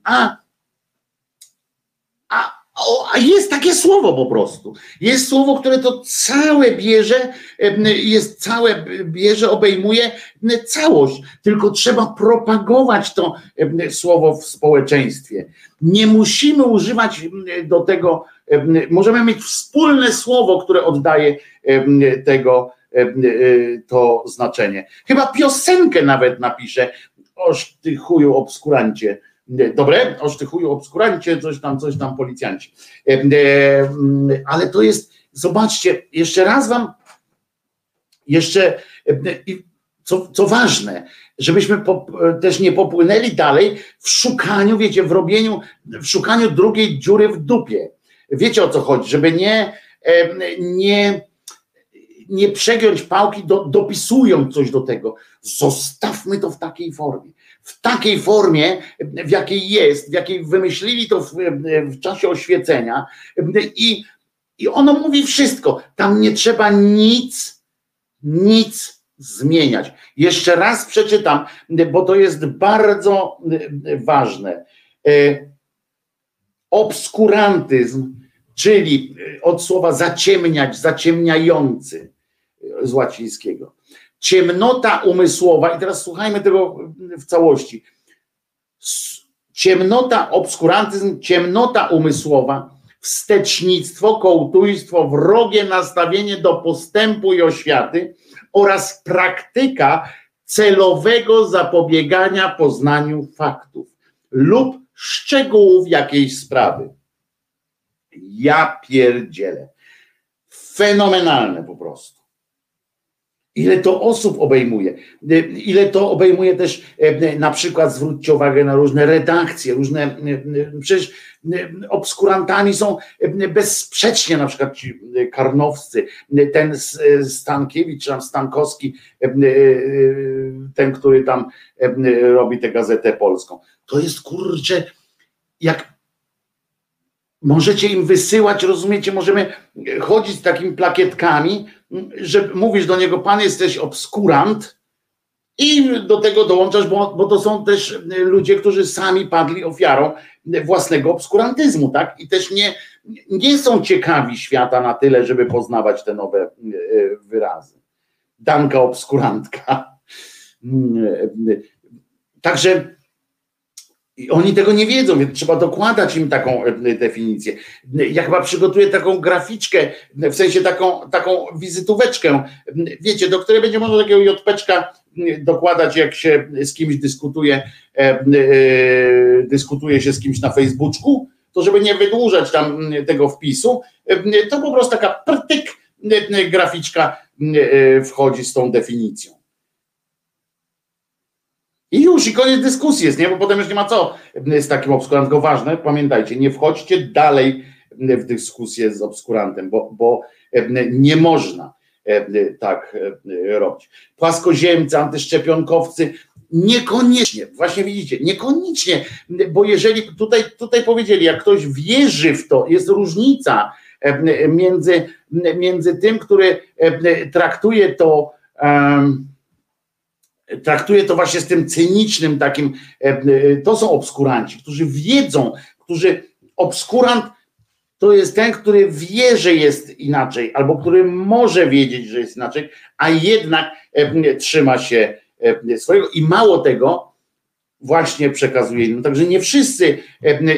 a, a, jest takie słowo po prostu. Jest słowo, które to całe bierze, jest całe bierze, obejmuje całość. Tylko trzeba propagować to słowo w społeczeństwie. Nie musimy używać do tego, em, możemy mieć wspólne słowo, które oddaje tego y, to znaczenie. Chyba piosenkę nawet napiszę. Oż ty chuju obskurancie. Dobre? Oż ty chuju obskurancie, coś tam, coś tam policjanci. E, e, Ale to jest, zobaczcie, jeszcze raz wam, jeszcze, e, co, co ważne, żebyśmy po, też nie popłynęli dalej w szukaniu, wiecie, w robieniu, w szukaniu drugiej dziury w dupie. Wiecie o co chodzi, żeby nie, nie, nie przegiąć pałki, do, dopisując coś do tego. Zostawmy to w takiej formie. W takiej formie, w jakiej jest, w jakiej wymyślili to w, w czasie oświecenia i, i ono mówi wszystko. Tam nie trzeba nic, nic zmieniać. Jeszcze raz przeczytam, bo to jest bardzo ważne. E, Obskurantyzm, czyli od słowa zaciemniać, zaciemniający z łacińskiego. Ciemnota umysłowa, i teraz słuchajmy tego w całości. Ciemnota, obskurantyzm, ciemnota umysłowa, wstecznictwo, kołtujstwo, wrogie nastawienie do postępu i oświaty oraz praktyka celowego zapobiegania poznaniu faktów lub szczegółów jakiejś sprawy. Ja pierdzielę. Fenomenalne po prostu. Ile to osób obejmuje, ile to obejmuje też e, na przykład, zwróćcie uwagę na różne redakcje, różne, e, przecież obskurantami są bezsprzecznie na przykład ci karnowscy, ten Stankiewicz, czy tam Stankowski, ten, który tam robi tę gazetę polską. To jest kurczę, jak możecie im wysyłać, rozumiecie, możemy chodzić z takimi plakietkami, że mówisz do niego, pan jesteś obskurant i do tego dołączasz, bo, bo to są też ludzie, którzy sami padli ofiarą własnego obskurantyzmu, tak? I też nie, nie są ciekawi świata na tyle, żeby poznawać te nowe e, wyrazy. Danka obskurantka. Także oni tego nie wiedzą, więc trzeba dokładać im taką e, definicję. Ja chyba przygotuję taką graficzkę, w sensie taką, taką wizytóweczkę, wiecie, do której będzie można takiego jotpeczka dokładać, jak się z kimś dyskutuje, e, e, dyskutuje się z kimś na Facebooku, to żeby nie wydłużać tam tego wpisu, to po prostu taka prtyk graficzka wchodzi z tą definicją. I już, i koniec dyskusji jest, nie? Bo potem już nie ma co z takim obskurantem. Ważne, pamiętajcie, nie wchodźcie dalej w dyskusję z obskurantem, bo, bo nie można tak robić. Płaskoziemcy, antyszczepionkowcy, Niekoniecznie, właśnie widzicie, niekoniecznie, bo jeżeli tutaj, tutaj powiedzieli, jak ktoś wierzy w to, jest różnica między, między tym, który traktuje to, um, traktuje to właśnie z tym cynicznym takim, e, to są obskuranci, którzy wiedzą, którzy obskurant to jest ten, który wie, że jest inaczej, albo który może wiedzieć, że jest inaczej, a jednak trzyma się swojego i mało tego właśnie przekazuje innym. Także nie wszyscy,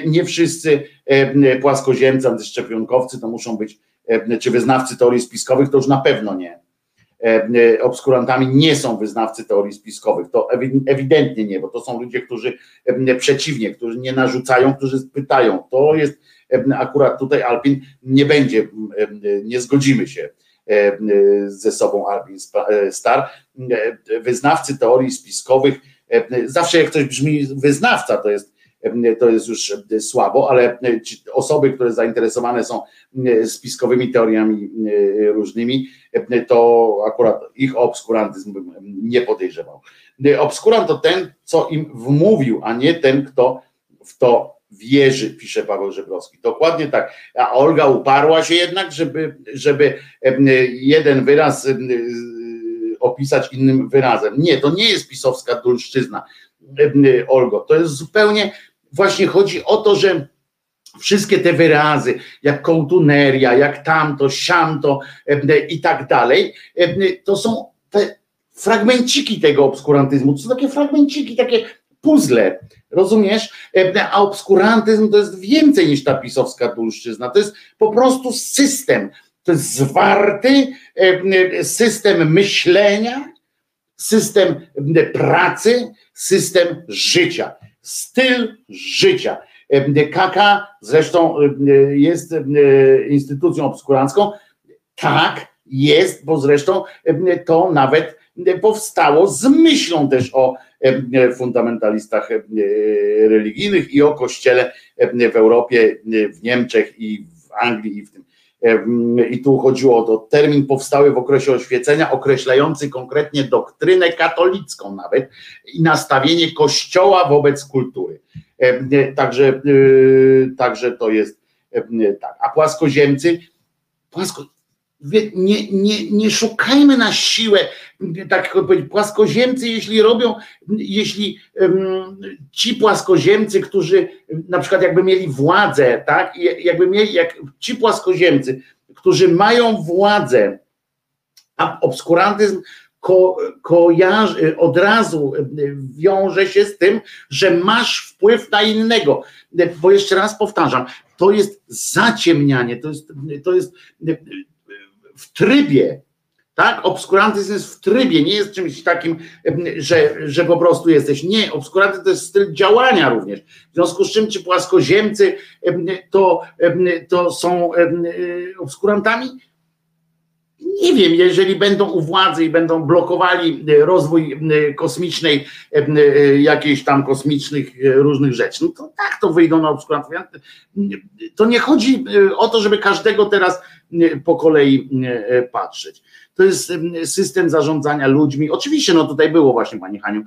nie wszyscy płaskoziemcy, antyszczepionkowcy to muszą być, czy wyznawcy teorii spiskowych, to już na pewno nie. Obskurantami nie są wyznawcy teorii spiskowych, to ewidentnie nie, bo to są ludzie, którzy przeciwnie, którzy nie narzucają, którzy pytają. To jest akurat tutaj Alpin nie będzie, nie zgodzimy się ze sobą Alvin Star. Wyznawcy teorii spiskowych, zawsze jak ktoś brzmi wyznawca, to jest, to jest już słabo, ale osoby, które zainteresowane są spiskowymi teoriami różnymi, to akurat ich obskurantyzm bym nie podejrzewał. Obskurant to ten, co im wmówił, a nie ten, kto w to wierzy, pisze Paweł Żebrowski. Dokładnie tak. A Olga uparła się jednak, żeby, żeby jeden wyraz opisać innym wyrazem. Nie, to nie jest pisowska dulszczyzna, Olgo. To jest zupełnie, właśnie chodzi o to, że wszystkie te wyrazy, jak kołtuneria, jak tamto, siamto i tak dalej, to są te fragmenciki tego obskurantyzmu. To są takie fragmenciki, takie puzzle, rozumiesz? E, a obskurantyzm to jest więcej niż ta pisowska dulszczyzna, to jest po prostu system, to jest zwarty e, system myślenia, system pracy, system życia, styl życia. KK zresztą jest instytucją obskurancką, tak jest, bo zresztą to nawet powstało z myślą też o fundamentalistach religijnych i o kościele w Europie, w Niemczech i w Anglii i w tym. I tu chodziło o to, termin powstały w okresie oświecenia, określający konkretnie doktrynę katolicką nawet i nastawienie kościoła wobec kultury. Także, także to jest tak. A płaskoziemcy, płasko, nie, nie, nie szukajmy na siłę, tak jak powiedzieć, płaskoziemcy, jeśli robią, jeśli um, ci płaskoziemcy, którzy na przykład jakby mieli władzę, tak, jakby mieli, jak ci płaskoziemcy, którzy mają władzę, a obskurantyzm ko, kojarzy, od razu wiąże się z tym, że masz wpływ na innego. Bo jeszcze raz powtarzam, to jest zaciemnianie, to jest, to jest w trybie, tak? Obskurantyzm jest w trybie, nie jest czymś takim, że, że po prostu jesteś. Nie, obskurantyzm to jest styl działania również. W związku z czym ci płaskoziemcy to, to są obskurantami? Nie wiem, jeżeli będą u władzy i będą blokowali rozwój kosmicznej, jakiejś tam kosmicznych różnych rzeczy, no to tak to wyjdą na obskurantów. To nie chodzi o to, żeby każdego teraz po kolei e, patrzeć. To jest system zarządzania ludźmi. Oczywiście, no tutaj było właśnie, Pani Haniu,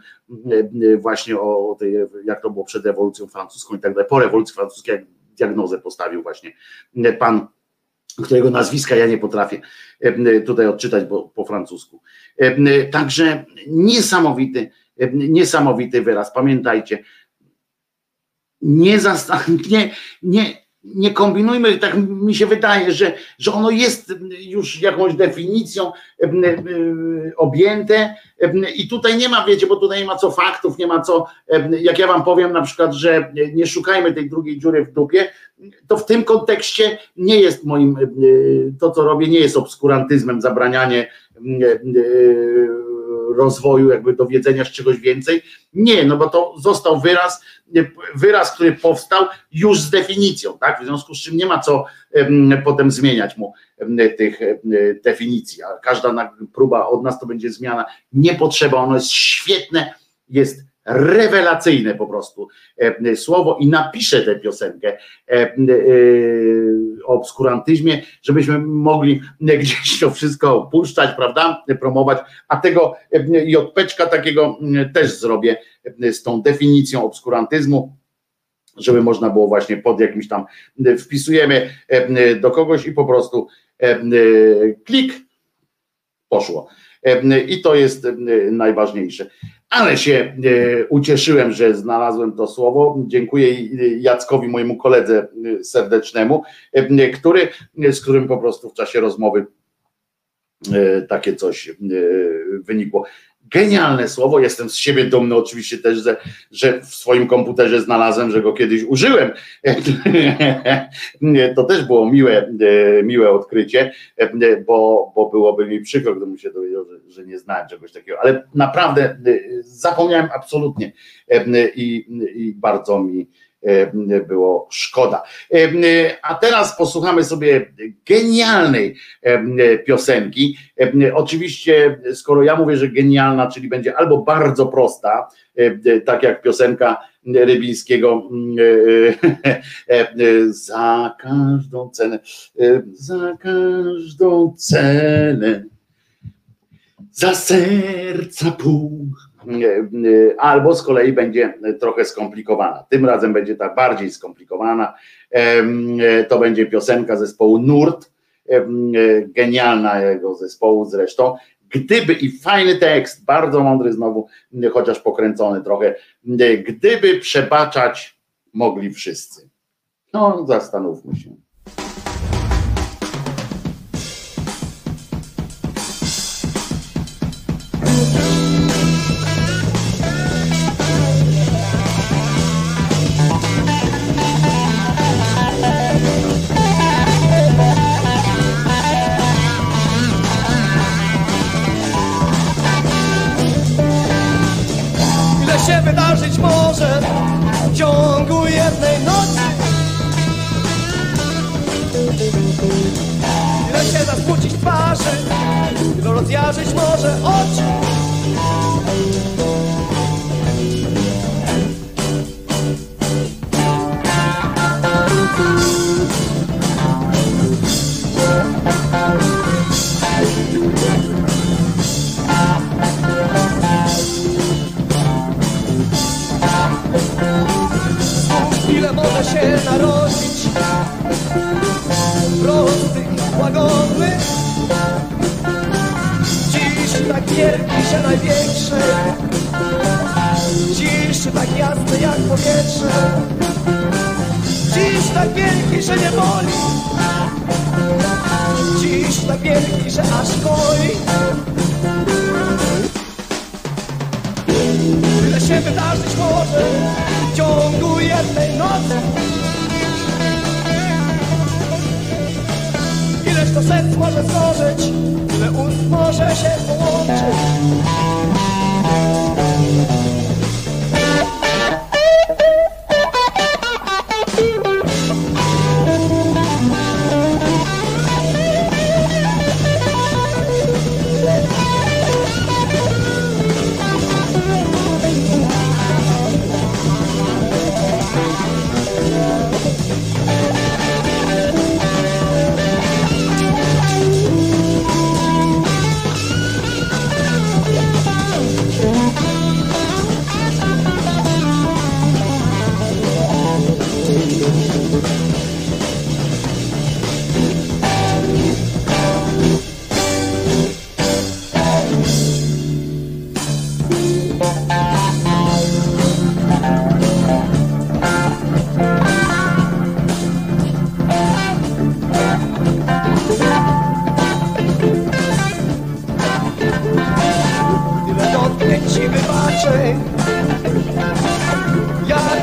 właśnie o tej, jak to było przed rewolucją francuską i tak dalej, po rewolucji francuskiej, jak diagnozę postawił właśnie pan, którego nazwiska ja nie potrafię tutaj odczytać bo, po francusku. Także niesamowity, niesamowity wyraz. Pamiętajcie, nie, [LAUGHS] nie, nie, nie kombinujmy, tak mi się wydaje, że, że ono jest już jakąś definicją objęte. I tutaj nie ma, wiecie, bo tutaj nie ma co faktów, nie ma co, jak ja wam powiem na przykład, że nie szukajmy tej drugiej dziury w dupie, to w tym kontekście nie jest moim, to co robię nie jest obskurantyzmem, zabranianie rozwoju, jakby dowiedzenia z czegoś więcej. Nie, no bo to został wyraz, wyraz, który powstał już z definicją, tak? W związku z czym nie ma co potem zmieniać mu tych definicji, a każda próba od nas to będzie zmiana. Nie potrzeba, ono jest świetne, jest rewelacyjne po prostu e, słowo i napiszę tę piosenkę e, e, o obskurantyzmie, żebyśmy mogli gdzieś to wszystko opuszczać, prawda, promować, a tego jotpeczka takiego też zrobię z tą definicją obskurantyzmu, żeby można było właśnie pod jakimś tam, wpisujemy do kogoś i po prostu klik, poszło. I to jest najważniejsze. Ale się ucieszyłem, że znalazłem to słowo. Dziękuję Jackowi, mojemu koledze serdecznemu, który, z którym po prostu w czasie rozmowy takie coś wynikło. Genialne słowo, jestem z siebie dumny oczywiście też, że, że w swoim komputerze znalazłem, że go kiedyś użyłem. [LAUGHS] To też było miłe, miłe odkrycie, bo, bo byłoby mi przykro, gdybym się dowiedział, że, że nie znałem czegoś takiego, ale naprawdę zapomniałem absolutnie i, i bardzo mi było szkoda. A teraz posłuchamy sobie genialnej piosenki. Oczywiście, skoro ja mówię, że genialna, czyli będzie albo bardzo prosta, tak jak piosenka Rybińskiego [LAUGHS] za każdą cenę, za każdą cenę, za serca pół albo z kolei będzie trochę skomplikowana. Tym razem będzie ta bardziej skomplikowana. To będzie piosenka zespołu Nurt, genialna jego zespołu zresztą. Gdyby i fajny tekst, bardzo mądry znowu, chociaż pokręcony trochę, gdyby przebaczać mogli wszyscy. No, zastanówmy się. Rozjarzyć może oczy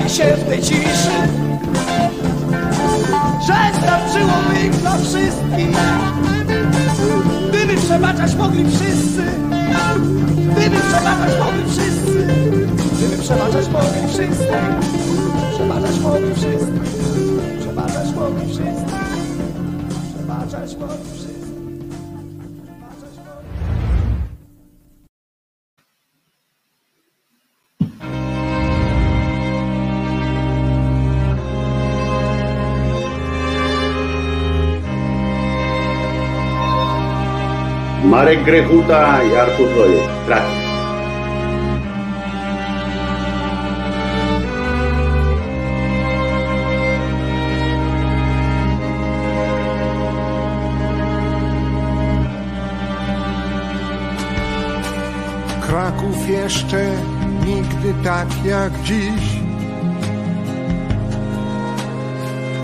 się w tej ciszy. Że starczyłoby ich dla wszystkich. Gdyby przebaczać mogli wszyscy. Gdyby przebaczać mogli wszyscy. Gdyby przebaczać mogli wszyscy. Przebaczać mogli wszyscy. Przebaczać mogli wszyscy. Przebaczać mogli wszyscy Marek Grechuta i Artur Projek. Kraków. Kraków jeszcze nigdy tak jak dziś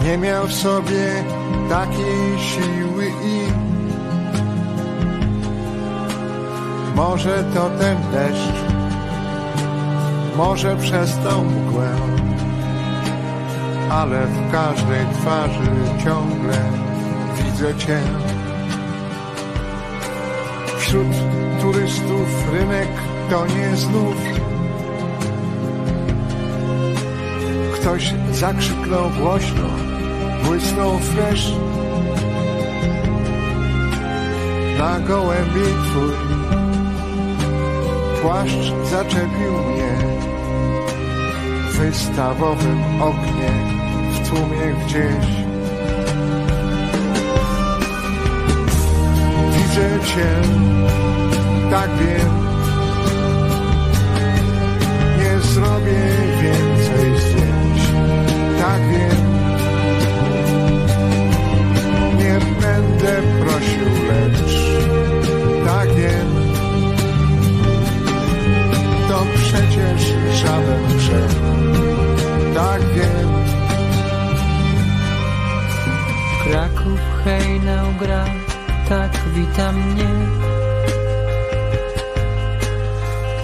nie miał w sobie takiej siły i może to ten deszcz, może przez tą mgłę, ale w każdej twarzy ciągle widzę Cię. Wśród turystów rynek to nie znów. Ktoś zakrzyknął głośno, błysnął fresh. Na gołębi twój płaszcz zaczepił mnie w wystawowym oknie w tłumie gdzieś. Widzę cię, tak wiem, nie zrobię więcej zdjęć, tak wiem. Nie będę prosił, przecież żaden grzech, tak wiem. Kraków hejnał gra, tak wita mnie.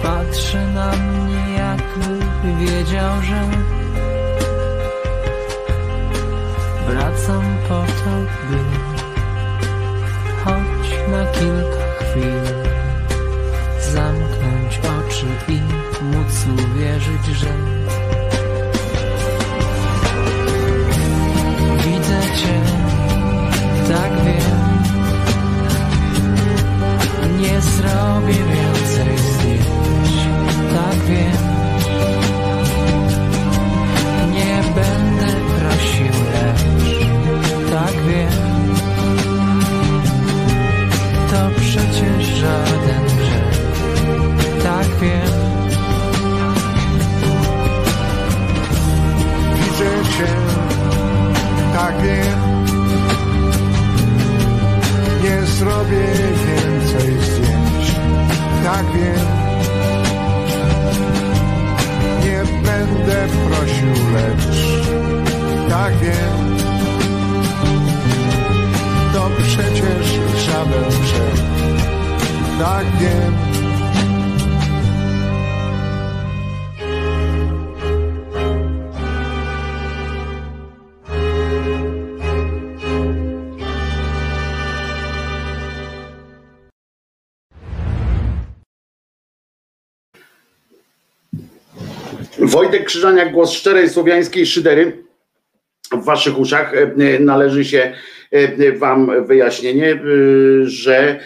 Patrzy na mnie, jakby wiedział, że wracam po to, by choć na kilka móc uwierzyć, że widzę Cię, tak wiem. Nie zrobię wiem. Nie zrobię więcej zdjęć, tak wiem. Nie będę prosił, lecz tak wiem. To przecież żaden grzech, tak wiem. Wojtek Krzyżaniak, głos szczerej słowiańskiej szydery. W waszych uszach e, należy się e, wam wyjaśnienie, e, że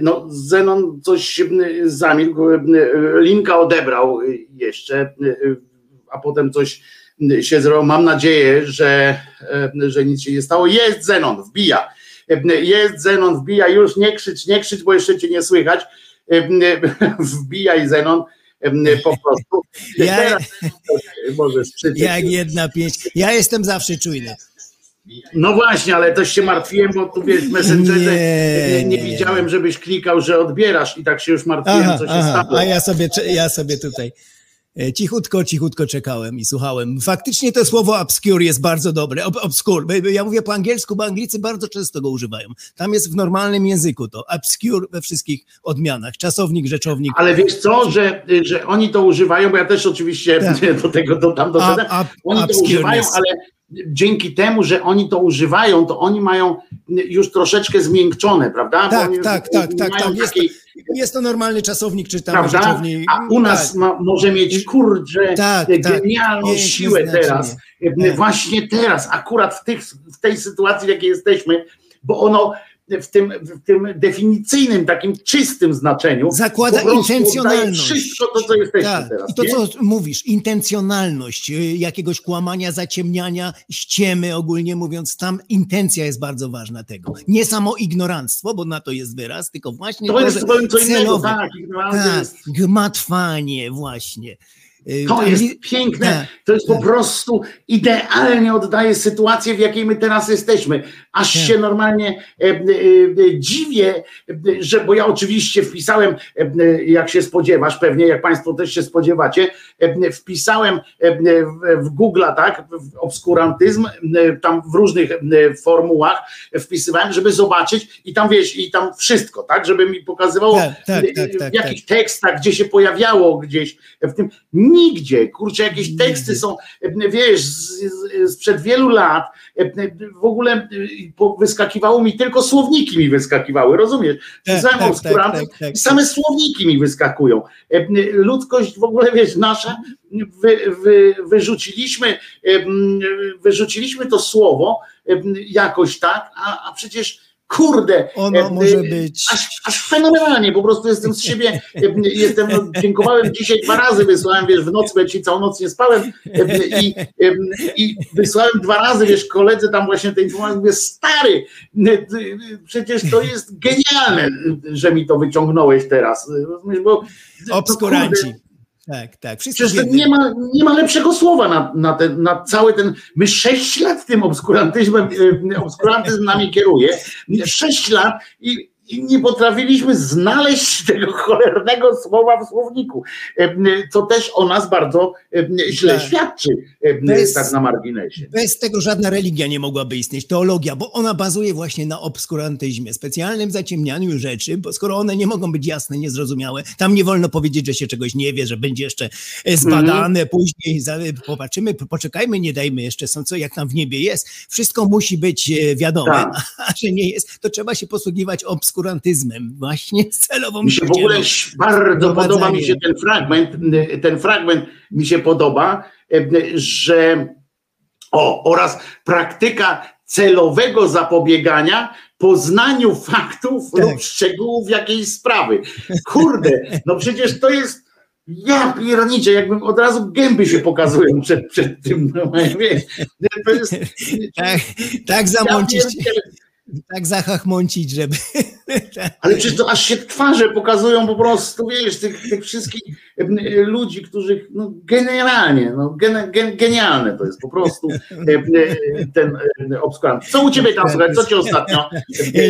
no, Zenon coś zamilkł, linka odebrał jeszcze, a potem coś się zrobiło. Mam nadzieję, że, że nic się nie stało. Jest Zenon, wbija. Jest Zenon, wbija. Już nie krzycz, nie krzycz, bo jeszcze cię nie słychać. [LAUGHS] Wbijaj Zenon [LAUGHS] po prostu. Ja- Teraz [LAUGHS] możesz. Jak jedna pięć. Ja jestem zawsze czujny. No właśnie, ale też się martwiłem, bo tu wiesz, w Messengerze nie, Nie, nie, widziałem, żebyś klikał, że odbierasz i tak się już martwiłem, Aha, co się aha, stało. a ja sobie, ja sobie tutaj cichutko, cichutko czekałem i słuchałem. Faktycznie to słowo obscure jest bardzo dobre. Ob, obscure. Ja mówię po angielsku, bo Anglicy bardzo często go używają. Tam jest w normalnym języku to. Obscure we wszystkich odmianach. Czasownik, rzeczownik. Ale wiesz co, że, że oni to używają, bo ja też oczywiście Tak. [LAUGHS] do tego dodam, A- a- oni to używają, ale dzięki temu, że oni to używają, to oni mają już troszeczkę zmiękczone, prawda? Tak, tak, tak, tak, tak. Jest, takiej- jest to normalny czasownik, czy tam prawda? A u nas Tak. ma, może mieć kurczę Tak, tak. genialną Piękne siłę teraz, e, Tak. właśnie teraz, akurat w, tych, w tej sytuacji, w jakiej jesteśmy, bo ono w tym, w tym definicyjnym, takim czystym znaczeniu. Zakłada intencjonalność. Wszystko to, co jesteśmy Tak, teraz. i to nie? co mówisz, intencjonalność, y, jakiegoś kłamania, zaciemniania, ściemy ogólnie mówiąc, tam intencja jest bardzo ważna tego. Nie samo ignoranstwo, bo na to jest wyraz, tylko właśnie To jest że zupełnie co innego, tak, ignorancja tak, jest- gmatwanie właśnie. Y, To jest piękne, tak, to jest po tak. prostu idealnie oddaje sytuację, w jakiej my teraz jesteśmy. Aż Tak. się normalnie e, e, e, dziwię, że, bo ja oczywiście wpisałem, e, e, jak się spodziewasz, pewnie jak Państwo też się spodziewacie, wpisałem e, w, Google'a, tak, obskurantyzm, e, tam w różnych e, formułach wpisywałem, żeby zobaczyć i tam wiesz, i tam wszystko, tak, żeby mi pokazywało Tak, tak, e, tak, w tak, jakich tekstach, gdzie się pojawiało gdzieś w tym. Nigdzie, kurczę, jakieś teksty są, e, wiesz, sprzed wielu lat, e, w ogóle e, wyskakiwało mi, tylko słowniki mi wyskakiwały, rozumiesz? Tak, Pisałem tak, obskurantyzm tak, tak, i same słowniki mi wyskakują. E, Ludzkość w ogóle, wiesz, nasza, wy, wy, wyrzuciliśmy, wyrzuciliśmy to słowo jakoś tak, a, a przecież Kurde, Ono może być- Aż, aż fenomenalnie, po prostu jestem z siebie, jestem, no, dziękowałem dzisiaj dwa razy, wysłałem, wiesz, w nocy, bo ja dzisiaj całą noc nie spałem i, i wysłałem dwa razy, wiesz, koledze tam właśnie tej informacji, mówię, stary, przecież to jest genialne, że mi to wyciągnąłeś teraz, rozumiesz, bo no, Obskuranci. Tak, tak. Przecież nie ma, nie ma lepszego słowa na, na, ten, na cały ten. My sześć lat tym obskurantyzmem, y, obskurantyzm nami kieruje. Sześć lat i, i nie potrafiliśmy znaleźć [LAUGHS] tego cholernego słowa w słowniku. Y, Co też o nas bardzo y, źle Tak. świadczy, y, Bez- tak na marginesie. Bez tego żadna religia nie mogłaby istnieć, teologia, bo ona bazuje właśnie na obskurantyzmie, specjalnym zaciemnianiu rzeczy, bo skoro one nie mogą być jasne, niezrozumiałe, tam nie wolno powiedzieć, że się czegoś nie wie, że będzie jeszcze e, zbadane, później popatrzymy, po- poczekajmy, nie dajmy jeszcze, są co, jak tam w niebie jest. Wszystko musi być e, wiadome, Tak. [LAUGHS] a że nie jest, to trzeba się posługiwać obskurantyzmem, właśnie z celową Mi się w ogóle bardzo podoba mi się ten fragment, ten fragment mi się podoba, e, że o, oraz praktyka celowego zapobiegania poznaniu faktów Tak. lub szczegółów jakiejś sprawy. Kurde, no przecież to jest ja pierniczę, jakbym od razu gęby się pokazują przed, przed tym. No, wiesz, to jest, Tak, tak ja zamącić, pierdzielę. tak zachachmącić, żeby... [LAUGHS] Ale przecież to aż się twarze pokazują po prostu, wiesz, tych, tych wszystkich e, ludzi, którzy no, generalnie, no, gen, gen, genialne to jest po prostu [LAUGHS] e, ten obskurant. Co u ciebie tam słuchaj, co cię ostatnio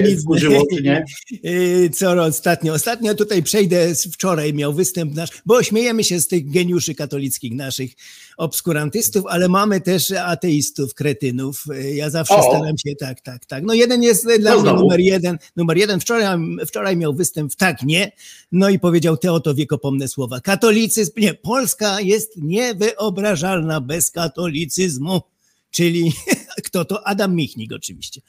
Nic. wkurzyło, czy nie? Yy, [LAUGHS] Co ostatnio? Ostatnio tutaj przejdę, wczoraj miał występ nasz, bo śmiejemy się z tych geniuszy katolickich naszych obskurantystów, ale mamy też ateistów, kretynów. Yy, Ja zawsze O. staram się, tak, tak, tak. No jeden jest dla No mnie znowu. numer jeden. Numer jeden. Wczoraj, wczoraj miał występ w tak, nie. No i powiedział te oto wiekopomne słowa. Katolicyzm, nie, Polska jest niewyobrażalna bez katolicyzmu. Czyli kto to? Adam Michnik oczywiście.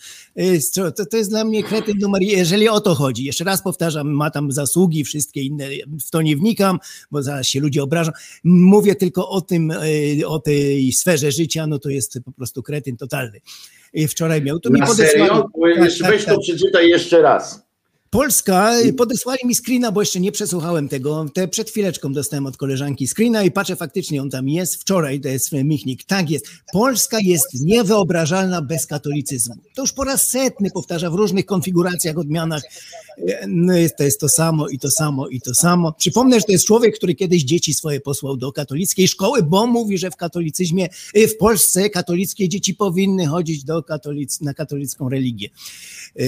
Co- To, to jest dla mnie kretyn numer jeżeli o to chodzi. Jeszcze raz powtarzam, ma tam zasługi, wszystkie inne, w to nie wnikam, bo zaraz się ludzie obrażą. Mówię tylko o tym, y, o tej sferze życia, no to jest po prostu kretyn totalny. Y, Wczoraj miał, to mi Na podesłali- serio? Tak, tak, Weź tak. to przeczytaj jeszcze raz. Polska, podesłali mi screena, bo jeszcze nie przesłuchałem tego. Te przed chwileczką dostałem od koleżanki screena i patrzę, faktycznie on tam jest. Wczoraj to jest Michnik. Tak jest. Polska jest niewyobrażalna bez katolicyzmu. To już po raz setny powtarza w różnych konfiguracjach, odmianach. Y, No to jest to samo i to samo i to samo. Przypomnę, że to jest człowiek, który kiedyś dzieci swoje posłał do katolickiej szkoły, bo mówi, że w katolicyzmie, y, w Polsce katolickie dzieci powinny chodzić do katolic, na katolicką religię. Yy,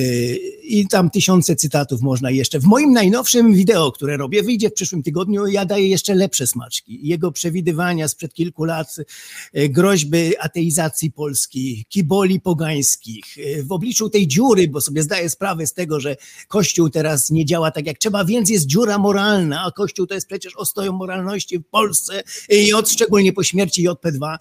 I tam tysiące cytatów można jeszcze. W moim najnowszym wideo, które robię, wyjdzie w przyszłym tygodniu, ja daję jeszcze lepsze smaczki. Jego przewidywania sprzed kilku lat, groźby ateizacji Polski, kiboli pogańskich, w obliczu tej dziury, bo sobie zdaję sprawę z tego, że Kościół teraz nie działa tak jak trzeba, więc jest dziura moralna, a Kościół to jest przecież ostoją moralności w Polsce i od szczególnie po śmierci JP2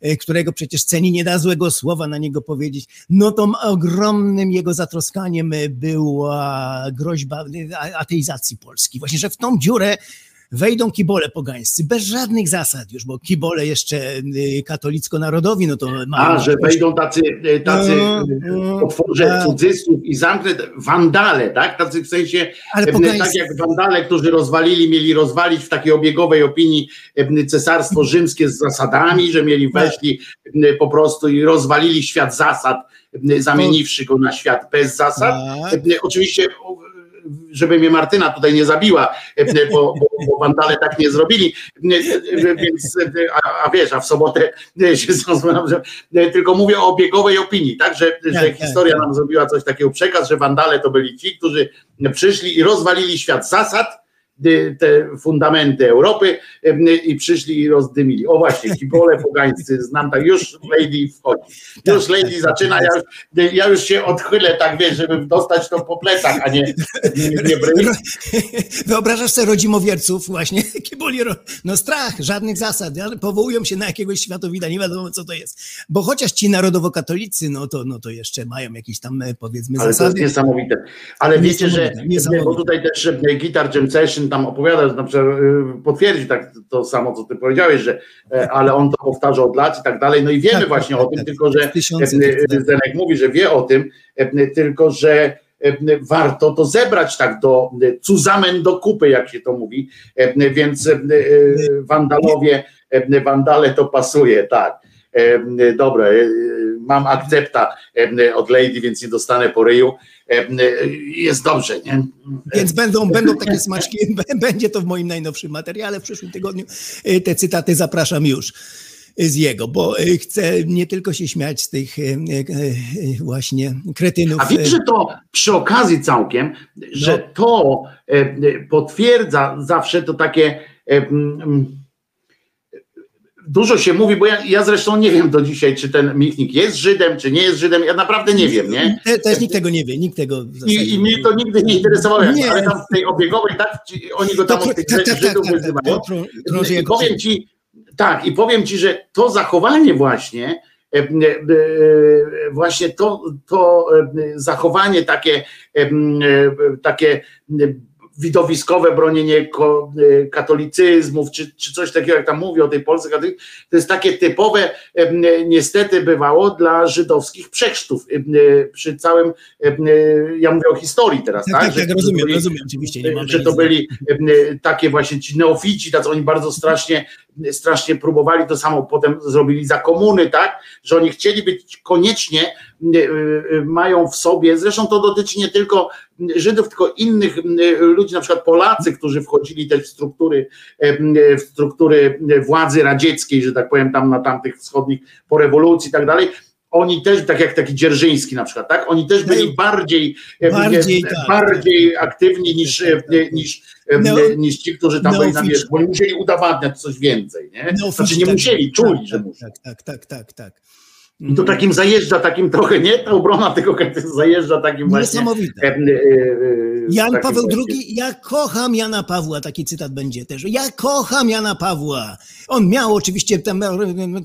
e, którego przecież ceni nie da złego słowa na niego powiedzieć, no to ogromnym jego zatroskaniem była groźba e, ateizacji Polski. Właśnie, że w tą dziurę wejdą kibole pogańscy, bez żadnych zasad już, bo kibole jeszcze y, katolicko-narodowi, no to. A, że wejdą tacy, e, tacy No, no, otworzę tak. cudzysłów i zamknę, wandale, tak? Tacy w sensie, e, pogańscy. tak jak wandale, którzy rozwalili, mieli rozwalić w takiej obiegowej opinii e, cesarstwo rzymskie z zasadami, że mieli Tak. weszli po prostu i rozwalili świat zasad, zamieniwszy go na świat bez zasad. Tak. E, Oczywiście żeby mnie Martyna tutaj nie zabiła, e, bo, bo, bo wandale tak nie zrobili, e, e, więc, e, a, a wiesz, a w sobotę e, się [LAUGHS] zrozumiałem, że e, tylko mówię o biegowej opinii, tak, że, że tak, historia tak. nam zrobiła coś takiego przekaz, że wandale to byli ci, którzy przyszli i rozwalili świat zasad, te fundamenty Europy i przyszli i rozdymili. O właśnie, kibole pogańscy, znam tak, już Lady wchodzi. Już Tak, Lady tak, zaczyna, tak. ja już, ja już się odchylę, tak wiesz, żeby dostać to po plecach, a nie, nie, nie. Wyobrażasz sobie rodzimowierców właśnie, [LAUGHS] kiboli, no strach, żadnych zasad, powołują się na jakiegoś światowida, nie wiadomo co to jest. Bo chociaż ci narodowo-katolicy, no to, no to jeszcze mają jakieś tam e, powiedzmy Ale to jest zasady. niesamowite. Ale wiecie, że bo tutaj też Guitar Jam Session tam opowiada, że na przykład e, potwierdzi tak to samo, co ty powiedziałeś, że e, ale on to powtarza od lat i tak dalej. No i wiemy Tak, właśnie tak, o tym, tak. tylko że e, tak, tak. Zenek mówi, że wie o tym, e, tylko że warto to zebrać tak do cuzamen do kupy, jak się to mówi, więc wandalowie, wandale to pasuje, tak. Dobra, mam akcepta od Lady, więc nie dostanę po ryju. Jest dobrze, nie? Więc będą, będą takie smaczki, [LAUGHS] będzie to w moim najnowszym materiale w przyszłym tygodniu. E, Te cytaty zapraszam już z jego, bo e, chcę nie tylko się śmiać z tych e, właśnie kretynów. A wiesz, że to przy okazji całkiem, że No. to potwierdza zawsze to takie. Dużo się mówi, bo ja, ja zresztą nie wiem do dzisiaj, czy ten Michnik jest Żydem, czy nie jest Żydem. Ja naprawdę nie wiem, nie? Te, też nikt tego nie wie, nikt tego I, I mnie to nigdy nie interesowało, Nie. ale tam w tej obiegowej, tak, oni go tam To- od tych tak, tak, Żydów tak, tak, wyzywają. krąży I powiem ci, tak, i powiem ci, że to zachowanie właśnie, e, e, e, właśnie to, to zachowanie takie, takie widowiskowe bronienie e, katolicyzmów, czy, czy coś takiego, jak tam mówi o tej Polsce to jest takie typowe, niestety bywało dla żydowskich przechrztów e, przy całym, e, ja mówię o historii teraz, Tak, tak? tak, że- tak, rozumiem, byli- rozumiem, oczywiście. Nie że to byli takie właśnie ci neofici, tacy oni bardzo strasznie, strasznie próbowali to samo potem zrobili za komuny, tak, że oni chcieli być koniecznie, mają w sobie, zresztą to dotyczy nie tylko Żydów, tylko innych e, ludzi, na przykład Polacy, którzy wchodzili też w struktury, w struktury władzy radzieckiej, że tak powiem, tam na tamtych wschodnich po rewolucji i tak dalej, oni też, tak jak taki Dzierżyński na przykład, tak? Oni też byli bardziej, Bardziej, tak. bardziej aktywni niż, e, niż, e, Neo- niż ci, którzy tam byli na wierzchu, bo musieli udowadniać coś więcej, nie? Znaczy nie tak, musieli, tak, czuli, tak, że tak, muszą. Tak, tak, tak, tak, tak. I to takim zajeżdża, takim trochę, nie ta obrona, tylko [LAUGHS] zajeżdża takim właśnie. Niesamowite. e, e, e, Jan Paweł II, ja kocham Jana Pawła, taki cytat będzie też. Ja kocham Jana Pawła. On miał oczywiście tam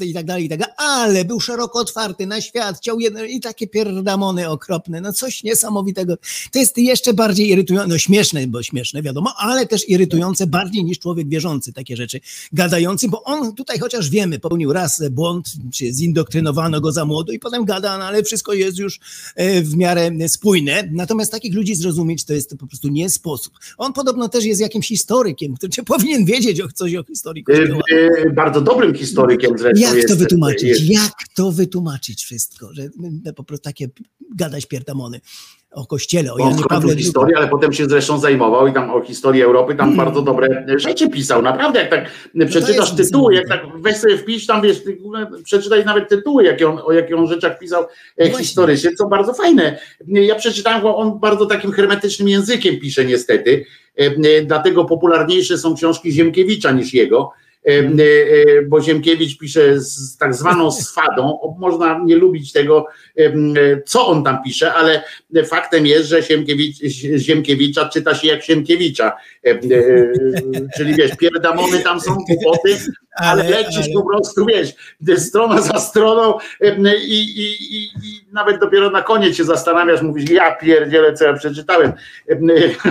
i tak dalej, i tak dalej, ale był szeroko otwarty na świat, chciał jedno, i takie pierdamony okropne, no coś niesamowitego. To jest jeszcze bardziej irytujące, no śmieszne, bo śmieszne, wiadomo, ale też irytujące bardziej niż człowiek wierzący, takie rzeczy, gadający, bo on tutaj chociaż wiemy, popełnił raz błąd, czy zindoktrynowano go za młodo i potem gada, no ale wszystko jest już e, w miarę spójne. Natomiast takich ludzi zrozumieć to jest po prostu nie sposób. On podobno też jest jakimś historykiem, który [LAUGHS] powinien wiedzieć o coś o historii E, Kościoła. e, Bardzo dobrym historykiem zresztą Jak jest. to wytłumaczyć? jest- Jak to wytłumaczyć wszystko? Że po prostu takie gadać pierdamony o Kościele, o Janie Pawle II. historię, ale potem się zresztą zajmował i tam o historii Europy tam Mm. bardzo dobre rzeczy pisał. Naprawdę, jak tak przeczytasz jest tytuły, jak tak weź sobie wpisz tam, wiesz, przeczytaj nawet tytuły, jakie on, o jakich on rzeczach pisał e, No historycznie, co bardzo fajne. Ja przeczytałem, bo on bardzo takim hermetycznym językiem pisze niestety, e, e, dlatego popularniejsze są książki Ziemkiewicza niż jego. E, e, bo Ziemkiewicz pisze z tak zwaną [LAUGHS] swadą. Można nie lubić tego, e, e, co on tam pisze, ale faktem jest, że Siemkiewicz, Ziemkiewicza czyta się jak Siemkiewicza. E, e, czyli wiesz, pierdamony tam są, głupoty, [LAUGHS] ale, Ale- lecisz ale- po prostu, wiesz, strona za stroną e, i, i, i, i nawet dopiero na koniec się zastanawiasz, mówisz, ja pierdzielę, co ja przeczytałem, E,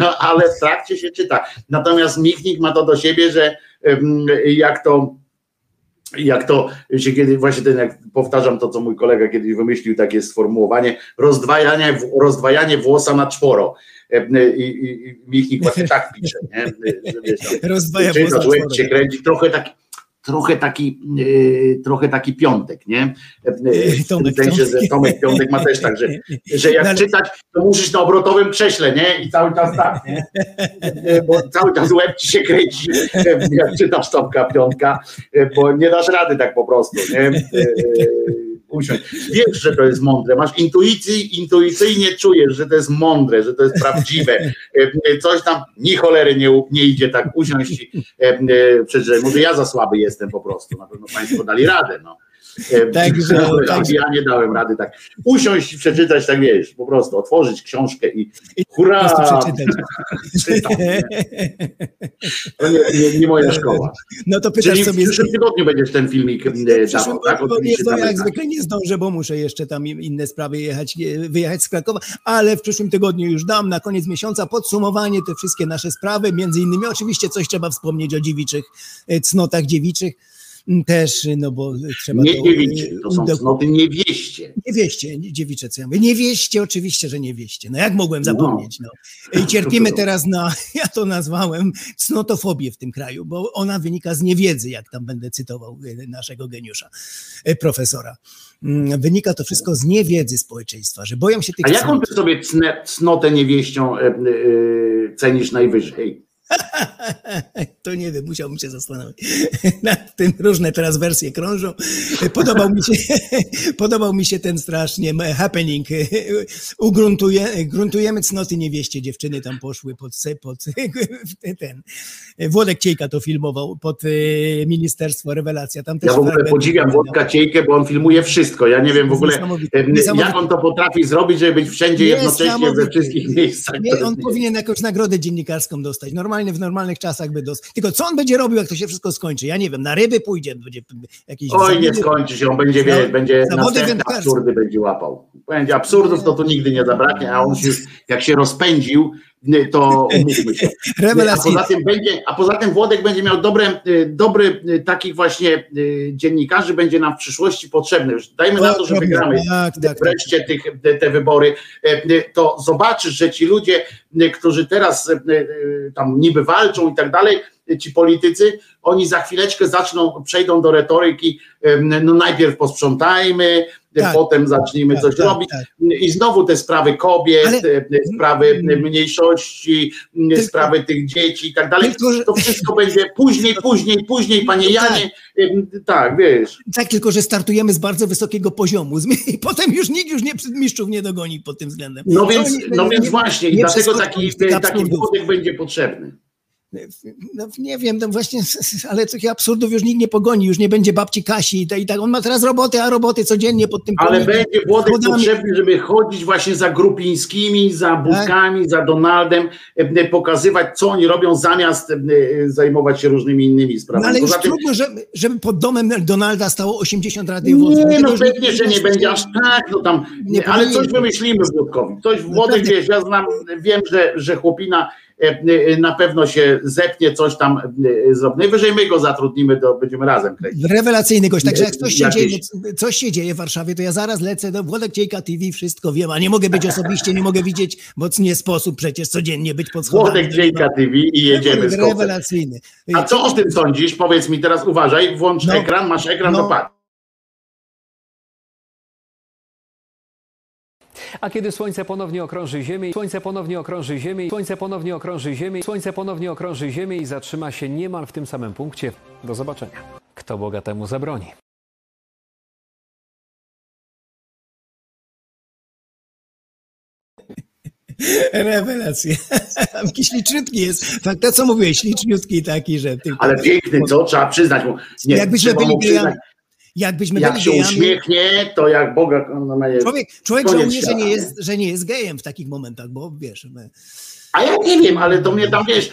[LAUGHS] ale w trakcie się czyta. Natomiast Michnik ma to do siebie, że jak to jak to się kiedy właśnie ten, jak powtarzam to, co mój kolega kiedyś wymyślił, takie sformułowanie, rozdwajanie, rozdwajanie włosa na czworo. I, i, i Michnik właśnie tak pisze, nie? Że wiesz, tam, Rozwaja czytasz, włos na czworo. się kręci, trochę taki, trochę taki, e, trochę taki piątek, nie? E, W tym Tomek sensie, że. Tomek Piątek ma też tak, że, że jak No czytać, to musisz na obrotowym krześle, nie? I cały czas tak, nie? Bo cały czas łeb ci się kręci, jak czytasz Tomka Piątka, bo nie dasz rady tak po prostu, nie? Usiąść. Wiesz, że to jest mądre, masz intuicji, intuicyjnie czujesz, że to jest mądre, że to jest prawdziwe. E, Coś tam, ni cholery nie, nie idzie tak usiąść i e, e. Może ja za słaby jestem po prostu, na pewno Państwo dali radę, no. E, Także- [LAUGHS] także- ja nie dałem rady tak usiąść i przeczytać, tak wiesz, po prostu otworzyć książkę i hurra! Czytam, nie? [LAUGHS] To nie, nie, nie moja szkoła. No to pytasz Czyli w sobie... przyszłym tygodniu będziesz ten filmik e, W dawał, tak? nie zdążę, jak tak. zwykle nie zdążę, bo muszę jeszcze tam inne sprawy jechać, e, wyjechać z Krakowa, ale w przyszłym tygodniu już dam na koniec miesiąca podsumowanie te wszystkie nasze sprawy, między innymi oczywiście coś trzeba wspomnieć o dziewiczych, cnotach dziewiczych też, no bo trzeba Nie to, dziewiczy, to są udok- cnoty niewieście. Niewieście, nie- dziewicze, co ja mówię. Niewieście, oczywiście, że niewieście. No jak mogłem No. zapomnieć, no. I cierpimy [LAUGHS] teraz na, [LAUGHS] ja to nazwałem, cnotofobię w tym kraju, bo ona wynika z niewiedzy, jak tam będę cytował e, naszego geniusza, e, profesora. Mm, Wynika to wszystko z niewiedzy społeczeństwa, że boją się tych A jaką ty sobie cnę, cnotę niewieścią e, e, cenisz najwyżej? [LAUGHS] To nie wiem, musiałbym się zastanowić. [LAUGHS] Nad tym różne teraz wersje krążą. Podobał mi się, [LAUGHS] podobał mi się ten strasznie happening. Ugruntuje, gruntujemy cnoty niewieście. Dziewczyny tam poszły pod, pod ten. Włodek Ciejka to filmował pod e, Ministerstwo Rewelacja. Tam też Ja w ogóle podziwiam. Włodka Ciejkę, bo on filmuje wszystko. Ja nie wiem w ogóle, Niesamowite. Niesamowite. jak on to potrafi zrobić, żeby być wszędzie jednocześnie we wszystkich miejscach. Nie, on powinien jakąś nagrodę dziennikarską dostać. Normalnie w normalnych czasach by dostał. Tylko co on będzie robił, jak to się wszystko skończy? Ja nie wiem, na ryby pójdzie, będzie jakieś Oj, nie skończy się, on będzie, wie, będzie następne absurdy będzie łapał. Będzie absurdów, to tu nigdy nie zabraknie, a on się, jak się rozpędził, to umówmy się. [LAUGHS] A poza tym będzie, a poza tym Włodek będzie miał dobre, y, dobry y, takich właśnie y, dziennikarzy będzie nam w przyszłości potrzebny. Już dajmy na to, że wygramy Tak, tak, tak. wreszcie tych, te, wybory, e, to zobaczysz, że ci ludzie, którzy teraz tam niby walczą i tak dalej, ci politycy, oni za chwileczkę zaczną, przejdą do retoryki, no najpierw posprzątajmy, Tak. potem zacznijmy Tak, coś tak, robić. tak. I znowu te sprawy kobiet, Ale- sprawy e, mniejszości, Tylko- sprawy tych dzieci i tak dalej. Tylko, To wszystko będzie [LAUGHS] później, później, później, panie Janie. e, Tak, wiesz. Tak, tylko że startujemy z bardzo wysokiego poziomu. [LAUGHS] I potem już nikt już nie mistrzów nie dogoni pod tym względem. No więc, no więc nie- właśnie, i dlatego taki, taki włodek będzie potrzebny. No, nie wiem, no właśnie, [LAUGHS] ale takich absurdów już nikt nie pogoni, już nie będzie babci Kasi i tak, i tak. On ma teraz roboty, a roboty codziennie pod tym Ale będzie Włodek potrzebny, żeby chodzić właśnie za Grupińskimi, za Budkami, za Donaldem, e, pokazywać, co oni robią, zamiast e, zajmować się różnymi innymi No sprawami. ale już Poza tym, trudno, żeby, żeby pod domem Donalda stało 80 radiowozów. Nie, no pewnie, że nie będzie aż tak, no tam, Nie ale coś wymyślimy Włodkowi. Coś Włodek, pewnie. wiesz, ja znam, wiem, że, że chłopina na pewno się zepnie, coś tam e, zrobi. Najwyżej my go zatrudnimy, to będziemy razem kręcić. Rewelacyjny gość. Także jak coś się, Jakieś- dzieje, coś się dzieje w Warszawie, to ja zaraz lecę do Włodek Ciejka TV, wszystko wiem, a nie mogę być osobiście, nie mogę widzieć, bo nie sposób przecież codziennie być pod schodami. Włodek Dziejka TV i jedziemy z. Rewelacyjny. A co o tym sądzisz? Powiedz mi teraz, uważaj, włącz No. ekran, masz ekran, No. no patrz. A kiedy słońce ponownie okrąży Ziemię, słońce ponownie okrąży Ziemię, słońce ponownie okrąży Ziemię, słońce ponownie okrąży Ziemię i zatrzyma się niemal w tym samym punkcie. Do zobaczenia. Kto Boga temu zabroni? [LAUGHS] Rewelacja. Jakiś [LAUGHS] śliczniutki jest. Fakt, to co mówię, śliczniutki taki, że... Tylko... Ale piękny, co? Trzeba przyznać mu. Nie, Jakbyśmy byli przyznać. Jakbyśmy Jak byli się gejami, uśmiechnie, to jak Boga no, jest człowiek, człowiek żałuje, że nie, jest, że nie jest gejem w takich momentach, bo wiesz, my, A ja nie wiem, ale to mnie tam wiesz,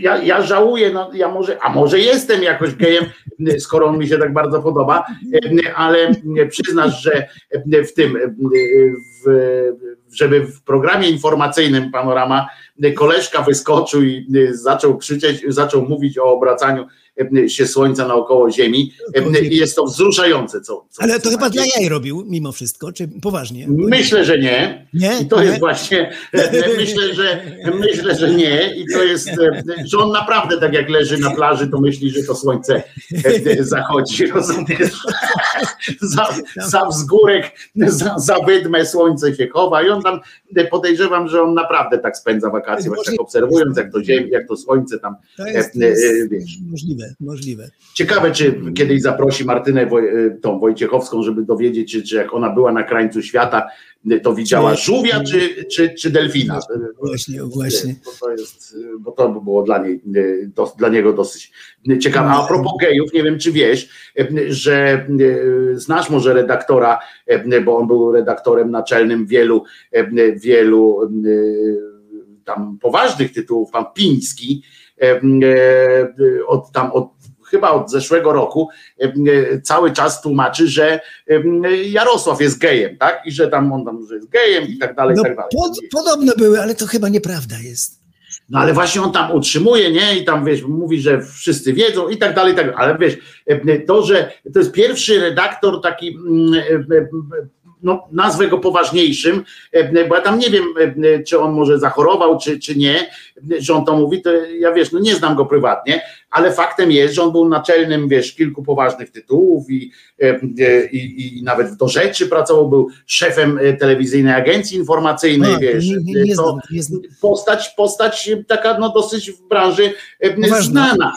ja, ja żałuję, no ja może, a może jestem jakoś gejem, skoro on mi się tak bardzo podoba, ale przyznasz, że w tym, w, żeby w programie informacyjnym Panorama koleżka wyskoczył i zaczął krzyczeć, zaczął mówić o obracaniu się słońca naokoło Ziemi i jest to wzruszające. Co, co ale to chyba dla jaj robił mimo wszystko, czy poważnie? Myślę, że nie. Nie? I to Nie? jest właśnie, myślę, że myślę, że nie. I to jest, że on naprawdę tak jak leży na plaży, to myśli, że to słońce e, zachodzi, rozumiesz? [LAUGHS] Za, za wzgórek, za, za wydmę słońce się chowa i on tam podejrzewam, że on naprawdę tak spędza wakacje, właśnie tak obserwując jak to ziemi, jak to słońce tam, To jest, e, to jest e, wiesz. możliwe, możliwe. Ciekawe, czy kiedyś zaprosi Martynę Woj, e, tą Wojciechowską, żeby dowiedzieć się, czy jak ona była na krańcu świata, e, to widziała Czy- żółwia czy, czy, czy delfina. Właśnie, właśnie. Bo to, jest, bo to by było dla, niej, dos, dla niego dosyć ciekawe. A propos gejów, nie wiem, czy wiesz, że znasz może redaktora, bo on był redaktorem naczelnym wielu, wielu tam poważnych tytułów, pan Piński, od tam od chyba od zeszłego roku e, cały czas tłumaczy, że e, Jarosław jest gejem, tak? I że tam on tam że jest gejem i tak dalej, i No, tak dalej. pod, podobne były, ale to chyba nieprawda jest. No ale właśnie on tam utrzymuje, nie? I tam wiesz, mówi, że wszyscy wiedzą i tak dalej, i tak dalej. Ale wiesz, e, to, że to jest pierwszy redaktor taki, mm, e, e, no nazwę go poważniejszym, e, bo ja tam nie wiem, e, czy on może zachorował, czy, czy nie, że on to mówi, to ja wiesz, no nie znam go prywatnie, ale faktem jest, że on był naczelnym, wiesz, kilku poważnych tytułów i, e, i, i nawet do rzeczy pracował, był szefem telewizyjnej agencji informacyjnej, A, wiesz, nie, nie, nie to, znam, postać, postać taka no dosyć w branży Poważna. znana.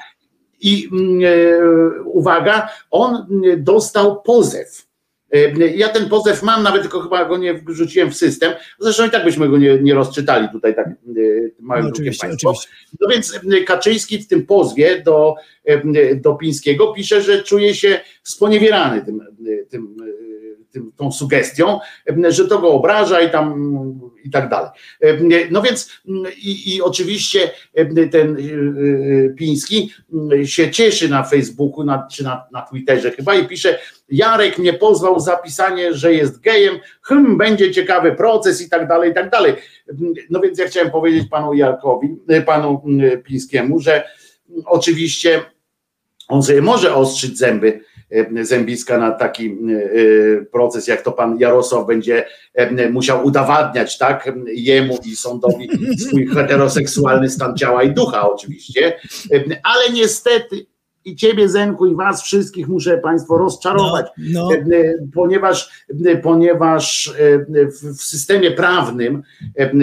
I mm, e, uwaga, on mm, dostał pozew. Ja ten pozew mam, nawet tylko chyba go nie wrzuciłem w system. Zresztą i tak byśmy go nie, nie rozczytali tutaj tak małym No, drukiem oczywiście, państwo. oczywiście. No więc Kaczyński w tym pozwie do, do Pińskiego pisze, że czuje się sponiewierany tym, e, tym, tym, tą sugestią, że to go obraża i tam i tak dalej. No więc mm, i, i oczywiście ten e, e, Piński mm, się cieszy na Facebooku na, czy na, na Twitterze chyba i pisze Jarek mnie pozwał za pisanie, że jest gejem, hm, będzie ciekawy proces i tak dalej, i tak dalej. No więc ja chciałem powiedzieć panu Jarkowi, e, panu Pińskiemu, że mm, oczywiście on sobie może ostrzyć zęby, zębiska na taki e, proces, jak to pan Jarosław będzie e, musiał udowadniać, tak, jemu i sądowi swój heteroseksualny stan ciała i ducha oczywiście, E, ale niestety i ciebie Zenku i was wszystkich muszę państwo rozczarować, No, E, e, ponieważ, e, ponieważ e, w, systemie prawnym, e, e,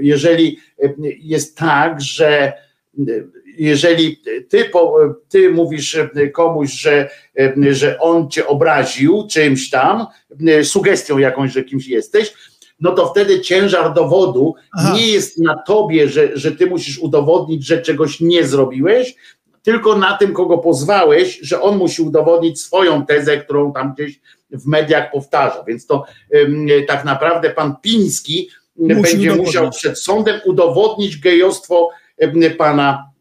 jeżeli e, jest tak, że e, jeżeli ty, po, ty mówisz komuś, że, że on cię obraził czymś tam, sugestią jakąś, że kimś jesteś, no to wtedy ciężar dowodu Aha. nie jest na tobie, że, że ty musisz udowodnić, że czegoś nie zrobiłeś, tylko na tym, kogo pozwałeś, że on musi udowodnić swoją tezę, którą tam gdzieś w mediach powtarza. Więc to ym, tak naprawdę pan Piński Musi będzie udowodnić. musiał przed sądem udowodnić gejostwo ym, pana,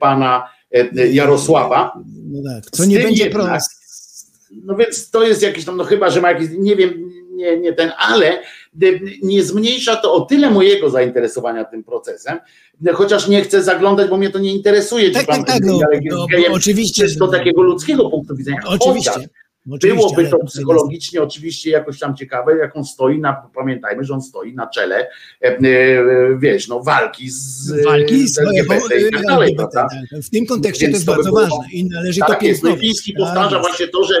pana y, Jarosława. no tak. Co Z nie będzie jednak- proste. No więc to jest jakiś tam, no chyba, że ma jakiś, nie wiem, nie, nie ten, ale y, nie zmniejsza to o tyle mojego zainteresowania tym procesem, y, chociaż nie chcę zaglądać, bo mnie to nie interesuje, Tak, czy pan tak, tak, no, no, oczywiście, że- takiego ludzkiego punktu widzenia. Oczywiście. Chociaż oczywiście, Byłoby to psychologicznie oczywiście jakoś tam ciekawe, jak on stoi na, pamiętajmy, że on stoi na czele, e, e, wiesz, no walki z, walki z LGBT i tak dalej, prawda? tak. W tym kontekście Więc to jest to by bardzo było- ważne i należy to Tak jest, no i piętnować. Piński Tak powtarza jest. właśnie to, że,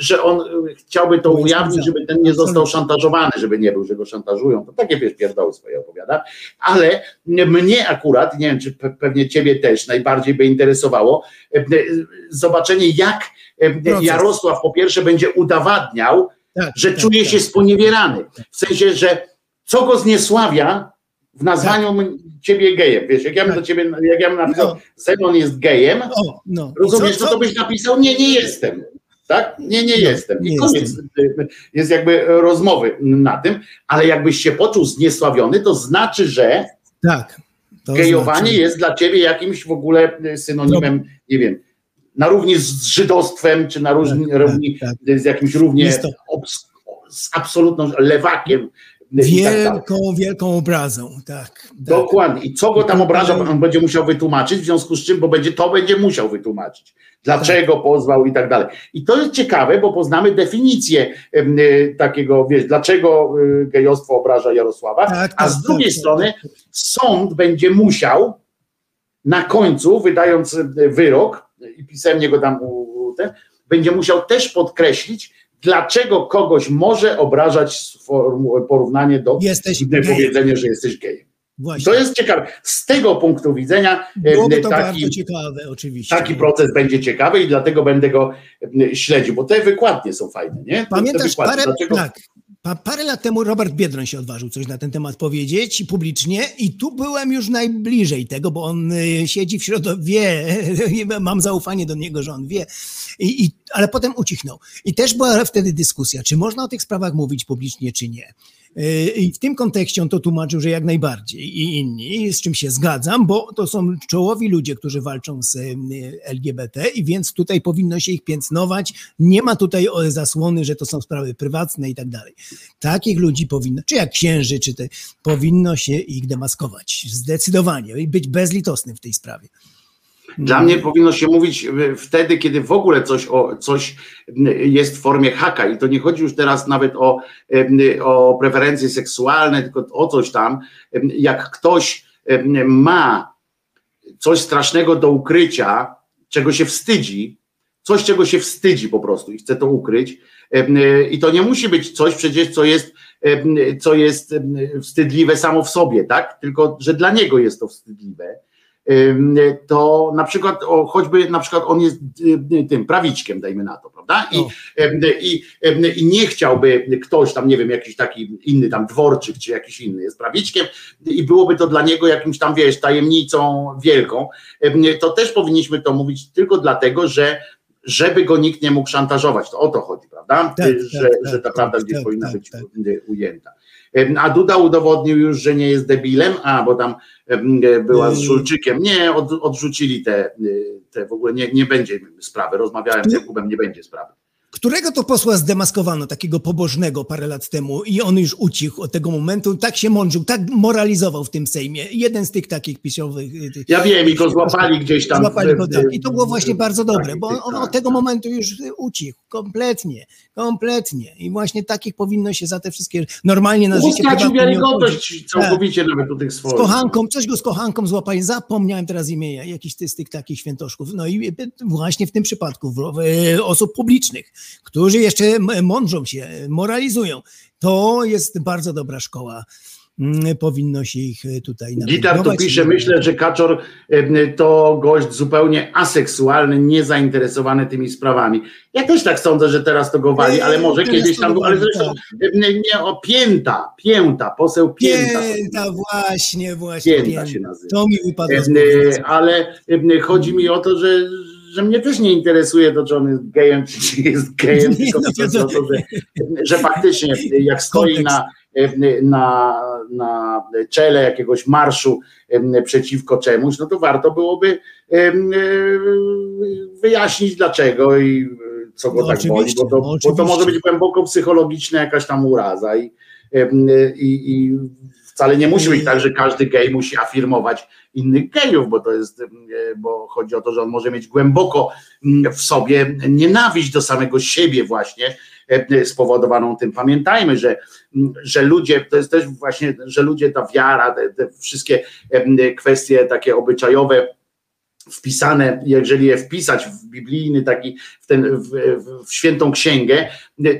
że on y, chciałby to ujawnić, żeby ten nie został szantażowany, żeby nie był, że go szantażują. To takie wiesz, pierdoły swoje opowiada. Ale mnie akurat, nie wiem, czy pe- pewnie ciebie też najbardziej by interesowało, e, e, zobaczenie jak e. Jarosław po pierwsze będzie udowadniał, Tak, że tak, czuje tak. się sponiewierany. W sensie, że co go zniesławia, w nazwaniu m- ciebie gejem. Wiesz, jak ja bym do ciebie, jak ja bym napisał, No. Zenon jest gejem, O, no. rozumiesz, Co- no co- to byś napisał, nie, nie jestem. Tak? Nie, nie jestem. I nie koniec. jestem. Jest jakby rozmowy na tym, ale jakbyś się poczuł zniesławiony, to znaczy, że Tak. To gejowanie znaczy- jest dla ciebie jakimś w ogóle y, synonimem, nie wiem, na równi z żydostwem, czy na równi, Tak, równi tak, z jakimś równie obs, z absolutną lewakiem. Y, i tak. Wielką, wielką obrazą, tak. tak. Dokładnie. I co go tam obraża, on będzie musiał wytłumaczyć, w związku z czym, bo będzie to będzie musiał wytłumaczyć. Dlaczego Tak. pozwał i tak dalej. I to jest ciekawe, bo poznamy definicję y, takiego, wiesz, dlaczego y, gejostwo obraża Jarosława, Tak, a tak, z drugiej tak, strony sąd będzie musiał na końcu, wydając y, wyrok i pisemnie go tam u- ten, będzie musiał też podkreślić, dlaczego kogoś może obrażać porównanie do Jesteś powiedzenie, że jesteś gejem. Właśnie. To jest ciekawe. Z tego punktu widzenia e, taki, bardzo ciekawe, oczywiście. taki proces będzie ciekawy i dlatego będę go śledził, bo te wykładnie są fajne, nie? Pamiętasz, parę, tak, parę lat temu Robert Biedroń się odważył coś na ten temat powiedzieć publicznie i tu byłem już najbliżej tego, bo on y, siedzi w środowisku, wie, [LAUGHS] mam zaufanie do niego, że on wie, I, i, ale potem ucichnął. I też była wtedy dyskusja, czy można o tych sprawach mówić publicznie, czy nie. I w tym kontekście on to tłumaczył, że jak najbardziej i inni, z czym się zgadzam, bo to są czołowi ludzie, którzy walczą z y, LGBT i więc tutaj powinno się ich piętnować. Nie ma tutaj o, zasłony, że to są sprawy prywatne i tak dalej. Takich ludzi powinno, czy jak księży, czy te, powinno się ich demaskować. Zdecydowanie i być bezlitosnym w tej sprawie. Dla mnie powinno się mówić e, wtedy, kiedy w ogóle coś, o, coś jest w formie haka i to nie chodzi już teraz nawet o, o preferencje seksualne, tylko o coś tam. Jak ktoś ma coś strasznego do ukrycia, czego się wstydzi, coś, czego się wstydzi po prostu i chce to ukryć. I to nie musi być coś przecież, co jest, co jest wstydliwe samo w sobie, tak? Tylko, że dla niego jest to wstydliwe to na przykład o, choćby na przykład on jest y, tym prawiczkiem, dajmy na to, prawda? I, O. ym, i, I nie chciałby ktoś tam, nie wiem, jakiś taki inny tam dworczyk, czy jakiś inny jest prawiczkiem i byłoby to dla niego jakimś tam, wiesz, tajemnicą wielką, to też powinniśmy to mówić tylko dlatego, że żeby go nikt nie mógł szantażować. To o to chodzi, prawda? Tak, Y, że, tak, że ta tak, prawda tak, gdzieś tak, powinna tak, być tak. y, ujęta. A Duda udowodnił już, że nie jest debilem, a bo tam była z. Żulczykiem. Nie, od, odrzucili te, y, te w ogóle, nie, nie będzie sprawy. Rozmawiałem z Jakubem, nie będzie sprawy. Którego to posła zdemaskowano, takiego pobożnego parę lat temu i on już ucichł od tego momentu, tak się mądrzył, tak moralizował w tym Sejmie. Jeden z tych takich pisiowych... y, tych- Ja wiem i go złapali gdzieś tam. Złapali go, tak. I to było właśnie bardzo dobre, bo on tak. od tego momentu już ucichł. Kompletnie. Kompletnie. I właśnie takich powinno się za te wszystkie normalnie na życie Stracił prywatne nie wiarygodność Tak. całkowicie nawet u tych Z swoich. kochanką, coś go z kochanką złapali, zapomniałem teraz imienia, jakiś z tych takich świętoszków. No i e, właśnie w tym przypadku w, w, osób publicznych, którzy jeszcze mądrzą się, moralizują. To jest bardzo dobra szkoła. Mm, Powinno się ich e, tutaj Gitar tu pisze, myślę, że Kaczor em, to gość zupełnie aseksualny, niezainteresowany tymi sprawami. Ja też tak sądzę, że teraz to go wali, ale może Teraz kiedyś tam ale zresztą tak. em, nie o pięta, pięta, poseł pięta. Pięta, właśnie, właśnie. Pięta się nazywa. To mi wypadło e, Ale chodzi mi o to, że, że mnie też nie interesuje to, czy on jest gejem, czy jest gejem, [LAUGHS] Nie, tylko no to- to, że, że faktycznie jak stoi na, na, na czele jakiegoś marszu przeciwko czemuś, no to warto byłoby e, wyjaśnić dlaczego i e, co go No tak boli, bo to, no bo to może być głęboko psychologiczna jakaś tam uraza i, em, i, i wcale nie musi być tak, że każdy gej musi afirmować innych gejów, bo to jest, em, e, bo chodzi o to, że on może mieć głęboko mm, w sobie nienawiść do samego siebie właśnie e, spowodowaną tym. Pamiętajmy, że, mm, że ludzie, to jest też właśnie, że ludzie, ta wiara, te, te wszystkie kwestie takie obyczajowe, wpisane, jeżeli je wpisać w biblijny taki, w, ten, w, w świętą księgę,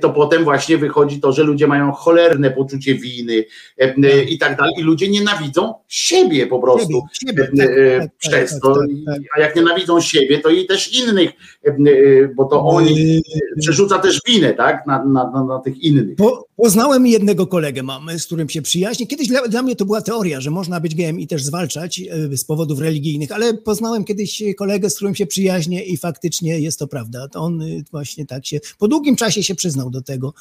to potem właśnie wychodzi to, że ludzie mają cholerne poczucie winy e, e, i tak dalej. I ludzie nienawidzą siebie po prostu Siebie, siebie, e, tak, tak, przez tak, to. tak, tak. A jak nienawidzą siebie, to i też innych, bo to oni przerzuca też winę, tak? Na, na, na, na tych innych. Po, poznałem jednego kolegę mamy, z którym się przyjaźnię. Kiedyś dla, dla mnie to była teoria, że można być gejem i też zwalczać z powodów religijnych, ale poznałem kiedyś kolegę, z którym się przyjaźnię i faktycznie jest to prawda. To on y, właśnie tak się, po długim czasie się przyznał do tego,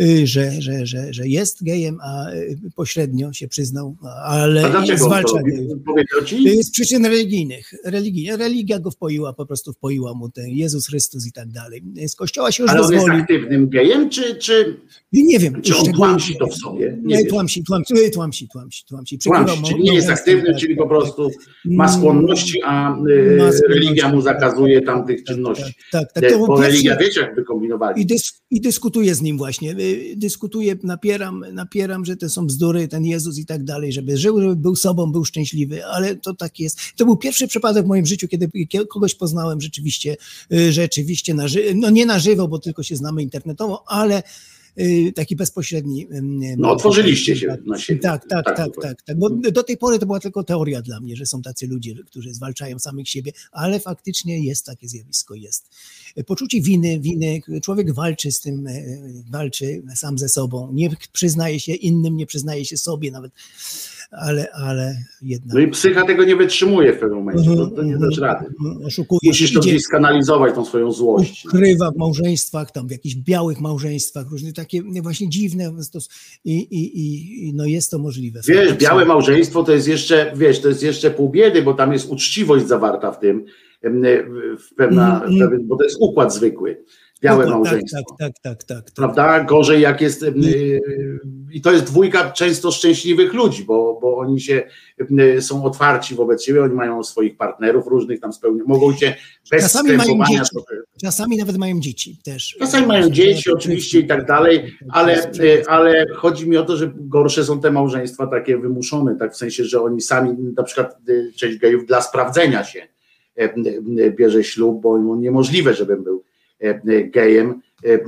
y, że, że, że, że jest gejem, a y, pośrednio się przyznał, ale A to zwalcza gejów. Z przyczyn religijnych. Religia, religia go wpoiła, po prostu wpoiła mu ten Jezus Chrystus i tak dalej. Z kościoła się już Ale on jest wyzwolił. aktywnym gejem, czy, czy, nie wiem. czy on tłamsi to w sobie? Nie Nie, tłamsi, tłamsi, tłamsi, tłamsi, tłamsi. Tłamsi, czyli nie jest aktywny, tak, czyli tak, po prostu ma Mm. skłonności, a y, Ma religia mu tak, zakazuje tak, tamtych tak, czynności. Tak, tak. To był Bo religia, wiecie, jak by kombinowali. I, dys, I dyskutuję z nim właśnie. y, Dyskutuję, napieram, napieram, że to są bzdury, ten Jezus i tak dalej, żeby żył, żeby był sobą, był szczęśliwy, ale to tak jest. To był pierwszy przypadek w moim życiu, kiedy kie- kogoś poznałem rzeczywiście, y, rzeczywiście na żywo, no nie na żywo, bo tylko się znamy internetowo, ale y, taki bezpośredni. No, otworzyliście się tak, na siebie. Tak, tak, Tak, tak, tak, tak. Bo do tej pory to była tylko teoria dla mnie, że są tacy ludzie, którzy zwalczają samych siebie, ale faktycznie jest takie zjawisko, jest. Poczucie winy, winy, człowiek walczy z tym, e, walczy sam ze sobą, nie przyznaje się innym, nie przyznaje się sobie nawet, ale, ale jednak. No i psycha tego nie wytrzymuje w pewnym momencie, to, to nie Mhm, dasz rady. mhm, Oszukuje Musisz to gdzieś skanalizować, tą swoją złość. ukrywa w małżeństwach, tam w jakichś białych małżeństwach, różne takie właśnie dziwne i, i, i, no jest to możliwe. Wiesz, białe małżeństwo to jest jeszcze, wiesz, to jest jeszcze pół biedy, bo tam jest uczciwość zawarta w tym, w pewna, Mm, mm. pewien, bo to jest układ zwykły. Białe Układ, małżeństwo. Tak, tak, tak, tak, tak. Prawda? Gorzej jak jest. y, I to jest dwójka często szczęśliwych ludzi, bo, bo oni się em, są otwarci wobec siebie, oni mają swoich partnerów różnych tam spełniać, mogą się bez Czasami mają dzieci. Czasami nawet mają dzieci też. Czasami mają dzieci oczywiście i tak dalej, ale, e, ale chodzi mi o to, że gorsze są te małżeństwa takie wymuszone, tak w sensie, że oni sami, na przykład e, część gejów dla sprawdzenia się e, e, bierze ślub, bo niemożliwe, żebym był e, e, gejem, e, e,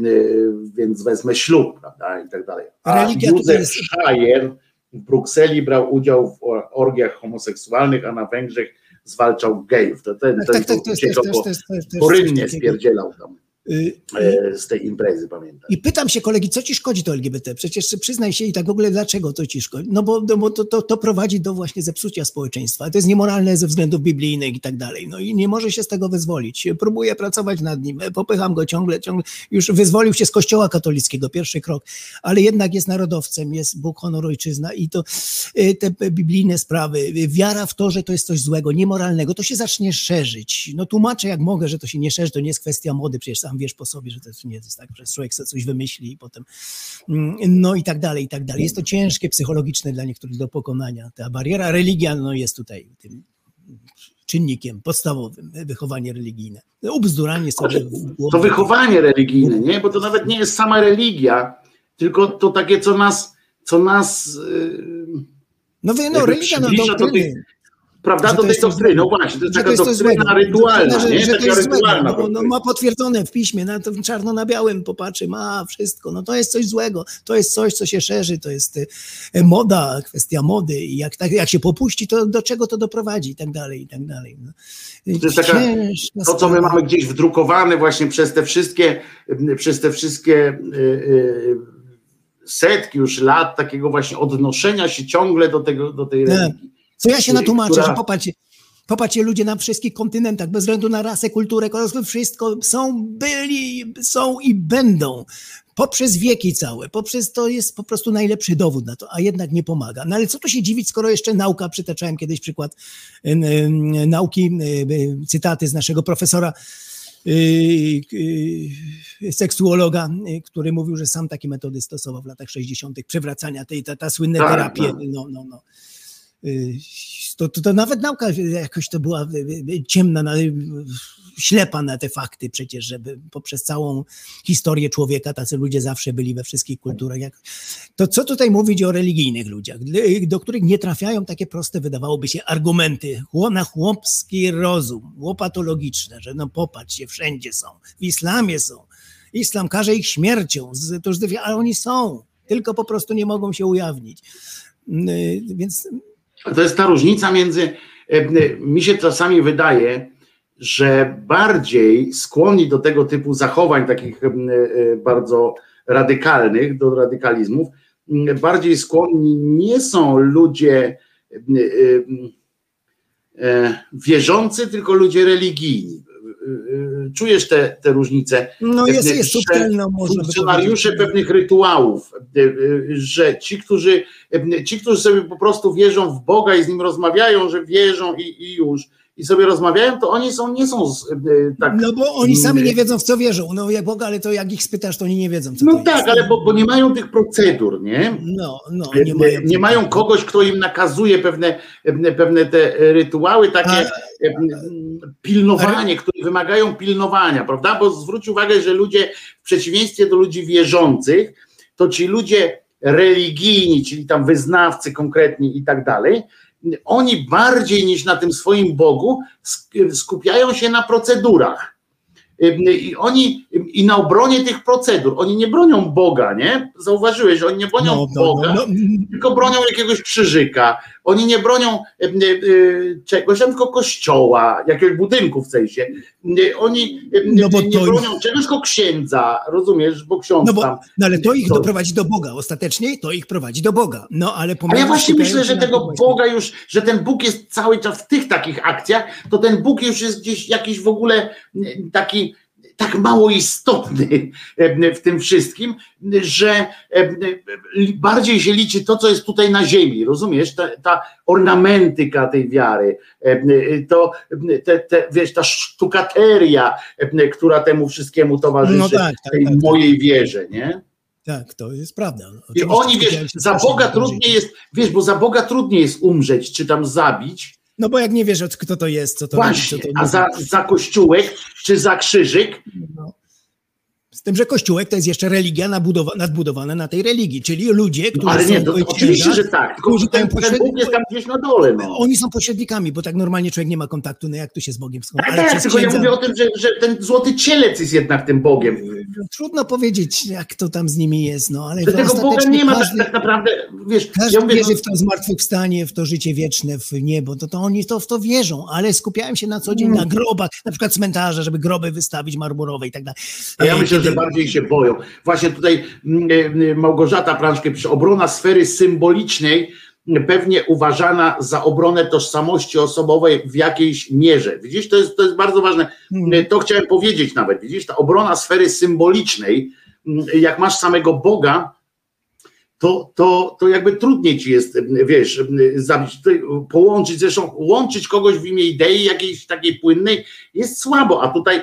więc wezmę ślub, prawda, i tak dalej. A to Józef jest- Szajer w Brukseli brał udział w or- orgiach homoseksualnych, a na Węgrzech zwalczał gejów. To ten, Tak, ten tak, tak, to jest po, też, też, też po coś rynnie takiego. spierdzielał tam Y, e, z tej imprezy, pamiętam. I pytam się kolegi, co ci szkodzi to LGBT? Przecież przyznaj się i tak w ogóle dlaczego to ci szkodzi? No bo, no bo to, to, to prowadzi do właśnie zepsucia społeczeństwa. To jest niemoralne ze względów biblijnych i tak dalej. No i nie może się z tego wyzwolić. Próbuję pracować nad nim, popycham go ciągle, ciągle. Już wyzwolił się z kościoła katolickiego, pierwszy krok, ale jednak jest narodowcem, jest Bóg, honor, ojczyzna i to y, te biblijne sprawy, y, wiara w to, że to jest coś złego, niemoralnego, to się zacznie szerzyć. No tłumaczę jak mogę, że to się nie szerzy, to nie jest kwestia mody, przecież sam wiesz po sobie, że to nie jest tak, że człowiek sobie coś wymyśli i potem mm, no i tak dalej, i tak dalej. Jest to ciężkie, psychologiczne dla niektórych do pokonania. Ta bariera, religia no jest tutaj tym czynnikiem podstawowym, wychowanie religijne. Ubzduranie sobie w To wychowanie religijne, nie? Bo to nawet nie jest sama religia, tylko to takie, co nas, co nas yy, No, wy- no religia, no przybliża do doktryny. tych, prawda, Że do to tej jest doktryny. No właśnie, to jest taka to jest doktryna rytualna, Że- nie? że to Taka jest złego. rytualna. No, no, ma potwierdzone w piśmie, na to czarno na białym popatrzy, ma wszystko. No to jest coś złego. To jest coś, co się szerzy, to jest e, moda, kwestia mody. I jak, tak, jak się popuści, to do czego to doprowadzi i tak dalej, i tak dalej. No. To jest taka, to, co my mamy gdzieś wdrukowane właśnie przez te wszystkie, przez te wszystkie y, y, setki już lat takiego właśnie odnoszenia się ciągle do tego, do tej Tak. religii. Co ja się natłumaczę, która- że popatrzcie, popatrzcie ludzie na wszystkich kontynentach, bez względu na rasę, kulturę, wszystko są, byli, są i będą. Poprzez wieki całe, poprzez to jest po prostu najlepszy dowód na to, a jednak nie pomaga. No ale co tu się dziwić, skoro jeszcze nauka, przytaczałem kiedyś przykład em, em, nauki, em, em, cytaty z naszego profesora y, y, seksuologa, y, który mówił, że sam takie metody stosował w latach 60. przewracania tej, ta, ta słynne Tak, terapie, tak. no, no, no. Y, To, to, to nawet nauka jakoś to była y, y, ciemna, na- ślepa na te fakty przecież, żeby poprzez całą historię człowieka tacy ludzie zawsze byli we wszystkich kulturach. Jak, to co tutaj mówić o religijnych ludziach, do których nie trafiają takie proste, wydawałoby się, argumenty na chłopski rozum, łopatologiczne, że no popatrzcie, wszędzie są, w islamie są, Islam karze ich śmiercią, ale oni są, tylko po prostu nie mogą się ujawnić. Więc To jest ta różnica między, e, mi się czasami wydaje, że bardziej skłonni do tego typu zachowań, takich e, bardzo radykalnych, do radykalizmów, bardziej skłonni nie są ludzie e, wierzący, tylko ludzie religijni. E, e, Czujesz te, te różnice? no jest, jest że subtelną, można by funkcjonariusze pewnych rytuałów, e, że ci którzy, ci, którzy sobie po prostu wierzą w Boga i z nim rozmawiają, że wierzą i, i już, i sobie rozmawiają, to oni są, nie są z- e, tak. No bo oni sami nie wiedzą, w co wierzą. No jak Boga, ale to jak ich spytasz, to oni nie wiedzą, co No jest. tak, ale bo, bo nie mają tych procedur, nie? No, no, Nie nie mają, mają. kogoś, kto im nakazuje pewne, pewne te rytuały, takie A- e, pilnowanie, które wymagają pilnowania, prawda? Bo zwróć uwagę, że ludzie w przeciwieństwie do ludzi wierzących, to ci ludzie religijni, czyli tam wyznawcy konkretni i tak dalej, oni bardziej niż na tym swoim Bogu sk- skupiają się na procedurach. I oni i na obronie tych procedur, oni nie bronią Boga, nie? Zauważyłeś, oni nie bronią No, no, Boga, no, no, tylko bronią jakiegoś krzyżyka. Oni nie bronią e, e, czegoś, tylko kościoła, jakiegoś budynku w sensie. Oni No bo nie to bronią czegoś, tylko księdza, rozumiesz, bo ksiądz No bo, tam. no ale to ich to- doprowadzi do Boga. Ostatecznie to ich prowadzi do Boga. No ale A ja właśnie myślę, że tego. Boga już, że ten Bóg jest cały czas w tych takich akcjach, to ten Bóg już jest gdzieś jakiś w ogóle taki tak mało istotny em, w tym wszystkim, że em, bardziej się liczy to, co jest tutaj na ziemi, rozumiesz? Ta, ta ornamentyka tej wiary, em, to te, te, wiesz, ta sztukateria, która temu wszystkiemu towarzyszy, No tak, tak, tej tak, tak. mojej wierze, nie? Tak, to jest prawda. I Oczywiście oni, skupiają wiesz, za Boga trudniej jest, wiesz, bo za Boga trudniej jest umrzeć, czy tam zabić, No bo jak nie wiesz, kto to jest, co to robi, właśnie, co to a za, za kościółek, czy za krzyżyk, No. Z tym, że Kościółek to jest jeszcze religia nabudowa, nadbudowana na tej religii, czyli ludzie, którzy no, ale nie, to, oczywiście, że tak, którzy ten, ten Bóg jest tam gdzieś na dole, no. Oni są pośrednikami, bo tak normalnie człowiek nie ma kontaktu, no jak tu się z Bogiem skąd. Ale tak, tylko ja mówię o tym, że, że ten złoty cielec jest jednak tym Bogiem. Trudno powiedzieć, jak to tam z nimi jest, no ale Że tego Boga nie ma tak, każdy, tak naprawdę, wiesz, Każdy ja mówię, wierzy w to zmartwychwstanie, w to życie wieczne, w niebo, to, to oni to, w to wierzą, ale skupiają się na co dzień Mm. na grobach, na przykład cmentarze, żeby groby wystawić marmurowe i tak dalej. A ja myślę, kiedy- że bardziej się boją. Właśnie tutaj mm, e, Małgorzata Prążkę pisze, obrona sfery symbolicznej m, pewnie uważana za obronę tożsamości osobowej w jakiejś mierze. Widzisz, to jest, to jest bardzo ważne. Hmm. E, To chciałem powiedzieć nawet. Widzisz, ta obrona sfery symbolicznej, jak masz samego Boga, to, to, to jakby trudniej ci jest, wiesz, zabić, połączyć, zresztą łączyć kogoś w imię idei jakiejś takiej płynnej jest słabo, a tutaj,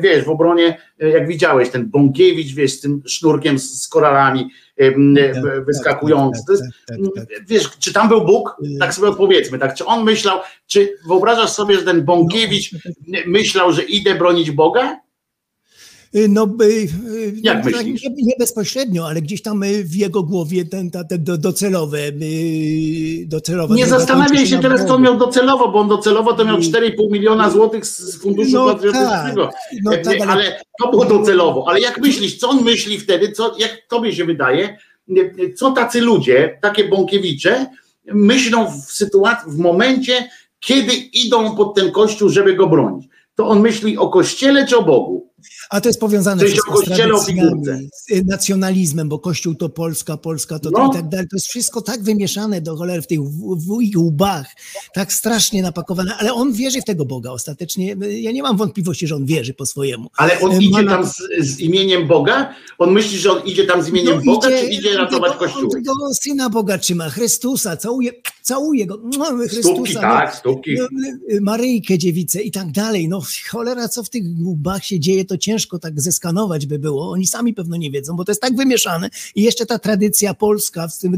wiesz, w obronie, e, jak widziałeś, ten Bąkiewicz, wiesz, z tym sznurkiem z, z koralami Tak, e, wyskakujący, tak, to jest, m, tak, tak. wiesz, czy tam był Bóg? Y- Tak sobie odpowiedzmy, tak, czy on myślał, czy wyobrażasz sobie, że ten Bąkiewicz No, myślał, że idę bronić Boga? No, by, y, Jak no, myślisz? Nie, nie bezpośrednio, ale gdzieś tam y, w jego głowie ten, ta, te do, docelowe, y, docelowe. Nie zastanawiaj się teraz, co on miał docelowo, bo on docelowo to miał I- 4,5 miliona złotych z funduszu No patriotycznego. tak, no E, tak, ale- ale to było docelowo. Ale jak myślisz, co on myśli wtedy, co, jak tobie się wydaje, e, co tacy ludzie, takie bąkiewicze, myślą w sytuacji, w momencie, kiedy idą pod ten kościół, żeby go bronić? To on myśli o kościele czy o Bogu? A to jest powiązane wszystko z tradycjami, z y, nacjonalizmem, bo Kościół to Polska, Polska to, No. to i tak dalej. To jest wszystko tak wymieszane do cholery w tych w, w ich łbach, tak strasznie napakowane, ale on wierzy w tego Boga ostatecznie. y, Ja nie mam wątpliwości, że on wierzy po swojemu. Ale on E, idzie ma- tam z, z imieniem Boga? On myśli, że on idzie tam z imieniem No Boga, czy idzie ratować tego, kościół? On tego syna Boga trzyma, Chrystusa, całuje, całuje go, no, Chrystusa. Stópki, no. tak, stópki. No, y, Maryjkę, dziewicę i tak dalej. No cholera, co w tych łbach się dzieje, to ciężko tak zeskanować by było. Oni sami pewno nie wiedzą, bo to jest tak wymieszane. I jeszcze ta tradycja polska, z tym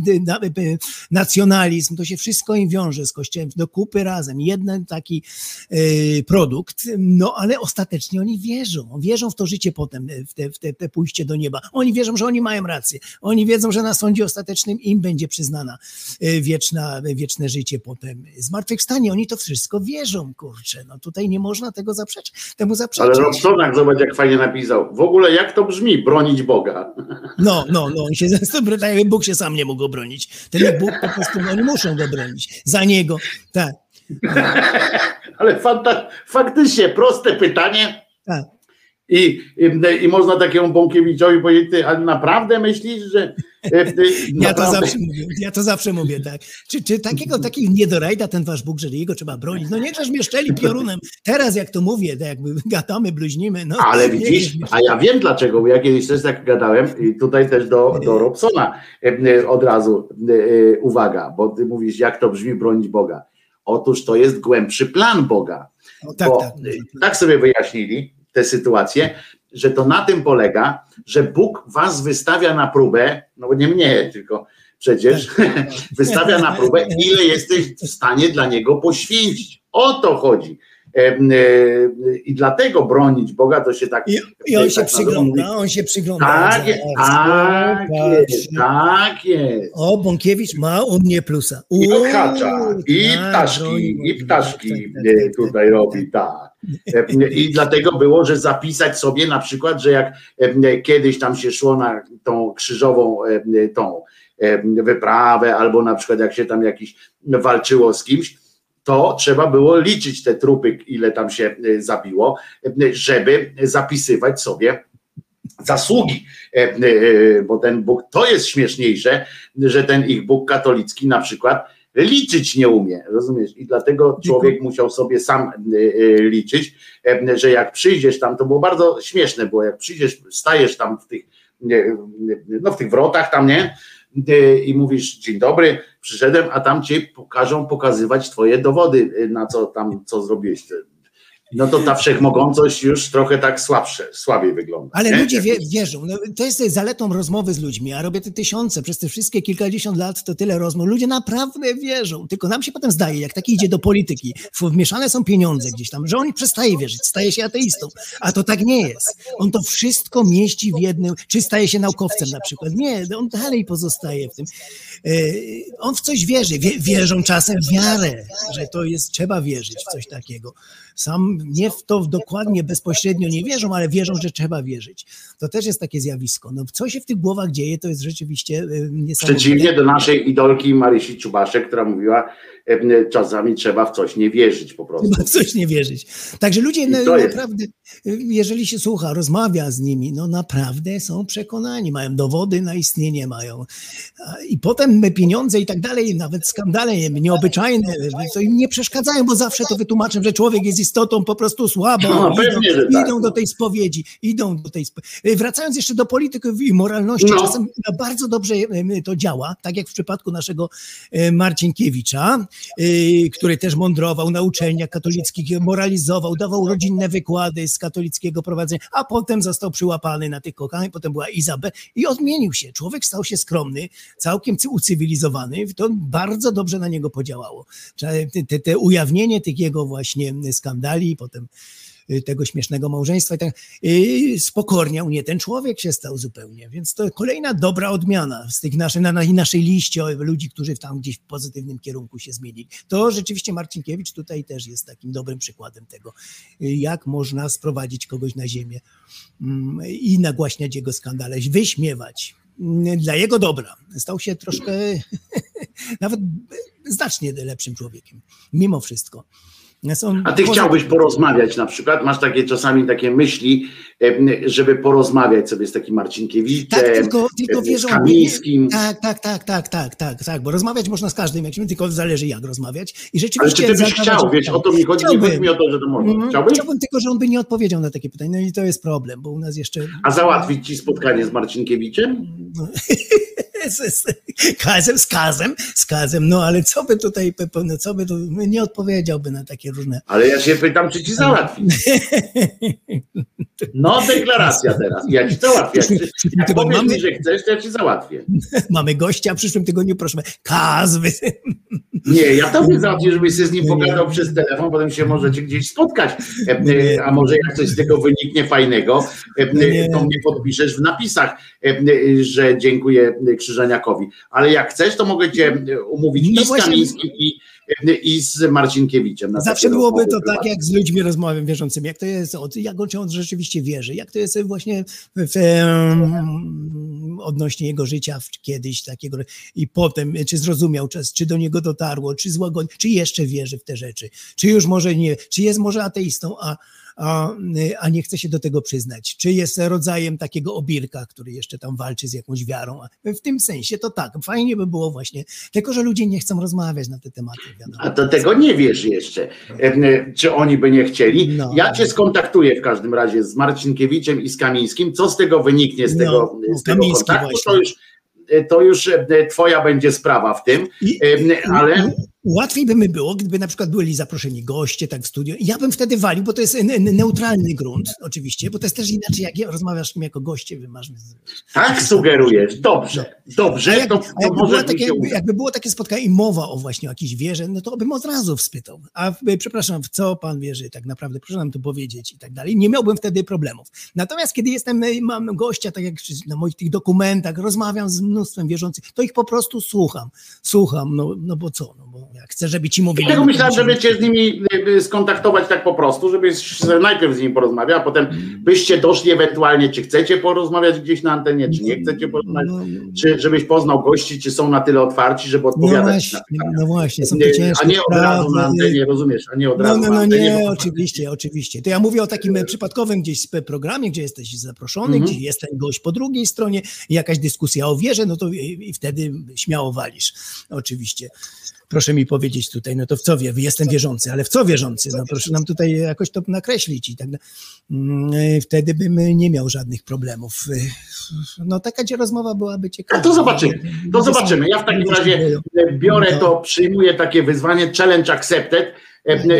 nacjonalizm, to się wszystko im wiąże z kościołem do kupy razem. Jeden taki y, produkt, no ale ostatecznie oni wierzą. Wierzą w to życie potem, y, w te, w te, te pójście do nieba. Oni wierzą, że oni mają rację. Oni wiedzą, że na sądzie ostatecznym im będzie przyznana y, wieczna, wieczne życie potem. Zmartwychwstanie, oni to wszystko wierzą, kurczę. No tutaj nie można tego zaprzeczyć, temu Ale zaprzeczyć. Robsonak, zobacz, tak fajnie napisał. W ogóle jak to brzmi, bronić Boga? No, no, no, on się [LAUGHS] tak jakby Bóg się sam nie mógł obronić. Ten Bóg po prostu, oni muszą go bronić. Za niego, tak. [LAUGHS] Ale fanta, faktycznie, proste pytanie. Tak. I, i, I można takiemu Bąkiewiczowi powiedzieć, ty, a naprawdę myślisz, że. e, ty, [LAUGHS] Ja to, zawsze mówię, ja to zawsze mówię, tak. Czy, czy takiego, [LAUGHS] taki niedorajda ten wasz Bóg, że jego trzeba bronić? No niechżeś mnie szczeli piorunem. Teraz jak to mówię, tak jakby [LAUGHS] gadamy, bluźnimy, no. Ale widzisz, a ja wiem dlaczego, bo ja kiedyś też tak gadałem i tutaj też do, do Robsona e, e, od razu e, e, uwaga, bo ty mówisz, jak to brzmi bronić Boga. Otóż to jest głębszy plan Boga. O, tak, bo tak. e, tak sobie wyjaśnili tę sytuację, że to na tym polega, że Bóg was wystawia na próbę, no bo nie mnie, tylko przecież [LAUGHS] wystawia na próbę, [LAUGHS] ile jesteś w stanie dla Niego poświęcić. O to chodzi. Em, e, I dlatego bronić Boga to się tak. I, I on się tak dobrą przygląda, on się przygląda. Tak, jest, tak jest, tak jest. O, Bąkiewicz ma u mnie plusa. I odhacza, i tak, ptaszki, i Boga. ptaszki Tak, tak, e, tak, tutaj tak, robi, tak. E, I dlatego było, że zapisać sobie na przykład, że jak e, kiedyś tam się szło na tą krzyżową e, tą e, wyprawę, albo na przykład jak się tam jakiś walczyło z kimś, to trzeba było liczyć te trupy, ile tam się e, zabiło, e, żeby zapisywać sobie zasługi, e, bo ten Bóg, to jest śmieszniejsze, że ten ich Bóg katolicki na przykład liczyć nie umie, rozumiesz? I dlatego człowiek musiał sobie sam liczyć, że jak przyjdziesz tam, to było bardzo śmieszne, bo jak przyjdziesz, stajesz tam w tych, no w tych wrotach tam, nie? I mówisz, dzień dobry, przyszedłem, a tam ci pokażą pokazywać twoje dowody, e, na co tam, co zrobiłeś. No to ta wszechmogącość już trochę tak słabsze, słabiej wygląda. Ale nie? ludzie wie, wierzą. No, to jest zaletą rozmowy z ludźmi. Ja robię te tysiące, przez te wszystkie kilkadziesiąt lat to tyle rozmów. Ludzie naprawdę wierzą. Tylko nam się potem zdaje, jak taki idzie do polityki, wmieszane są pieniądze gdzieś tam, że on przestaje wierzyć, staje się ateistą. A to tak nie jest. On to wszystko mieści w jednym, czy staje się naukowcem na przykład. Nie, on dalej pozostaje w tym. E, On w coś wierzy. Wie, wierzą czasem w wiarę, że to jest, trzeba wierzyć w coś takiego. Sam nie w to dokładnie, bezpośrednio nie wierzą, ale wierzą, że trzeba wierzyć. To też jest takie zjawisko. No, co się w tych głowach dzieje, to jest rzeczywiście e, niesamowite. Przeciwnie do naszej idolki Marysi Czubaszek, która mówiła, e, czasami trzeba w coś nie wierzyć po prostu. Chyba w coś nie wierzyć. Także ludzie no, naprawdę, jeżeli się słucha, rozmawia z nimi, no naprawdę są przekonani, mają dowody na istnienie, mają. I potem pieniądze i tak dalej, nawet skandale nieobyczajne, to im nie przeszkadzają, bo zawsze to wytłumaczę, że człowiek jest istotą po prostu słabą. No, idą, tak. idą do tej spowiedzi, idą do tej spowiedzi. Wracając jeszcze do polityków i moralności, No. czasem bardzo dobrze e, to działa, tak jak w przypadku naszego Marcinkiewicza, y, który też mądrował na uczelniach katolickich, moralizował, dawał rodzinne wykłady z katolickiego prowadzenia, a potem został przyłapany na tych kokach, potem była Izabel i odmienił się. Człowiek stał się skromny, całkiem cy- ucywilizowany, to bardzo dobrze na niego podziałało. Te, te, ujawnienie tych jego właśnie skandali, potem y, tego śmiesznego małżeństwa i tak y, spokorniał, nie ten człowiek się stał zupełnie, więc to kolejna dobra odmiana z tych naszej, na, na naszej liście ludzi, którzy tam gdzieś w pozytywnym kierunku się zmienili. To rzeczywiście Marcinkiewicz tutaj też jest takim dobrym przykładem tego, y, jak można sprowadzić kogoś na ziemię mm, i nagłaśniać jego skandale, wyśmiewać mm, dla jego dobra. Stał się troszkę [LAUGHS] nawet znacznie lepszym człowiekiem, mimo wszystko. Są A ty chciałbyś porozmawiać na przykład? Masz takie czasami takie myśli, żeby porozmawiać sobie z takim Marcinkiewiczem, Tak, tylko, tylko em, wiesz, z Kamińskim. Tak, tak, tak, tak, tak, tak, tak, bo rozmawiać można z każdym, jak tylko zależy jak rozmawiać. I Ale rzeczywiście czy ty byś chciał, wiesz, o to mi chodzi, nie Chciałbym. chodzi mi o to, że to można. Mhm. Chciałbyś? Chciałbym tylko, że on by nie odpowiedział na takie pytania, no i to jest problem, bo u nas jeszcze... A załatwić ci spotkanie z Marcinkiewiczem? [LAUGHS] z, z, kazem, z kazem, z kazem, no ale co by tutaj, no co by tu, nie odpowiedziałby na takie różne... Ale ja się pytam, czy ci załatwi. [LAUGHS] No, deklaracja teraz. Ja ci załatwię. Jak, jak powiesz mamy- mi, że chcesz, to ja ci załatwię. Mamy gościa w przyszłym tygodniu, proszę, kaz, wy... Nie, ja tobie załatwię, żebyś się z nim pogadał przez telefon, potem się możecie gdzieś spotkać. E, A może jak coś z tego wyniknie fajnego, e, to mnie podpiszesz w napisach, e, że dziękuję Krzyżaniakowi. Ale jak chcesz, to mogę cię umówić No i z Kamińskim, i, i z Marcinkiewiczem. Zawsze byłoby to tak, jak z ludźmi rozmawiam wierzącymi, jak to jest, od, jak on, czy on rzeczywiście wierzy, jak to jest właśnie w, odnośnie jego życia w, kiedyś takiego i potem, czy zrozumiał czas, czy do niego dotarło, czy złagodzi, czy jeszcze wierzy w te rzeczy, czy już może nie, czy jest może ateistą, a, a, a nie chce się do tego przyznać, czy jest rodzajem takiego obirka, który jeszcze tam walczy z jakąś wiarą. W tym sensie to tak, fajnie by było właśnie, tylko że ludzie nie chcą rozmawiać na te tematy. Wiadomo. A to tego nie wiesz jeszcze, czy oni by nie chcieli. No. Ja cię skontaktuję w każdym razie z Marcinkiewiczem i z Kamińskim. Co z tego wyniknie z No, tego, no, z tego kontaktu, właśnie. to już, to już twoja będzie sprawa w tym, I- ale Łatwiej by mi było, gdyby na przykład byli zaproszeni goście tak w studio. Ja bym wtedy walił, bo to jest neutralny grunt, oczywiście, bo to jest też inaczej, jak ja- rozmawiasz z kim jako goście, wy masz. tak sugerujesz. Dobrze, A dobrze, jak, to, a to jakby, było takie, jakby, jakby było takie spotkanie i mowa o właśnie o jakiejś wierze, no to bym od razu wspytał. A przepraszam, w co pan wierzy tak naprawdę? Proszę nam to powiedzieć i tak dalej. Nie miałbym wtedy problemów. Natomiast kiedy jestem, y, mam gościa, tak jak na moich tych dokumentach, rozmawiam z mnóstwem wierzących, to ich po prostu słucham. Słucham, no, no bo co? No bo chcę, żeby ci mówili. Dlatego no myślałem, żeby cię z nimi y, skontaktować tak po prostu, żebyś najpierw z nimi porozmawiał, a potem byście doszli ewentualnie, czy chcecie porozmawiać gdzieś na antenie, czy nie chcecie porozmawiać, No, czy żebyś poznał gości, czy są na tyle otwarci, żeby no odpowiadać na właśnie, pytania. no właśnie, są to ciężkie a nie od razu na antenie, rozumiesz, a nie od No, razu no, na no antenie. nie, oczywiście, oczywiście. To ja mówię o takim e, przypadkowym gdzieś programie, gdzie jesteś zaproszony, Mhm. gdzie jest ten gość po drugiej stronie, i jakaś dyskusja o wierze, no to i, i wtedy śmiało walisz, oczywiście. Proszę mi powiedzieć tutaj, no to w co wie, jestem wierzący, ale w co wierzący? No proszę nam tutaj jakoś to nakreślić i tak dalej. Mm, Wtedy bym nie miał żadnych problemów. No taka rozmowa byłaby ciekawa. A to zobaczymy, to zobaczymy. Ja w takim razie biorę No. to, przyjmuję takie wyzwanie, challenge accepted,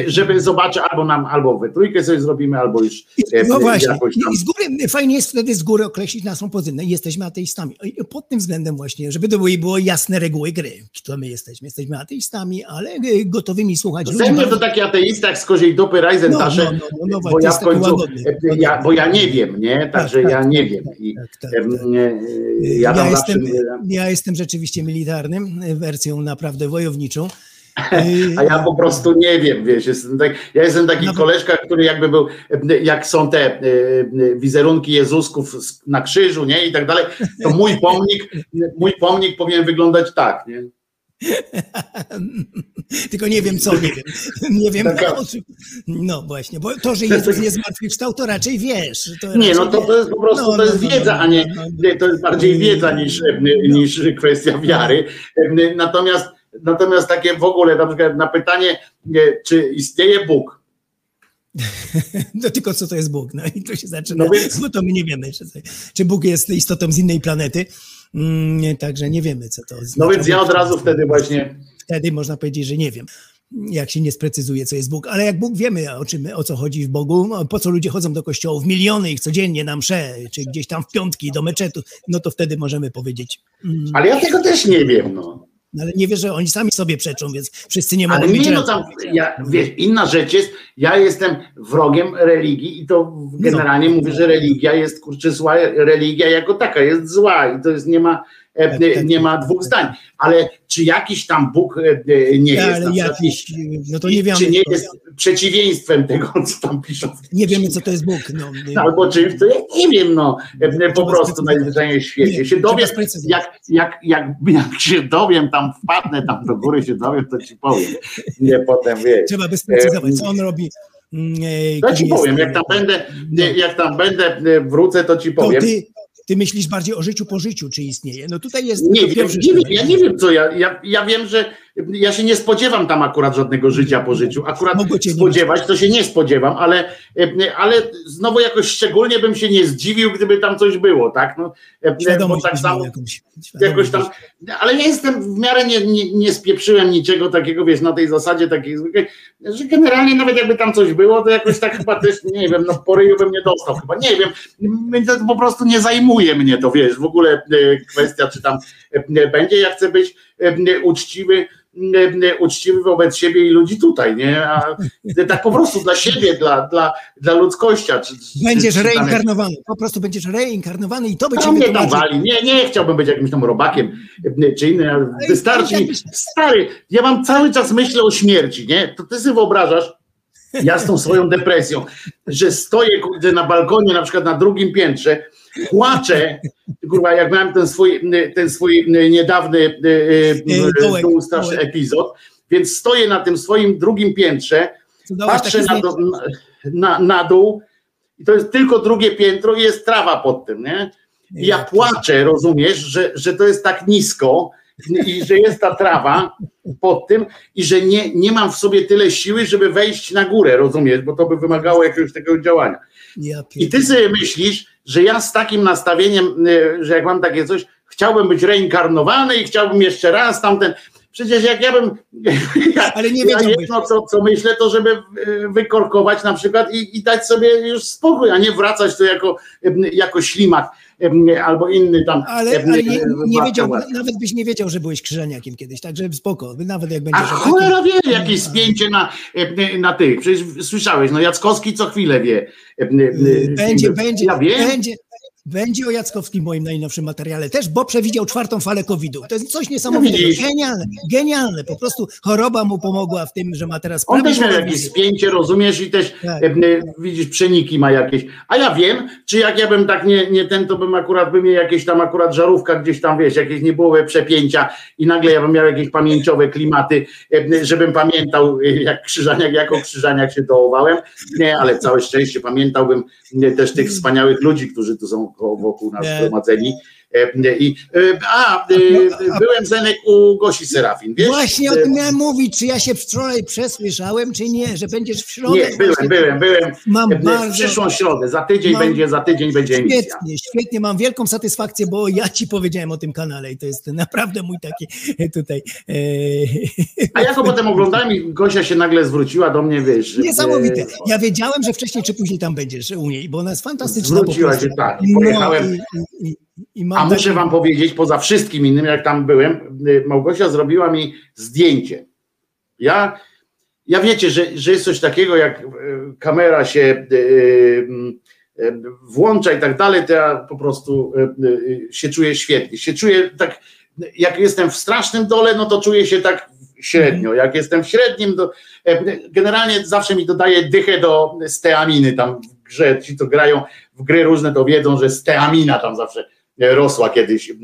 żeby zobaczyć, albo nam, albo we trójkę sobie zrobimy, albo już e, No właśnie, z góry, fajnie jest wtedy z góry określić naszą pozycję. Jesteśmy ateistami. Pod tym względem właśnie, żeby to było jasne reguły gry, kto my jesteśmy. Jesteśmy ateistami, ale e, gotowymi słuchać Ze mnie to taki ateista jak z koziej dupy Ryzen No, no, no, no, no, bo ja w końcu, e, ja, bo ja nie wiem, nie? Także tak, ja tak, nie tak, wiem. I, tak, tak, tak. e, ja Ja, tam zawsze jestem, ja jestem rzeczywiście militarnym, e, wersją naprawdę wojowniczą. A ja po prostu nie wiem, wiesz, jestem tak, ja jestem taki Nawet- koleżka, który jakby był, e, jak są te e, wizerunki Jezusków na krzyżu, nie, i tak dalej, to mój pomnik, mój pomnik powinien wyglądać tak, nie? [LAUGHS] Tylko nie wiem co, nie wiem. Nie wiem, Taka- o czym- no właśnie, bo to, że Jezus nie zmartwychwstał, to raczej wiesz. To Nie, raczej no to, to jest po prostu, No, to no, jest no, wiedza, no, a nie, no, no. nie, to jest bardziej wiedza niż, e, niż kwestia wiary. E, Natomiast, natomiast takie w ogóle, na przykład na pytanie, e, czy istnieje Bóg, [LAUGHS] No tylko co to jest Bóg? No i to się zaczyna, No więc- bo to my nie wiemy, czy, Bóg jest istotą z innej planety. Mm, także nie wiemy, co to no znaczy. więc ja od razu wtedy właśnie Wtedy można powiedzieć, że nie wiem. Jak się nie sprecyzuje, co jest Bóg. Ale jak Bóg wiemy, o, czym, o co chodzi w Bogu, no, po co ludzie chodzą do kościołów, miliony ich codziennie na msze, czy gdzieś tam w piątki do meczetu, no to wtedy możemy powiedzieć. Mm, Ale ja tego też nie wiem, no. No ale nie wierzę, oni sami sobie przeczą, więc wszyscy nie mogą Ale mieć nie, no tam, ja, wiesz, inna rzecz jest, ja jestem wrogiem religii i to generalnie mówię, że religia jest, kurczę, zła, religia jako taka jest zła i to jest, nie ma, nie tak. ma dwóch zdań, ale czy jakiś tam Bóg e, e, nie jest, jakiś, no to nie wiemy, czy nie jest przeciwieństwem tego, co tam piszą. nie wiemy, co to jest Bóg. No, Albo czymś, to ja nie wiem, no, e, po prostu najzwyczajniej w świecie. Nie, Się dowiem, jak, jak, jak, jak się dowiem, tam wpadnę tam do góry, się dowiem, to ci powiem. Nie potem, wiesz. Trzeba by sprecyzować, co on robi. mm, e, Ja ci powiem, jest- jak tam będę, No. jak tam będę, e, wrócę, to ci To powiem. ty, ty myślisz bardziej o życiu po życiu, czy istnieje? No tutaj jest Nie wiem, nie sztab. ja nie wiem co ja, ja, ja wiem, że ja się nie spodziewam tam akurat żadnego życia po życiu. Akurat nie spodziewać to się nie spodziewam, ale, ale znowu jakoś szczególnie bym się nie zdziwił, gdyby tam coś było, tak? No, e, Świadomość tak samo jakąś. jakoś tam, ale ja jestem w miarę nie, nie, nie spieprzyłem niczego takiego, wiesz, na tej zasadzie takiej zwykłej, że generalnie nawet jakby tam coś było, to jakoś tak chyba też, nie wiem, no po ryju bym nie dostał chyba, nie wiem, po prostu nie zajmuje mnie to, wiesz, w ogóle e, kwestia, czy tam będzie. Ja chcę być uczciwy, uczciwy wobec siebie i ludzi tutaj, nie? A tak po prostu dla siebie, dla, dla, dla ludzkości. Czy, Będziesz czy, reinkarnowany, po prostu będziesz reinkarnowany i to tam mnie tam wali. Nie, nie chciałbym być jakimś tam robakiem czy innym. ale Wystarczy mi. Stary, ja mam cały czas myślę o śmierci, nie? To ty sobie wyobrażasz, ja z tą swoją depresją, że stoję kurde, na balkonie, na przykład na drugim piętrze, płaczę, kurwa, jak miałem ten swój, ten swój niedawny e, e, straszny dołek. epizod, więc stoję na tym swoim drugim piętrze, patrzę na, na, na, na dół i to jest tylko drugie piętro i jest trawa pod tym, nie? I ja płaczę, rozumiesz, że, że to jest tak nisko i że jest ta trawa pod tym i że nie, nie mam w sobie tyle siły, żeby wejść na górę, rozumiesz, bo to by wymagało jakiegoś takiego działania. I ty sobie myślisz, że ja z takim nastawieniem, y, że jak mam takie coś, chciałbym być reinkarnowany i chciałbym jeszcze raz tamten. Przecież jak ja bym. [LAUGHS] Ja, Ale nie ja jedno, co, co myślę, to żeby y, wykorkować na przykład i, i dać sobie już spokój, a nie wracać tu jako, y, jako ślimak albo inny tam. Ale, ale nie, nie wiedział, nawet byś nie wiedział, że byłeś krzyżeniakiem kiedyś, także spoko, nawet jak A będziesz... cholera wie, jakieś spięcie na, na tych. Przecież słyszałeś, no Jackowski co chwilę wie. Będzie, będzie, Ja wiem. będzie. Będzie o Jackowskim w moim najnowszym materiale też, bo przewidział czwartą falę COVID-u. To jest coś niesamowitego. No. Genialne, genialne. Po prostu choroba mu pomogła w tym, że ma teraz On też miał jakieś spięcie, rozumiesz, i też Tak. e, e, widzisz, przeniki ma jakieś. A ja wiem, czy jak ja bym tak nie, nie ten, to bym akurat by mnie jakieś tam akurat żarówka gdzieś tam, wiesz, jakieś nie były przepięcia i nagle ja bym miał jakieś pamięciowe klimaty, e, żebym pamiętał, jak krzyżaniak, jako krzyżaniak się dołowałem. Nie, ale całe szczęście pamiętałbym też tych wspaniałych ludzi, którzy tu są wokół nas zgromadzeni. E, I, e, a, e, byłem Zenek u Gosi Serafin, wiesz? Właśnie o tym miałem mówić, czy ja się wczoraj przesłyszałem, czy nie, że będziesz w środę. Nie, byłem, właśnie. byłem, byłem. Mam W bardzo- przyszłą środę, za tydzień Mam- będzie, za tydzień będzie emisja. Świetnie, świetnie, mam wielką satysfakcję, bo ja ci powiedziałem o tym kanale i to jest naprawdę mój taki tutaj. A ja go potem oglądałem i Gosia się nagle zwróciła do mnie, wiesz. że- Niesamowite. Ja wiedziałem, że wcześniej czy później tam będziesz u niej, bo ona jest fantastyczna. Zwróciła się, tak, pojechałem. No, i, i, i, A muszę wam powiedzieć, poza wszystkim innym, jak tam byłem, y, Małgosia zrobiła mi zdjęcie. Ja, ja wiecie, że, że jest coś takiego, jak y, kamera się y, włącza i tak dalej, to ja po prostu się czuję świetnie. Się czuję tak, jak jestem w strasznym dole, no to czuję się tak średnio. Jak jestem w średnim, to y, generalnie zawsze mi dodaje dychę do steaminy tam w grze. Ci, co grają w gry różne, to wiedzą, że steamina tam zawsze rosła kiedyś e,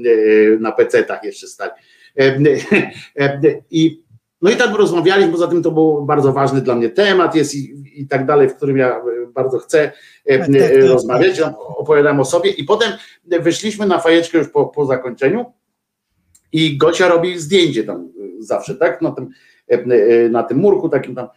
na PC-tach jeszcze stali. E, e, I no i tak rozmawialiśmy, poza tym to był bardzo ważny dla mnie temat jest i, i tak dalej, w którym ja e, bardzo chcę e, Tak, tak, e, tak. rozmawiać, Ja opowiadałem o sobie i potem wyszliśmy na fajeczkę już po, po zakończeniu i Gosia robi zdjęcie tam e, zawsze, tak, na tym, e, e, na tym murku takim tam,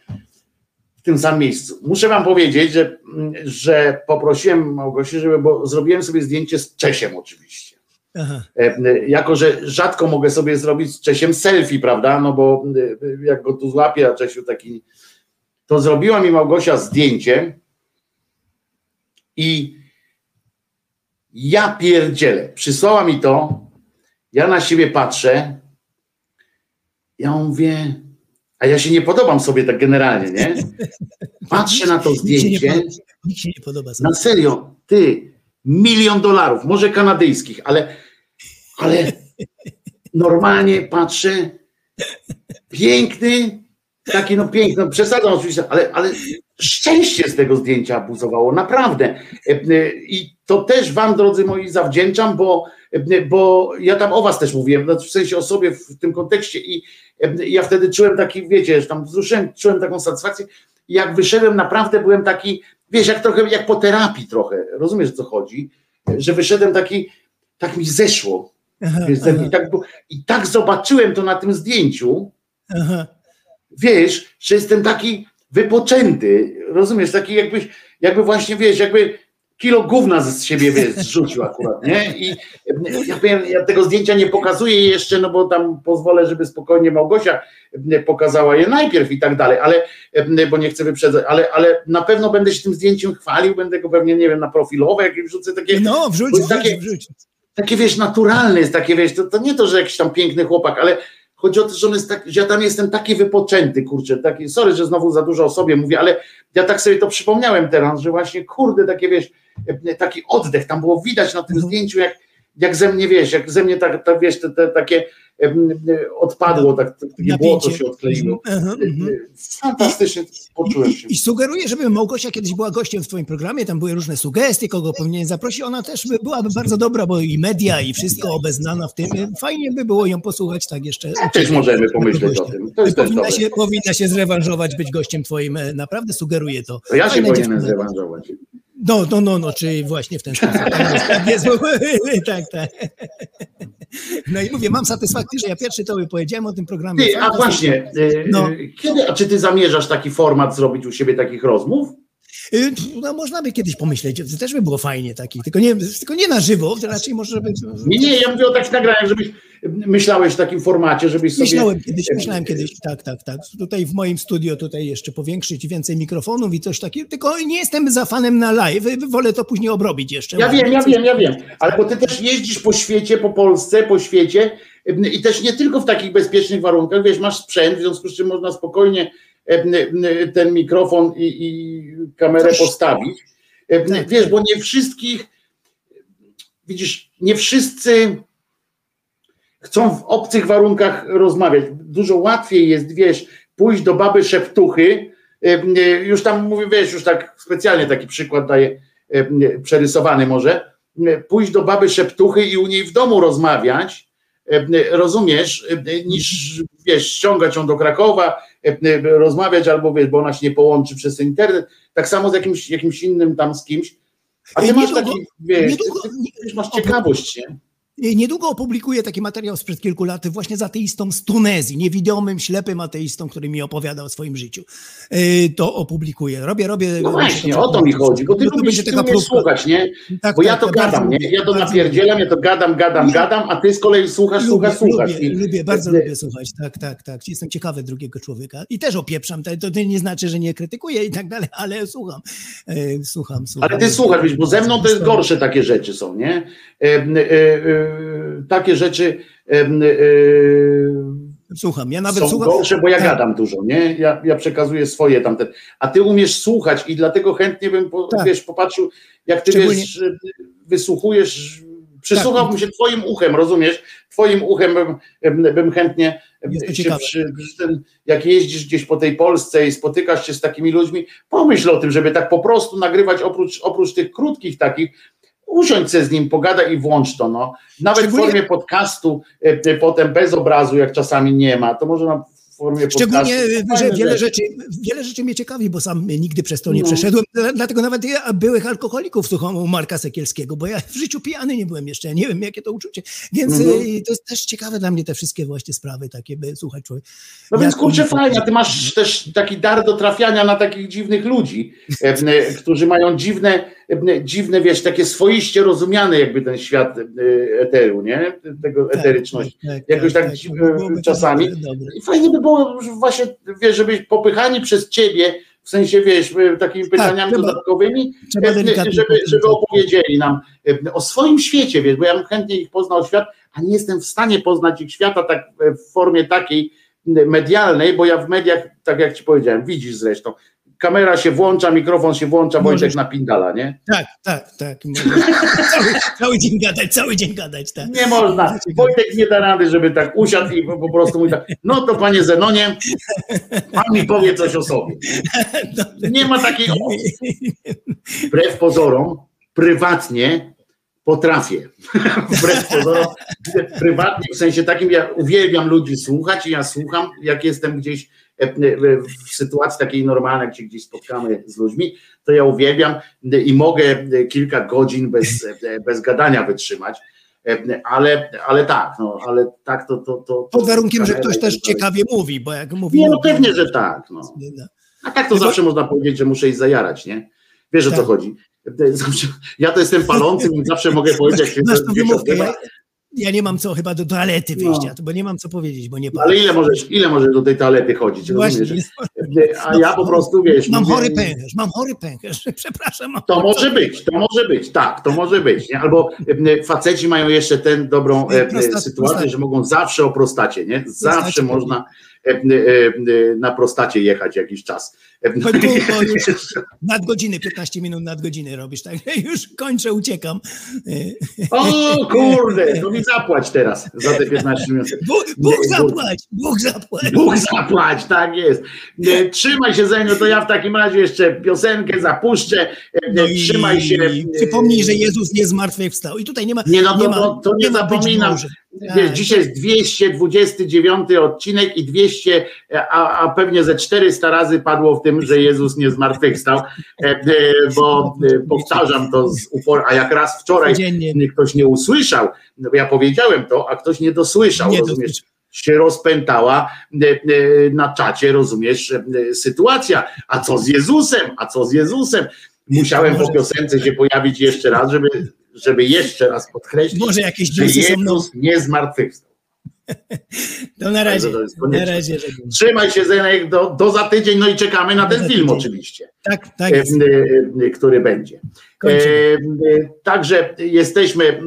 tym samym miejscu. Muszę wam powiedzieć, że, mm, że poprosiłem Małgosię, żeby, bo zrobiłem sobie zdjęcie z Czesiem oczywiście. Aha. E, Jako, że rzadko mogę sobie zrobić z Czesiem selfie, prawda? No bo jak go tu złapię, a Czesiu taki. To zrobiła mi Małgosia zdjęcie i ja pierdzielę. Przysłała mi to, ja na siebie patrzę, ja mówię, a ja się nie podobam sobie tak generalnie, nie? [LAUGHS] Patrzę na to zdjęcie. nikt się nie podoba. Na serio, ty, milion dolarów, może kanadyjskich, ale, ale normalnie patrzę, piękny, taki no piękny, no przesadzam oczywiście, ale, ale szczęście z tego zdjęcia buzowało, naprawdę. E, e, I to też wam, drodzy moi, zawdzięczam, bo, e, bo ja tam o was też mówiłem, no w sensie o sobie w tym kontekście i ja wtedy czułem taki, wiecie, że tam wzruszyłem, czułem taką satysfakcję. Jak wyszedłem, naprawdę byłem taki, wiesz, jak trochę, jak po terapii trochę, rozumiesz o co chodzi, że wyszedłem taki, tak mi zeszło. Aha, Wiesz, aha, I, tak, I tak zobaczyłem to na tym zdjęciu, aha. wiesz, że jestem taki wypoczęty, rozumiesz, taki jakbyś, jakby właśnie, wiesz, jakby kilo gówna z siebie, wiesz, zrzucił akurat, nie? I ja powiem, ja tego zdjęcia nie pokazuję jeszcze, no bo tam pozwolę, żeby spokojnie Małgosia pokazała je najpierw i tak dalej, ale, bo nie chcę wyprzedzać, ale, ale na pewno będę się tym zdjęciem chwalił, będę go pewnie, nie wiem, na profilowe jakieś wrzucę takie, No, wrzuć, wrzuć, takie- wrzuć. takie wiesz, naturalne jest, takie wiesz, to, to nie to, że jakiś tam piękny chłopak, ale chodzi o to, że, on jest tak, że ja tam jestem taki wypoczęty, kurczę, taki, sorry, że znowu za dużo o sobie mówię, ale ja tak sobie to przypomniałem teraz, że właśnie kurde, takie wiesz, taki oddech, tam było widać na tym zdjęciu, jak, jak ze mnie, wiesz, jak ze mnie tak, tak wiesz, te, te, takie e, odpadło, tak, takie błoto się odkleiło. Mhm, mhm. Fantastycznie poczułem się. I sugeruję, żeby Małgosia kiedyś była gościem w twoim programie, tam były różne sugestie, kogo powinien zaprosić. Ona też by, byłaby bardzo dobra, bo i media, i wszystko obeznana w tym. Fajnie by było ją posłuchać tak jeszcze. Też możemy pomyśleć o tym. To jest też Powinna dobre. się, powinna się zrewanżować, być gościem twoim. e, Naprawdę sugeruję to. To ja się powinienem zrewanżować. No, no, no, no, czy właśnie w ten sposób. Tak, jest, [LAUGHS] tak, tak. No i mówię, mam satysfakcję, że ja pierwszy tobie powiedziałem o tym programie. Ty, a właśnie, y, No. kiedy, a czy ty zamierzasz taki format zrobić u siebie takich rozmów? Y, No można by kiedyś pomyśleć, to też by było fajnie taki, tylko nie, tylko nie na żywo, raczej może by... Nie, nie, ja mówię o takich nagraniach, żebyś myślałeś w takim formacie, żebyś sobie... Myślałem kiedyś, myślałem kiedyś, tak, tak, tak. Tutaj w moim studio tutaj jeszcze powiększyć więcej mikrofonów i coś takiego, tylko nie jestem za fanem na live, wolę to później obrobić jeszcze. Ja wiem, ja wiem, ja wiem, ale bo ty też jeździsz po świecie, po Polsce, po świecie i też nie tylko w takich bezpiecznych warunkach, wiesz, masz sprzęt, w związku z czym można spokojnie ten mikrofon i, i kamerę Coś- postawić. Tak. Wiesz, bo nie wszystkich, widzisz, nie wszyscy chcą w obcych warunkach rozmawiać. Dużo łatwiej jest, wiesz, pójść do baby szeptuchy, em, już tam mówię, wiesz, już tak specjalnie taki przykład daję, em, przerysowany może, pójść do baby szeptuchy i u niej w domu rozmawiać, rozumiesz, niż wiesz, ściągać ją do Krakowa, rozmawiać albo wiesz, bo ona się nie połączy przez internet, tak samo z jakimś, jakimś innym tam z kimś, a ty masz taki, wiesz, ty, ty masz ciekawość, nie? Y, Niedługo opublikuję taki materiał sprzed kilku lat właśnie z ateistą z Tunezji, niewidomym, ślepym ateistą, który mi opowiada o swoim życiu. Y, To opublikuję. Robię, robię. No właśnie, o to mi chodzi, bo ty No to lubisz, taka próbka. słuchać, nie? Tak, Bo ja tak, to ja bardzo gadam, nie? Ja to napierdzielam, ja to gadam, gadam, Nie. gadam, a ty z kolei słuchasz, Lubię, słuchasz, słuchasz. lubię, lubię, bardzo y, lubię słuchać, tak, tak, tak. Jestem ciekawy drugiego człowieka i też opieprzam, to, to nie znaczy, że nie krytykuję i tak dalej, ale słucham, e, słucham, słucham. Ale ty słuchasz, bo ze mną to jest gorsze takie rzeczy są, nie? E, e, takie rzeczy e, Słucham, ja nawet są słucham. gorsze, bo ja Tak. gadam dużo, nie? Ja, ja przekazuję swoje tamte. A ty umiesz słuchać i dlatego chętnie bym, po, Tak. wiesz, popatrzył, jak ty Szczególnie- wiesz, wysłuchujesz, przysłuchałbym Tak. się twoim uchem, rozumiesz? Twoim uchem bym, bym chętnie się przy, przy tym, jak jeździsz gdzieś po tej Polsce i spotykasz się z takimi ludźmi, pomyśl o tym, żeby tak po prostu nagrywać oprócz, oprócz tych krótkich takich, usiądź se z nim, pogadaj i włącz to, no. Nawet w Szczególnie- formie podcastu, e, e, potem bez obrazu, jak czasami nie ma, to może na w formie Szczególnie, podcastu. że Fajne wiele rzeczy. wiele rzeczy mnie ciekawi, bo sam nigdy przez to nie No. przeszedłem. Dla- Dlatego nawet ja byłych alkoholików słucham u Marka Sekielskiego, bo ja w życiu pijany nie byłem jeszcze. Nie wiem, jakie to uczucie. Więc y, to jest też ciekawe dla mnie te wszystkie właśnie sprawy takie, by słuchać człowiek. No więc kurczę, fajnie, ty masz też taki dar do trafiania na takich dziwnych ludzi, e, e, którzy mają dziwne, e, dziwne, wiesz, takie swoiście rozumiane jakby ten świat e, eteru, nie? Tego Tak, eteryczności. tak, Jakoś tak, tak, e, czasami. I fajnie by było właśnie, wiesz, żeby popychani przez ciebie, w sensie, wiesz, e, takimi pytaniami trzeba- dodatkowymi, trzeba e, żeby, żeby opowiedzieli nam e, o swoim świecie, wiesz, bo ja bym chętnie ich poznał świat, a nie jestem w stanie poznać ich świata tak e, w formie takiej medialnej, bo ja w mediach, tak jak ci powiedziałem, widzisz zresztą, kamera się włącza, mikrofon się włącza, Wojtek Możesz- napindala, nie? Tak, tak, tak. cały, cały dzień gadać, cały dzień gadać, tak. Nie można. Wojtek nie da rady, żeby tak usiadł i po prostu mówi tak, no to panie Zenonie, pan mi powie coś o sobie. Nie ma takiej opcji. Wbrew pozorom, prywatnie potrafię. [LAUGHS] Wbrew pozorom, prywatnie w sensie takim, ja uwielbiam ludzi słuchać i ja słucham, jak jestem gdzieś w sytuacji takiej normalnej, gdzie gdzieś spotkamy z ludźmi, to ja uwielbiam i mogę kilka godzin bez, e, bez gadania wytrzymać. E, Ale, ale tak, no, ale tak to. to, to Pod warunkiem, że ktoś to- też ciekawie mówi, bo jak mówi... Nie, no pewnie, że tak. No. A tak to No bo- zawsze można powiedzieć, że muszę iść zajarać, nie? Wiesz o co Tak. chodzi. Zawsze, ja to jestem palącym i zawsze mogę powiedzieć, jak ja, nie mam co chyba do toalety No. wyjścia, bo nie mam co powiedzieć, bo nie Ale ile możesz, ile możesz do tej toalety chodzić? Właśnie, Rozumiesz? a ja po prostu, wiesz... Mam mówię- chory pęcherz, mam chory pęcherz, [LAUGHS] przepraszam. mam To może być, to może być, tak, to może być. Nie? Albo faceci mają jeszcze tę dobrą Prostat- sytuację, że mogą zawsze o prostacie, nie? Zawsze Prostacie można na prostacie jechać jakiś czas. E, Choć było już nadgodziny, 15 minut nadgodziny robisz, tak już kończę, uciekam. O kurde, to mi zapłać teraz za te 15 minut. Bóg, Bóg Nie, zapłać, Bóg zapłać. Bóg zapłać, tak jest. Trzymaj się Zenio, to ja w takim razie jeszcze piosenkę zapuszczę. No Trzymaj się. Przypomnij, że Jezus nie zmartwychwstał. I tutaj nie ma. Nie, no to, ma, to, to nie, być zapominam. Wiesz, Tak. dzisiaj jest 229 odcinek i 200, a, a pewnie ze 400 razy padło w tym, że Jezus nie zmartwychwstał, e, e, bo e, powtarzam to z uporem, a jak raz wczoraj ktoś nie usłyszał, no ja powiedziałem to, a ktoś nie dosłyszał, Nie rozumiesz? się rozpętała na czacie, rozumiesz, sytuacja. A co z Jezusem? A co z Jezusem? Musiałem po piosence się pojawić jeszcze raz, żeby, żeby jeszcze raz podkreślić, Może jakieś że są Jezus nie zmartwychwstał. To na razie. To Na razie. Trzymaj się Zenek do, do za tydzień, no i czekamy na ten film oczywiście, Tak, tak jest. który będzie. Kończymy. Także jesteśmy,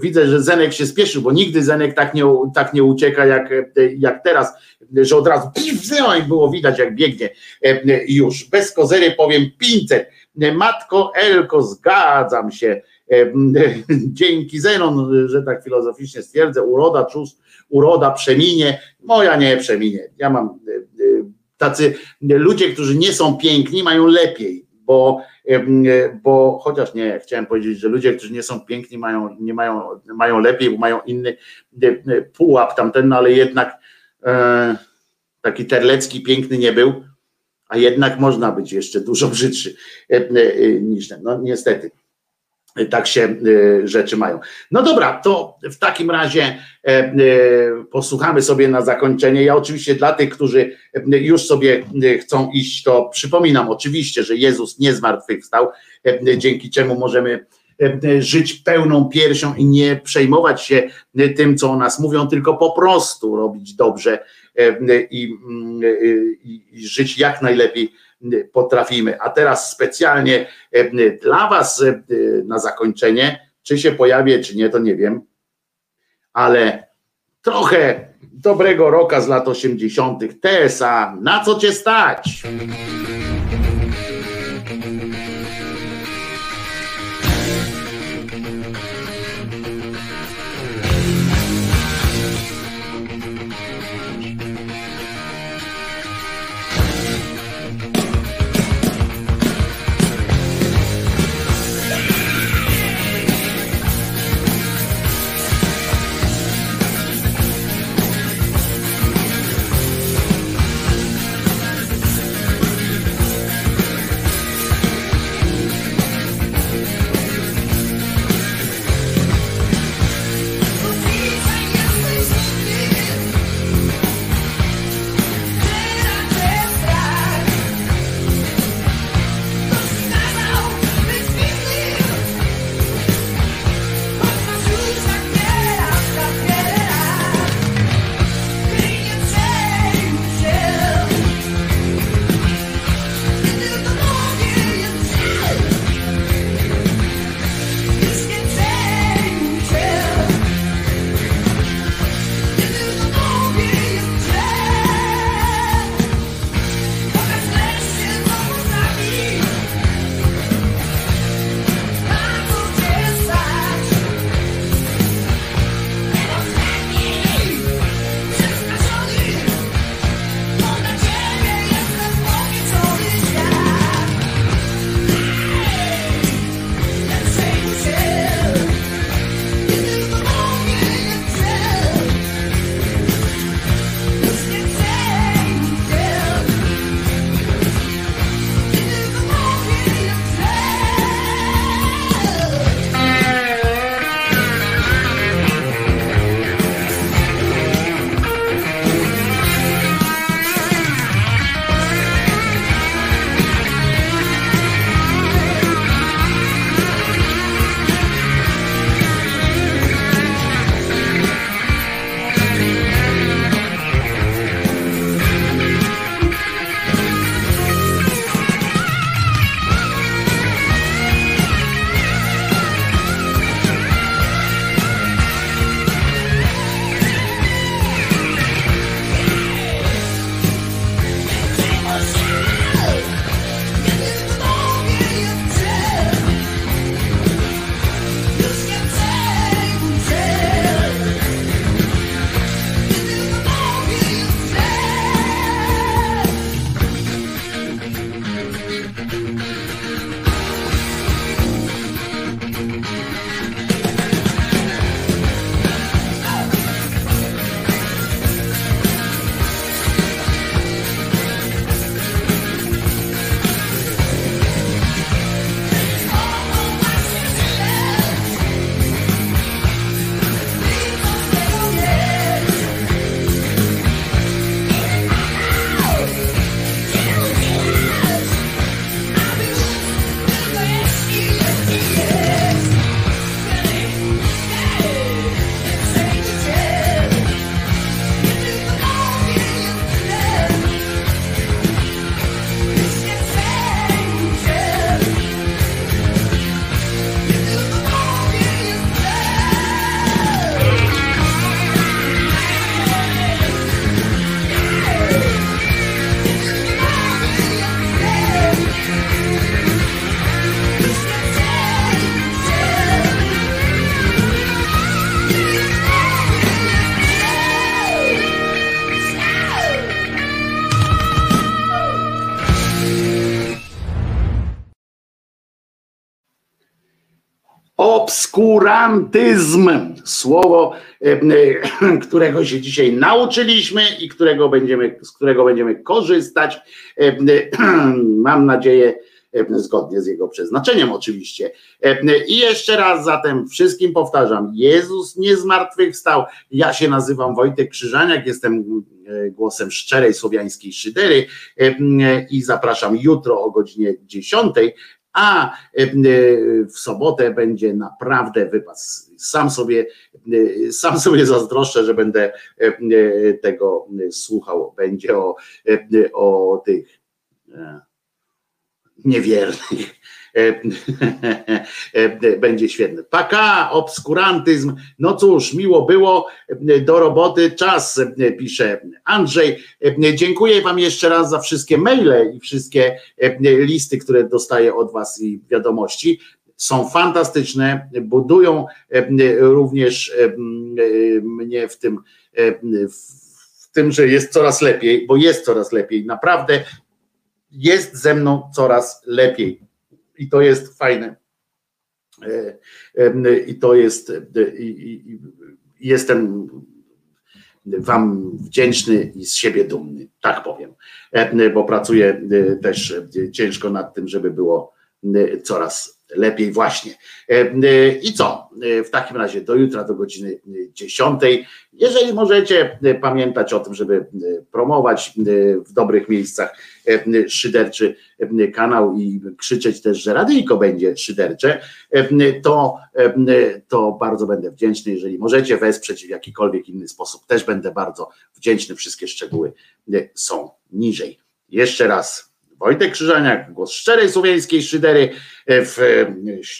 widzę, że Zenek się spieszył, bo nigdy Zenek tak nie, tak nie ucieka jak, jak teraz, że od razu no i było widać jak biegnie już. Bez kozery powiem 500. E, Matko Elko, zgadzam się. [LAUGHS] Dzięki Zenon, że tak filozoficznie stwierdzę, uroda, czus, uroda przeminie. Moja nie przeminie. Ja mam e, e, tacy ludzie, którzy nie są piękni, mają lepiej, bo, e, bo chociaż nie, chciałem powiedzieć, że ludzie, którzy nie są piękni, mają, nie mają, mają lepiej, bo mają inny pułap tamten, no ale jednak e, taki terlecki piękny nie był, a jednak można być jeszcze dużo brzydszy niż ten. No niestety. Tak się e, rzeczy mają. No dobra, to w takim razie e, e, posłuchamy sobie na zakończenie. Ja oczywiście dla tych, którzy e, już sobie chcą iść, to przypominam oczywiście, że Jezus nie zmartwychwstał, dzięki czemu możemy żyć pełną piersią i nie przejmować się tym, co o nas mówią, tylko po prostu robić dobrze i, mm, i, i żyć jak najlepiej potrafimy. A teraz specjalnie e, dla Was e, na zakończenie, czy się pojawię, czy nie, to nie wiem, ale trochę dobrego roka z lat 80. TSA, na co Cię stać? Obskurantyzm. Słowo, [CLEARS THROAT] którego się dzisiaj nauczyliśmy i którego będziemy, z którego będziemy korzystać. [CLEARS THROAT] Mam nadzieję, zgodnie z jego przeznaczeniem oczywiście. I jeszcze raz zatem wszystkim powtarzam, Jezus nie zmartwychwstał. Ja się nazywam Wojtek Krzyżaniak, jestem głosem szczerej słowiańskiej szydery i zapraszam jutro o godzinie 10 a w sobotę będzie naprawdę wypas. Sam sobie, sam sobie zazdroszczę, że będę tego słuchał. Będzie o, o tych niewiernych. [LAUGHS] Będzie świetny. Paka, obskurantyzm. No cóż, miło było. Do roboty czas, pisze Andrzej. Dziękuję Wam jeszcze raz za wszystkie maile i wszystkie listy, które dostaję od Was i wiadomości. Są fantastyczne, budują również mnie w tym, w tym, że jest coraz lepiej, bo jest coraz lepiej. Naprawdę jest ze mną coraz lepiej. I to jest fajne. I to jest, i, jestem Wam wdzięczny i z siebie dumny, tak powiem, bo pracuję też ciężko nad tym, żeby było coraz lepiej właśnie. I co? W takim razie do jutra do godziny 10. Jeżeli możecie pamiętać o tym, żeby promować w dobrych miejscach szyderczy kanał i krzyczeć też, że radyjko będzie szydercze, to, to bardzo będę wdzięczny. Jeżeli możecie wesprzeć w jakikolwiek inny sposób, też będę bardzo wdzięczny. Wszystkie szczegóły są niżej. Jeszcze raz Wojtek Krzyżaniak, głos szczerej słowiańskiej szydery w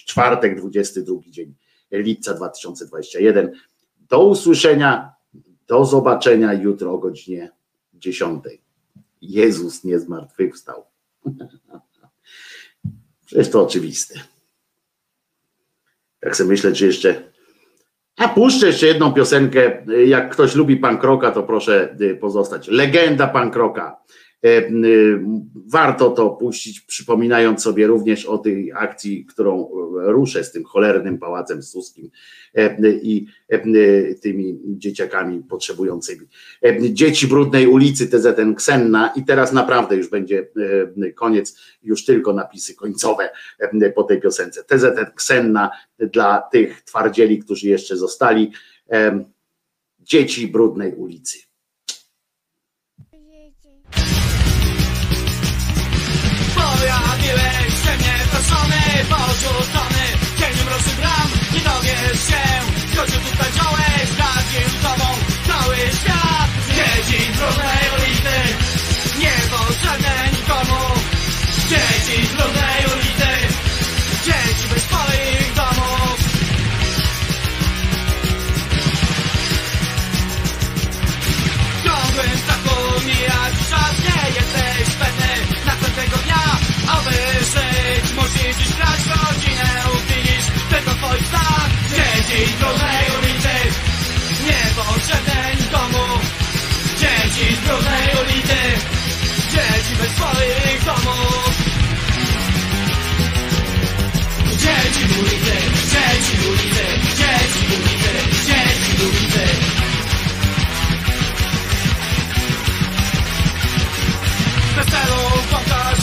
czwartek, 22 dzień lipca 2021. Do usłyszenia, do zobaczenia jutro o godzinie 10. Jezus nie zmartwychwstał. [LAUGHS] Przecież to oczywiste. Tak sobie myślę, czy jeszcze. A puszczę jeszcze jedną piosenkę. Jak ktoś lubi pankroka, to proszę pozostać. Legenda pankroka. E, warto to puścić, przypominając sobie również o tej akcji, którą ruszę z tym cholernym pałacem suskim e, i e, tymi dzieciakami potrzebującymi. Dzieci brudnej ulicy TZN Ksenna i teraz naprawdę już będzie koniec, już tylko napisy końcowe po tej piosence. TZN Ksenna dla tych twardzieli, którzy jeszcze zostali. Dzieci brudnej ulicy. Porzucony Cieniem rozbram, nie dowiesz się. Skoczył tutaj wziąłeś, zdradził tobą. Cały świat Dzieci brudnej ulicy. Niepotrzebne nikomu. Dzieci brudnej ulicy. Dzieci bez swoich domów. W ciągłym strachu mijać czas Nie jesteś pewny. Następnego dnia Aby musisz dziś grać rodzinę Widzisz tylko twoich snach Dzieci brudnej ulicy Niepotrzebne nikomu Dzieci brudnej ulicy Dzieci bez swoich domów. Dzieci ulicy, dzieci ulicy, dzieci ulicy, dzieci ulicy Bez celu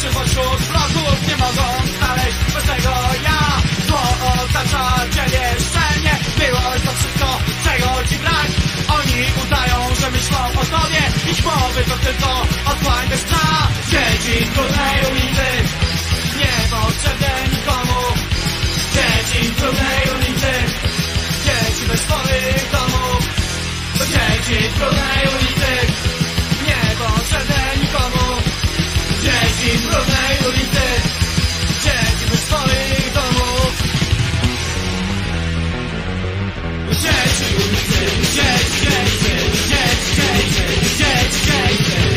czy pośród wrogów nie mogą znaleźć swego ja Zło otacza ciebie szczelnie. Byłoś to wszystko, czego ci brak Oni udają, że myślą o tobie. Ich mowy to tylko otchłań bezna Siedzi w trudnej ulicy Niepotrzebne nikomu. Siedzi w trudnej ulicy Siedzi bez swoich domów Siedzi w trudnej ulicy Niepotrzebne nikomu. Dzieci z brudnej ulicy Siedzimy w swoich domów Siedzi ulicy, siedź, siedź, siedź, siedź, siedź, siedź, siedź, siedź, siedź.